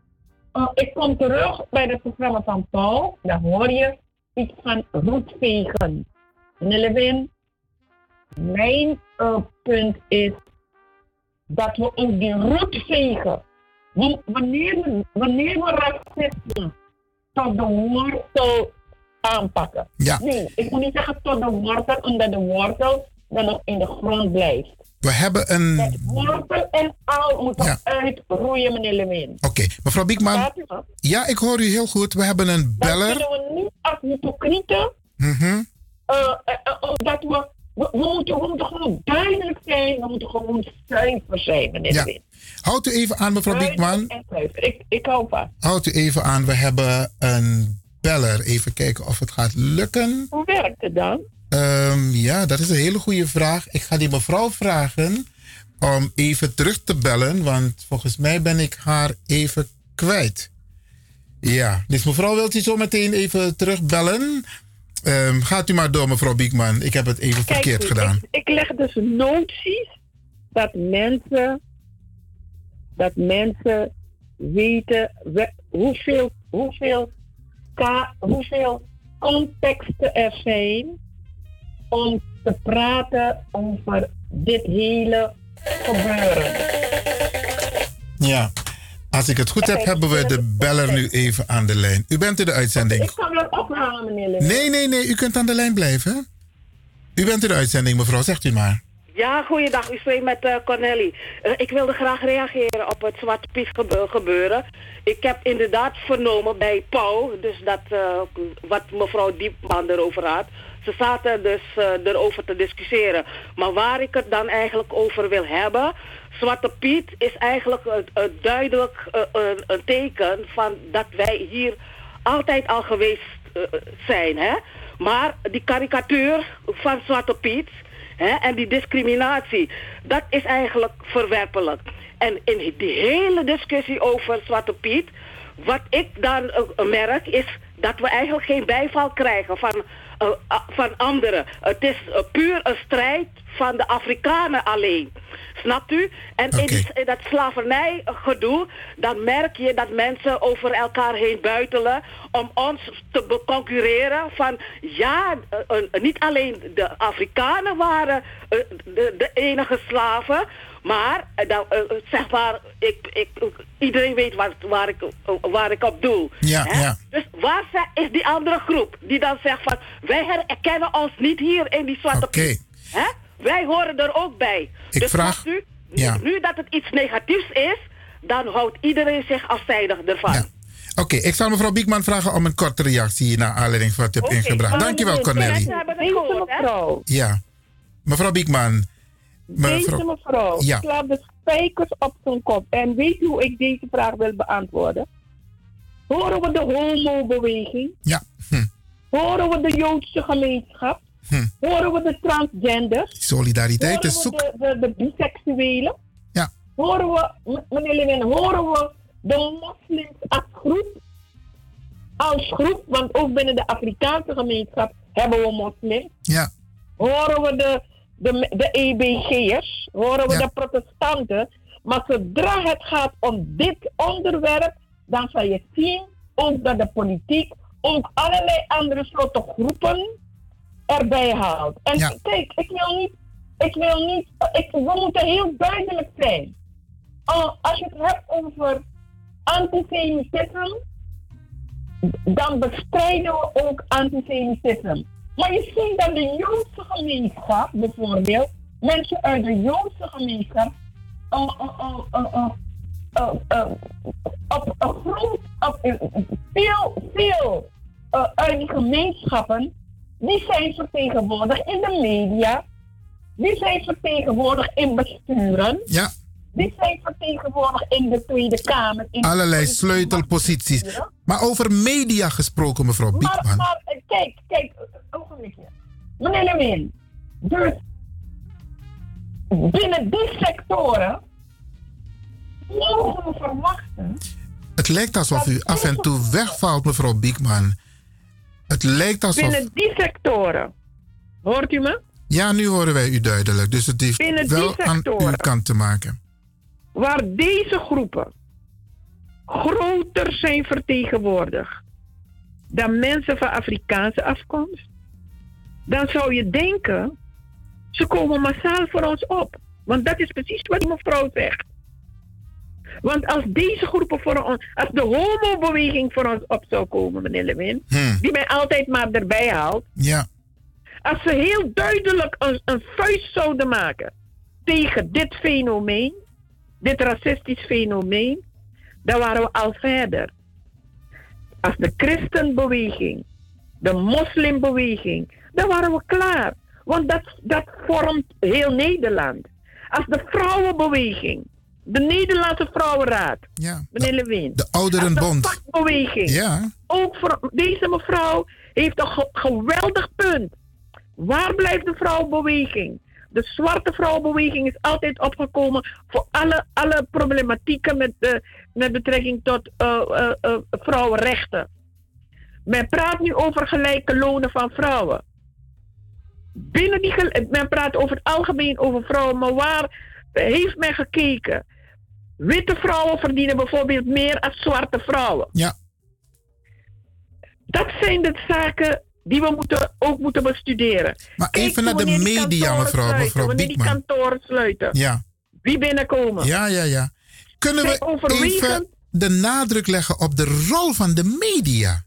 eh, ik kom terug bij het programma van Paul. Daar hoor je iets van roetvegen. Meneer Lewin, mijn eh, punt is dat we ook die roetvegen, want wanneer wanneer we racisme tot de wortel aanpakken. Ja. Nee, ik moet niet zeggen tot de wortel, omdat de wortel dan nog in de grond blijft. We hebben een. Dat wortel en al moeten uitroeien, meneer Lewin. Oké, mevrouw Biekman. Dat? Ja, ik hoor u heel goed. We hebben een beller. kunnen we niet als hypocrieten Mhm. eh, eh, eh, omdat we, we, we moeten, we moeten gewoon duidelijk zijn, we moeten gewoon zuiver zijn, meneer Ja. Lewin. Houdt u even aan, mevrouw Biekman. Ik, ik hou van. Houdt u even aan. We hebben een beller. Even kijken of het gaat lukken. Hoe werkt het dan? Ehm, ja, dat is een hele goede vraag. Ik ga die mevrouw vragen om even terug te bellen, want volgens mij ben ik haar even kwijt. Ja, dus mevrouw wilt u zo meteen even terugbellen? Ehm, gaat u maar door, mevrouw Biekman. Ik heb het even verkeerd gedaan. Ik, ik leg dus noties dat mensen, dat mensen weten we- hoeveel, hoeveel, ka, hoeveel contexten er zijn om te praten over dit hele gebeuren. Ja. Als ik het goed heb, hebben we de beller nu even aan de lijn. U bent in de Ik uitzending. kan wel ophalen, meneer. Nee, nee, nee. U kunt aan de lijn blijven. U bent in de uitzending, mevrouw. Zegt u maar. Ja, goeiedag. U spreekt met. Eh, ik wilde graag reageren op het Zwarte Piet gebe- gebeuren. Ik heb inderdaad vernomen bij Pauw, dus dat, eh, wat mevrouw Diepman erover had. Ze zaten dus erover te discussiëren. Maar waar ik het dan eigenlijk over wil hebben... Zwarte Piet is eigenlijk duidelijk een, een teken van dat wij hier altijd al geweest zijn. Hè? Maar die karikatuur van Zwarte Piet en die discriminatie, dat is eigenlijk verwerpelijk. En in die hele discussie over Zwarte Piet, wat ik dan eh, merk is dat we eigenlijk geen bijval krijgen van, van anderen. Het is eh, puur een strijd van de Afrikanen alleen. Snapt u? En in, die- in dat slavernijgedoe, dan merk je dat mensen over elkaar heen buitelen om ons te concurreren van ja, eh, eh, niet alleen de Afrikanen waren eh, de, de enige slaven, maar eh, dan, eh, eh, zeg maar, ik, ik, iedereen weet waar, waar, ik, waar ik op doe. Ja, hè? ja. Dus waar is die andere groep die dan zegt van wij herkennen ons niet hier in die zwarte piet. Hè? Wij horen er ook bij. Ik dus vraag- snapt u, Ja. nu dat het iets negatiefs is, dan houdt iedereen zich afzijdig ervan. Oké, ik zal mevrouw Biekman vragen om een korte reactie naar aanleiding van wat u hebt ingebracht. Dankjewel, Cornelie. Ja. Mevrouw Biekman. Deze mevrouw Ja. slaat de spijkers op zijn kop. En weet u hoe ik deze vraag wil beantwoorden? Horen we de homo-beweging? Ja. Hm. Horen we de Joodse gemeenschap? Hm. Horen we de transgender? Solidariteit horen is we zoek. de, de, de biseksuelen? Ja. Horen we, meneer Lewin, horen we de moslims als groep? Als groep, want ook binnen de Afrikaanse gemeenschap hebben we moslims. Ja. Horen we de, de, de EBG'ers? Horen we de protestanten? Maar zodra het gaat om dit onderwerp, dan zal je zien ook dat de politiek ook allerlei andere soorten groepen erbij haalt. En Ja. kijk, ik wil niet, ik wil niet, ik, we moeten heel duidelijk zijn. Als je het hebt over antisemitisme, dan bestrijden we ook antisemitisme. Maar je ziet dat de Joodse gemeenschap, bijvoorbeeld, mensen uit de Joodse gemeenschap, op groot, op, uh, veel, veel uh, uit die gemeenschappen, die zijn vertegenwoordigd in de media, die zijn vertegenwoordigd in besturen, Ja. Die zijn vertegenwoordigd in de Tweede Kamer. In Allerlei sleutelposities. Maar over media gesproken, mevrouw Biekman. maar eh, kijk, kijk, een ogenblikje. Meneer Lewin, dus binnen die sectoren mogen we verwachten Het lijkt alsof u af en toe wegvalt, mevrouw Biekman. Het lijkt alsof... binnen die sectoren. Hoort u me? Ja, nu horen wij u duidelijk. Dus het heeft Binnen die wel aan uw kant te maken. Waar deze groepen groter zijn vertegenwoordigd dan mensen van Afrikaanse afkomst, dan zou je denken, ze komen massaal voor ons op. Want dat is precies wat die mevrouw zegt. Want als deze groepen voor ons, als de homobeweging voor ons op zou komen, meneer Lewin, die mij altijd maar erbij haalt, Ja. als ze heel duidelijk een, een vuist zouden maken tegen dit fenomeen, dit racistisch fenomeen, dan waren we al verder. Als de christenbeweging, de moslimbeweging, dan waren we klaar. Want dat, dat vormt heel Nederland. Als de vrouwenbeweging, de Nederlandse Vrouwenraad, ja, meneer Lewin. De Ouderenbond. Als de vakbeweging. Ja. Ook voor deze mevrouw heeft een ge- geweldig punt. Waar blijft de vrouwenbeweging? De zwarte vrouwenbeweging is altijd opgekomen voor alle, alle problematieken met, eh, met betrekking tot eh, vrouwenrechten. Men praat nu over gelijke lonen van vrouwen. Binnen die men praat over het algemeen over vrouwen, maar waar heeft men gekeken? Witte vrouwen verdienen bijvoorbeeld meer dan zwarte vrouwen. Ja. Dat zijn de zaken die we moeten, ook moeten bestuderen. Maar Kijk even naar de die media, mevrouw- sluiten, mevrouw Wanneer die Biekman. kantoren sluiten. Ja. Wie binnenkomen. Ja, ja, ja. Kunnen Zij we overwegen- even de nadruk leggen op de rol van de media?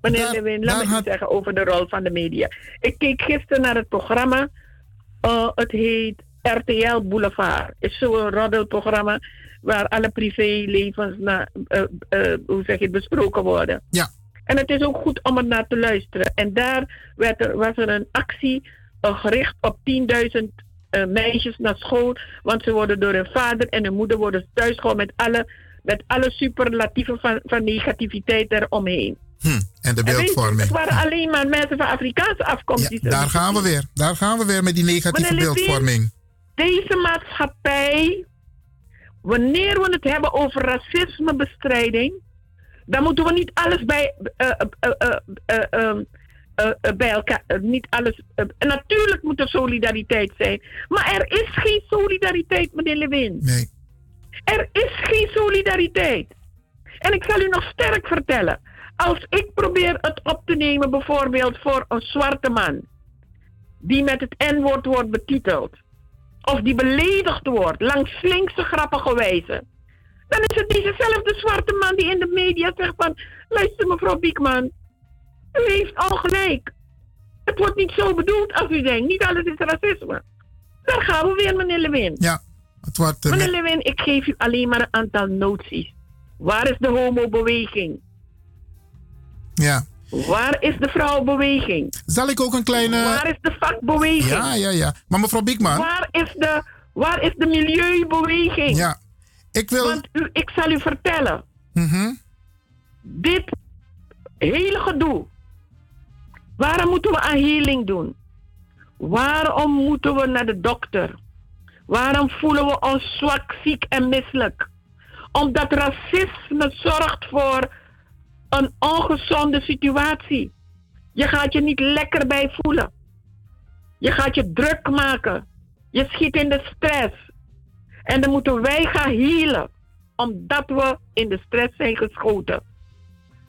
Meneer Daar- Lewin, laat me had- iets zeggen over de rol van de media. Ik keek gisteren naar het programma. Eh, het heet RTL Boulevard. Het is zo'n roddelprogramma waar alle privélevens naar, eh, eh, hoe zeg je besproken worden. Ja. En het is ook goed om er naar te luisteren. En daar werd er, was er een actie eh, gericht op 10.000 eh, meisjes naar school. Want ze worden door hun vader en hun moeder worden thuis gehouden met alle, met alle superlatieven van, van negativiteit eromheen. Hm. En de beeldvorming. Het waren alleen maar mensen van Afrikaanse afkomst. die zo- Daar gaan we weer. Daar gaan we weer met die negatieve Meneer beeldvorming. Deze maatschappij, wanneer we het hebben over racismebestrijding, dan moeten we niet alles bij, eh, eh, eh, bij elkaar, niet alles. natuurlijk moet er solidariteit zijn, maar er is geen solidariteit, meneer Lewin. Nee. Er is geen solidariteit. En ik zal u nog sterk vertellen. Als ik probeer het op te nemen, bijvoorbeeld voor een zwarte man, die met het N-woord wordt betiteld, of die beledigd wordt langs slinkse grappige wijze, dan is het dezezelfde zwarte man die in de media zegt van, luister mevrouw Biekman, u heeft al gelijk. Het wordt niet zo bedoeld als u denkt. Niet alles is racisme. Daar gaan we weer, meneer Lewin. Ja, het wordt... eh, Meneer Lewin, ik geef u alleen maar een aantal noties. Waar is de homobeweging? ja. Waar is de vrouwenbeweging? Zal ik ook een kleine... Waar is de vakbeweging? Ja, ja, ja. Maar mevrouw Biekman... Waar is de, waar is de milieubeweging? Ja, ik wil... Want u, ik zal u vertellen. Mhm. Dit hele gedoe. Waarom moeten we aan healing doen? Waarom moeten we naar de dokter? Waarom voelen we ons zwak, ziek en misselijk? Omdat racisme zorgt voor een ongezonde situatie. Je gaat je niet lekker bij voelen. Je gaat je druk maken. Je schiet in de stress. En dan moeten wij gaan healen. Omdat we in de stress zijn geschoten.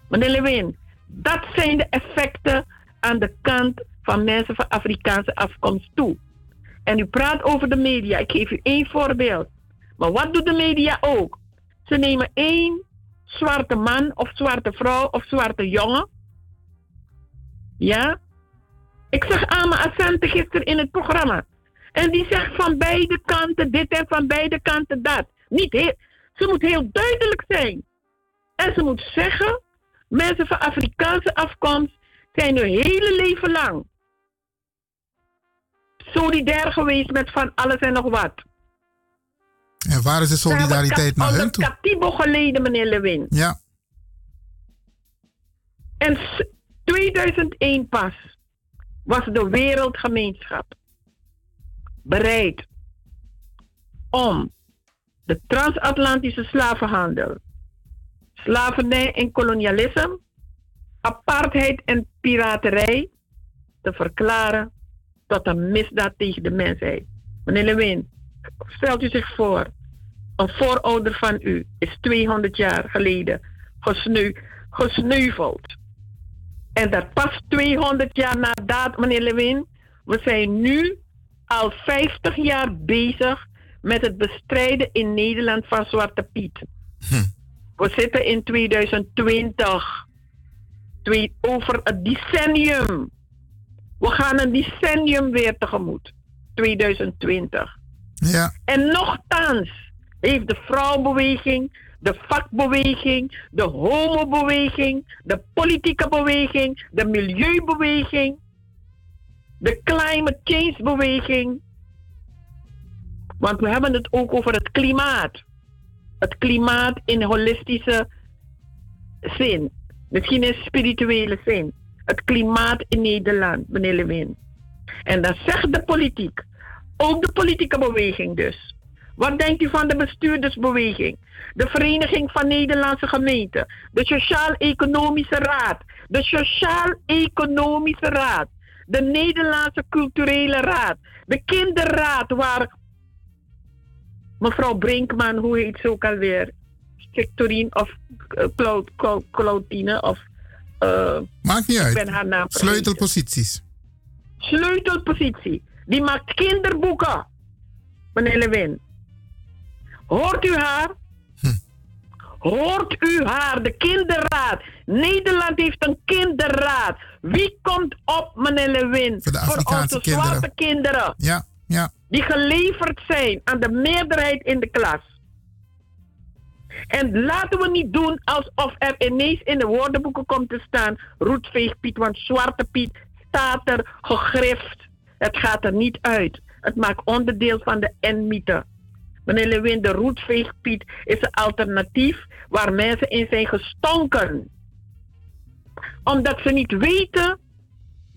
Meneer Lewin, dat zijn de effecten aan de kant van mensen van Afrikaanse afkomst toe. En u praat over de media. Ik geef u één voorbeeld. Maar wat doet de media ook? Ze nemen één zwarte man of zwarte vrouw of zwarte jongen. Ja? Ik zag Ama Asante gisteren in het programma. En die zegt van beide kanten dit en van beide kanten dat. Niet heel, ze moet heel duidelijk zijn. En ze moet zeggen, mensen van Afrikaanse afkomst zijn hun hele leven lang solidair geweest met van alles en nog wat. En waar is de solidariteit naar hun toe? Katibo geleden, meneer Lewin. Ja. En s- 2001 pas was de wereldgemeenschap bereid om de transatlantische slavenhandel, slavernij en kolonialisme, apartheid en piraterij te verklaren tot een misdaad tegen de mensheid. Meneer Lewin, stelt u zich voor, een voorouder van u is 200 jaar geleden gesneu, gesneuveld. En dat pas 200 jaar na daad, meneer Lewin. We zijn nu al 50 jaar bezig met het bestrijden in Nederland van Zwarte Piet. We zitten in 2020. Twee, over het decennium. We gaan een decennium weer tegemoet. 2020. Ja. En nochtans heeft de vrouwbeweging, de vakbeweging, de homobeweging, de politieke beweging, de milieubeweging, de climate change beweging. Want we hebben het ook over het klimaat. Het klimaat in holistische zin. Misschien in spirituele zin. Het klimaat in Nederland, meneer Lewin. En dan zegt de politiek, ook de politieke beweging dus. Wat denkt u van de bestuurdersbeweging? De Vereniging van Nederlandse Gemeenten, de Sociaal-Economische Raad, de Sociaal-Economische Raad, de Nederlandse Culturele Raad, de Kinderraad waar mevrouw Brinkman, hoe heet ze ook alweer? Victorine of uh, Claud- Claudine of... eh, Maakt niet ik uit. ben haar naam. Sleutelposities. sleutelpositie. Die maakt kinderboeken. Meneer Lewin. Hoort u haar? Hoort u haar? De kinderraad. Nederland heeft een kinderraad. Wie komt op, meneer Lewin? Voor de Afrikaanse onze kinderen. zwarte kinderen. Ja, ja. Die geleverd zijn aan de meerderheid in de klas. En laten we niet doen alsof er ineens in de woordenboeken komt te staan roetveegpiet, want zwarte piet staat er gegrift. Het gaat er niet uit. Het maakt onderdeel van de N-mythe. Meneer Lewin, de roetveegpiet is een alternatief waar mensen in zijn gestonken. Omdat ze niet weten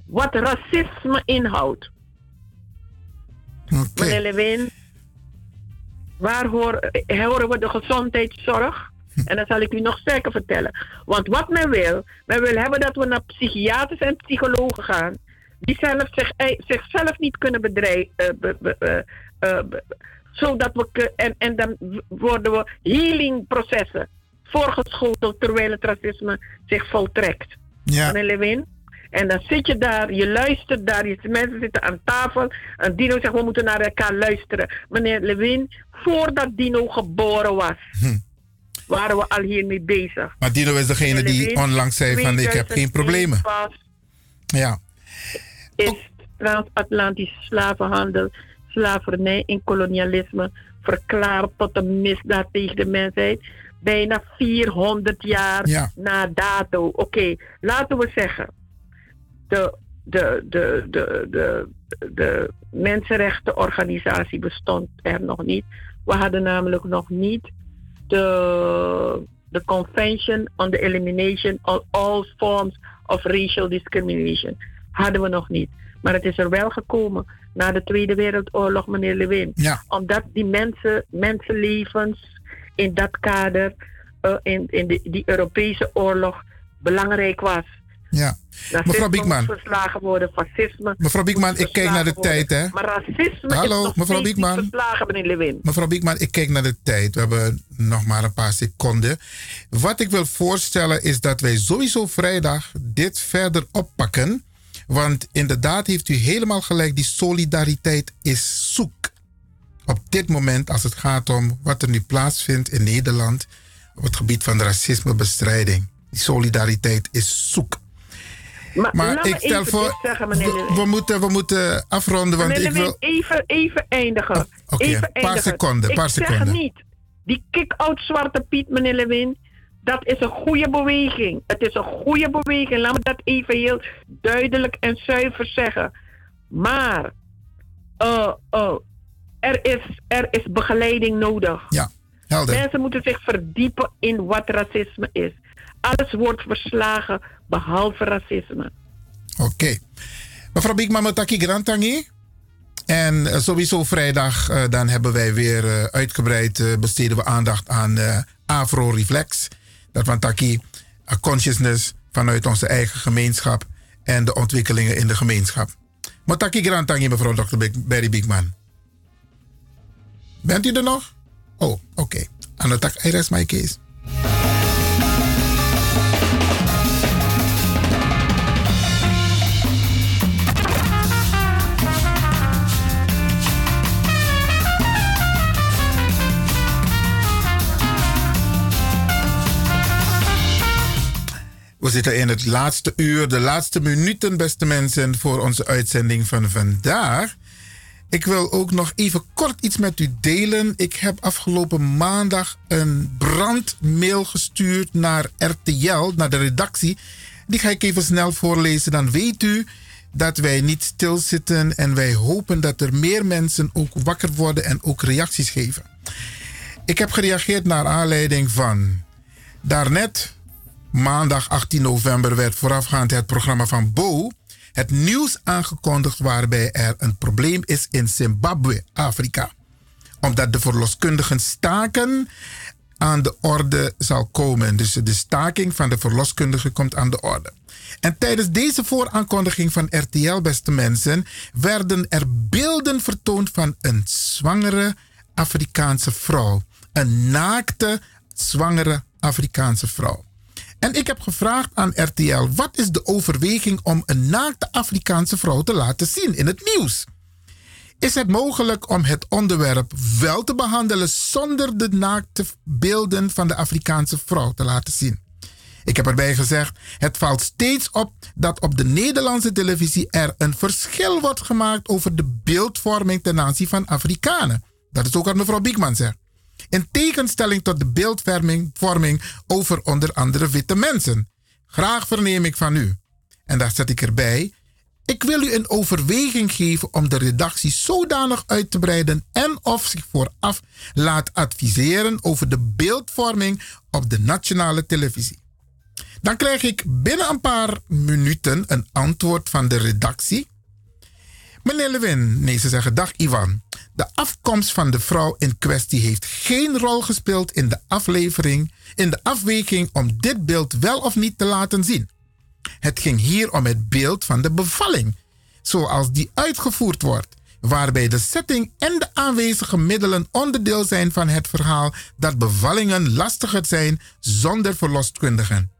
wat racisme inhoudt. Meneer Lewin, waar hoor, horen we de gezondheidszorg? En dat zal ik u nog sterker vertellen. Want wat men wil, men wil hebben dat we naar psychiaters en psychologen gaan. Die zelf zich, eh, zichzelf niet kunnen bedrijven. Zodat we. En, en dan worden we healingprocessen voorgeschoteld terwijl het racisme zich voltrekt. Ja. Meneer Lewin? En dan zit je daar, je luistert daar, je mensen zitten aan tafel. En Dino zegt, we moeten naar elkaar luisteren. Meneer Lewin, voordat Dino geboren was, waren we al hiermee bezig. Maar Dino is degene die onlangs zei van ik heb geen 2001 problemen. Ja. is transatlantische slavenhandel, slavernij en kolonialisme verklaard tot een misdaad tegen de mensheid. Bijna 400 jaar Ja. na dato. Oké, laten we zeggen, de, de, de, de, de, de mensenrechtenorganisatie bestond er nog niet. We hadden namelijk nog niet de, de Convention on the Elimination of All Forms of Racial Discrimination. Hadden we nog niet. Maar het is er wel gekomen na de Tweede Wereldoorlog, meneer Lewin. Ja. Omdat die mensen, mensenlevens in dat kader, eh, in, in de, die Europese oorlog, belangrijk was. Ja. Racisme Mevrouw Biekman. verslagen worden, fascisme. Mevrouw Biekman, ik kijk naar de tijd, hè? Maar racisme Hallo, is nog mevrouw Biekman. verslagen, meneer Lewin. Mevrouw Biekman, ik kijk naar de tijd. We hebben nog maar een paar seconden. Wat ik wil voorstellen is dat wij sowieso vrijdag dit verder oppakken. Want inderdaad heeft u helemaal gelijk, die solidariteit is zoek. Op dit moment, als het gaat om wat er nu plaatsvindt in Nederland op het gebied van racismebestrijding. Die solidariteit is zoek. Maar, ik stel voor, zeggen, we, we moeten, we moeten afronden, want Meneer ik wil... even, even eindigen. Oké, even een paar seconden, Ik paar zeg seconden. niet, die kick-out Zwarte Piet, meneer Lewin, dat is een goede beweging. Het is een goede beweging. Laat me dat even heel duidelijk en zuiver zeggen. Maar eh, eh, er, is, er is begeleiding nodig. Ja, helder. Mensen moeten zich verdiepen in wat racisme is. Alles wordt verslagen behalve racisme. Oké. Mevrouw Biekman, Mataki Grantangi. En eh, sowieso vrijdag, dan hebben wij weer uitgebreid besteden we aandacht aan Afro Reflex. Dat van Taki, consciousness vanuit onze eigen gemeenschap en de ontwikkelingen in de gemeenschap. Mataki Grantangi, mevrouw Dr. Barry Biekman. Bent u er nog? Oh, oké. Okay. Anotak, I rest my case. We zitten in het laatste uur, de laatste minuten, beste mensen, voor onze uitzending van vandaag. Ik wil ook nog even kort iets met u delen. Ik heb afgelopen maandag een brandmail gestuurd naar RTL, naar de redactie. Die ga ik even snel voorlezen. Dan weet u dat wij niet stilzitten en wij hopen dat er meer mensen ook wakker worden en ook reacties geven. Ik heb gereageerd naar aanleiding van daarnet maandag 18 november werd voorafgaand het programma van Bo het nieuws aangekondigd waarbij er een probleem is in Zimbabwe, Afrika. Omdat de verloskundigen staken aan de orde zal komen. Dus de staking van de verloskundigen komt aan de orde. En tijdens deze vooraankondiging van RTL, beste mensen, werden er beelden vertoond van een zwangere Afrikaanse vrouw. Een naakte, zwangere Afrikaanse vrouw. En ik heb gevraagd aan RTL: wat is de overweging om een naakte Afrikaanse vrouw te laten zien in het nieuws? Is het mogelijk om het onderwerp wel te behandelen zonder de naakte beelden van de Afrikaanse vrouw te laten zien? Ik heb erbij gezegd: het valt steeds op dat op de Nederlandse televisie er een verschil wordt gemaakt over de beeldvorming ten aanzien van Afrikanen. Dat is ook wat mevrouw Biekman zegt. In tegenstelling tot de beeldvorming vorming over onder andere witte mensen. Graag verneem ik van u. En daar zet ik erbij. Ik wil u een overweging geven om de redactie zodanig uit te breiden en of zich vooraf laat adviseren over de beeldvorming op de nationale televisie. Dan krijg ik binnen een paar minuten een antwoord van de redactie. Meneer Lewin, nee, ze zeggen dag Ivan. De afkomst van de vrouw in kwestie heeft geen rol gespeeld in de aflevering, in de afweging om dit beeld wel of niet te laten zien. Het ging hier om het beeld van de bevalling, zoals die uitgevoerd wordt, waarbij de setting en de aanwezige middelen onderdeel zijn van het verhaal dat bevallingen lastiger zijn zonder verloskundigen.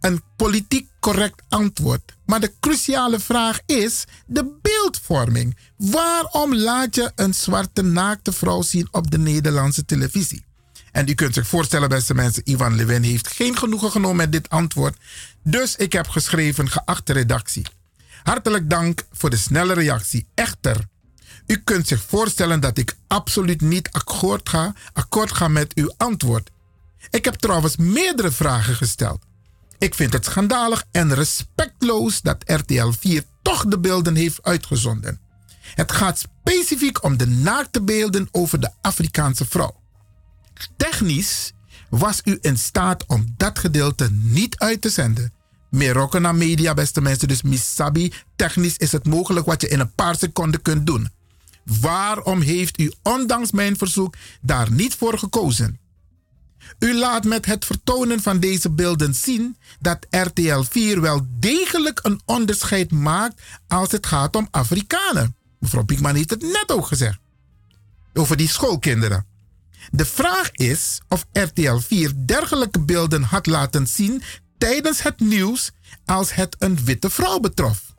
Een politiek correct antwoord. Maar de cruciale vraag is de beeldvorming. Waarom laat je een zwarte naakte vrouw zien op de Nederlandse televisie? En u kunt zich voorstellen, beste mensen, Ivan Levin heeft geen genoegen genomen met dit antwoord. Dus ik heb geschreven, geachte redactie. Hartelijk dank voor de snelle reactie. Echter, u kunt zich voorstellen dat ik absoluut niet akkoord ga, akkoord ga met uw antwoord. Ik heb trouwens meerdere vragen gesteld. Ik vind het schandalig en respectloos dat RTL 4 toch de beelden heeft uitgezonden. Het gaat specifiek om de naakte beelden over de Afrikaanse vrouw. Technisch was u in staat om dat gedeelte niet uit te zenden. Merokana Media, beste mensen, dus Misabi. Technisch is het mogelijk wat je in een paar seconden kunt doen. Waarom heeft u, ondanks mijn verzoek, daar niet voor gekozen? U laat met het vertonen van deze beelden zien dat RTL 4 wel degelijk een onderscheid maakt als het gaat om Afrikanen. Mevrouw Piekman heeft het net ook gezegd. Over die schoolkinderen. De vraag is of RTL 4 dergelijke beelden had laten zien tijdens het nieuws als het een witte vrouw betrof.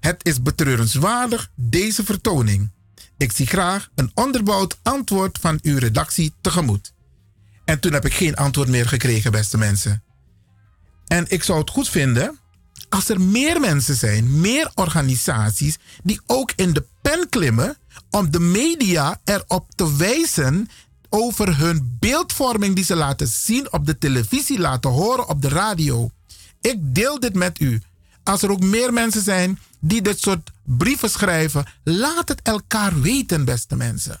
Het is betreurenswaardig, deze vertoning. Ik zie graag een onderbouwd antwoord van uw redactie tegemoet. En toen heb ik geen antwoord meer gekregen, beste mensen. En ik zou het goed vinden als er meer mensen zijn, meer organisaties, die ook in de pen klimmen om de media erop te wijzen over hun beeldvorming die ze laten zien op de televisie, laten horen op de radio. Ik deel dit met u. Als er ook meer mensen zijn die dit soort brieven schrijven, laat het elkaar weten, beste mensen.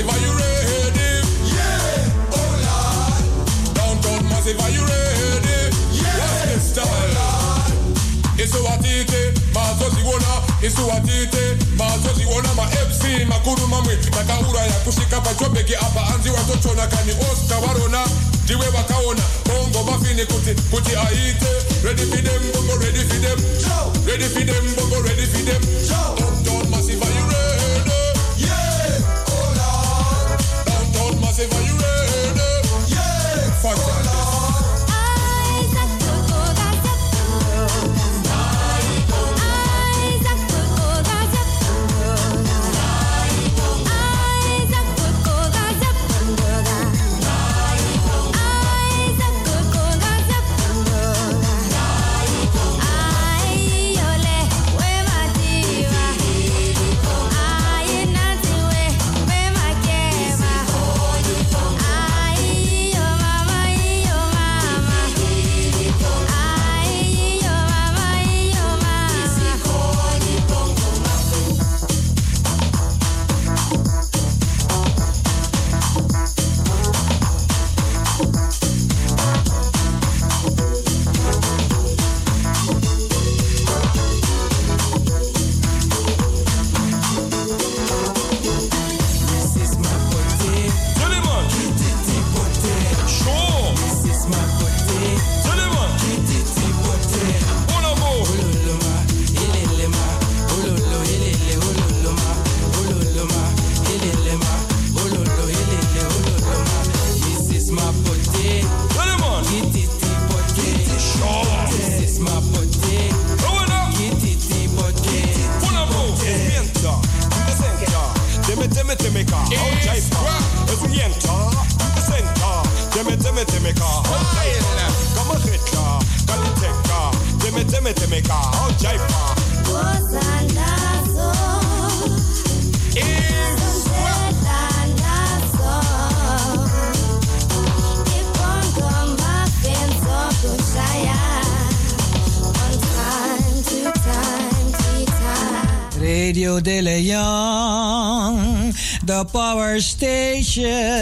Massive, are you ready? Yeah, oh Lord. Downtown Massive, are you ready? Yeah, what's the style? Isuwatite, mazoziona, isuwatite, mazoziona ma MC makuru mamwe takaura ya kusvika pachobheki apa anzi watochona kani oscar varona ndiwe vakaona bongo mafini kuti kuti aite. Ready for them bongo ready for them. Ready for them bongo ready for yeah oh lord downtown massive are you ready? Yeah. Fuck the power station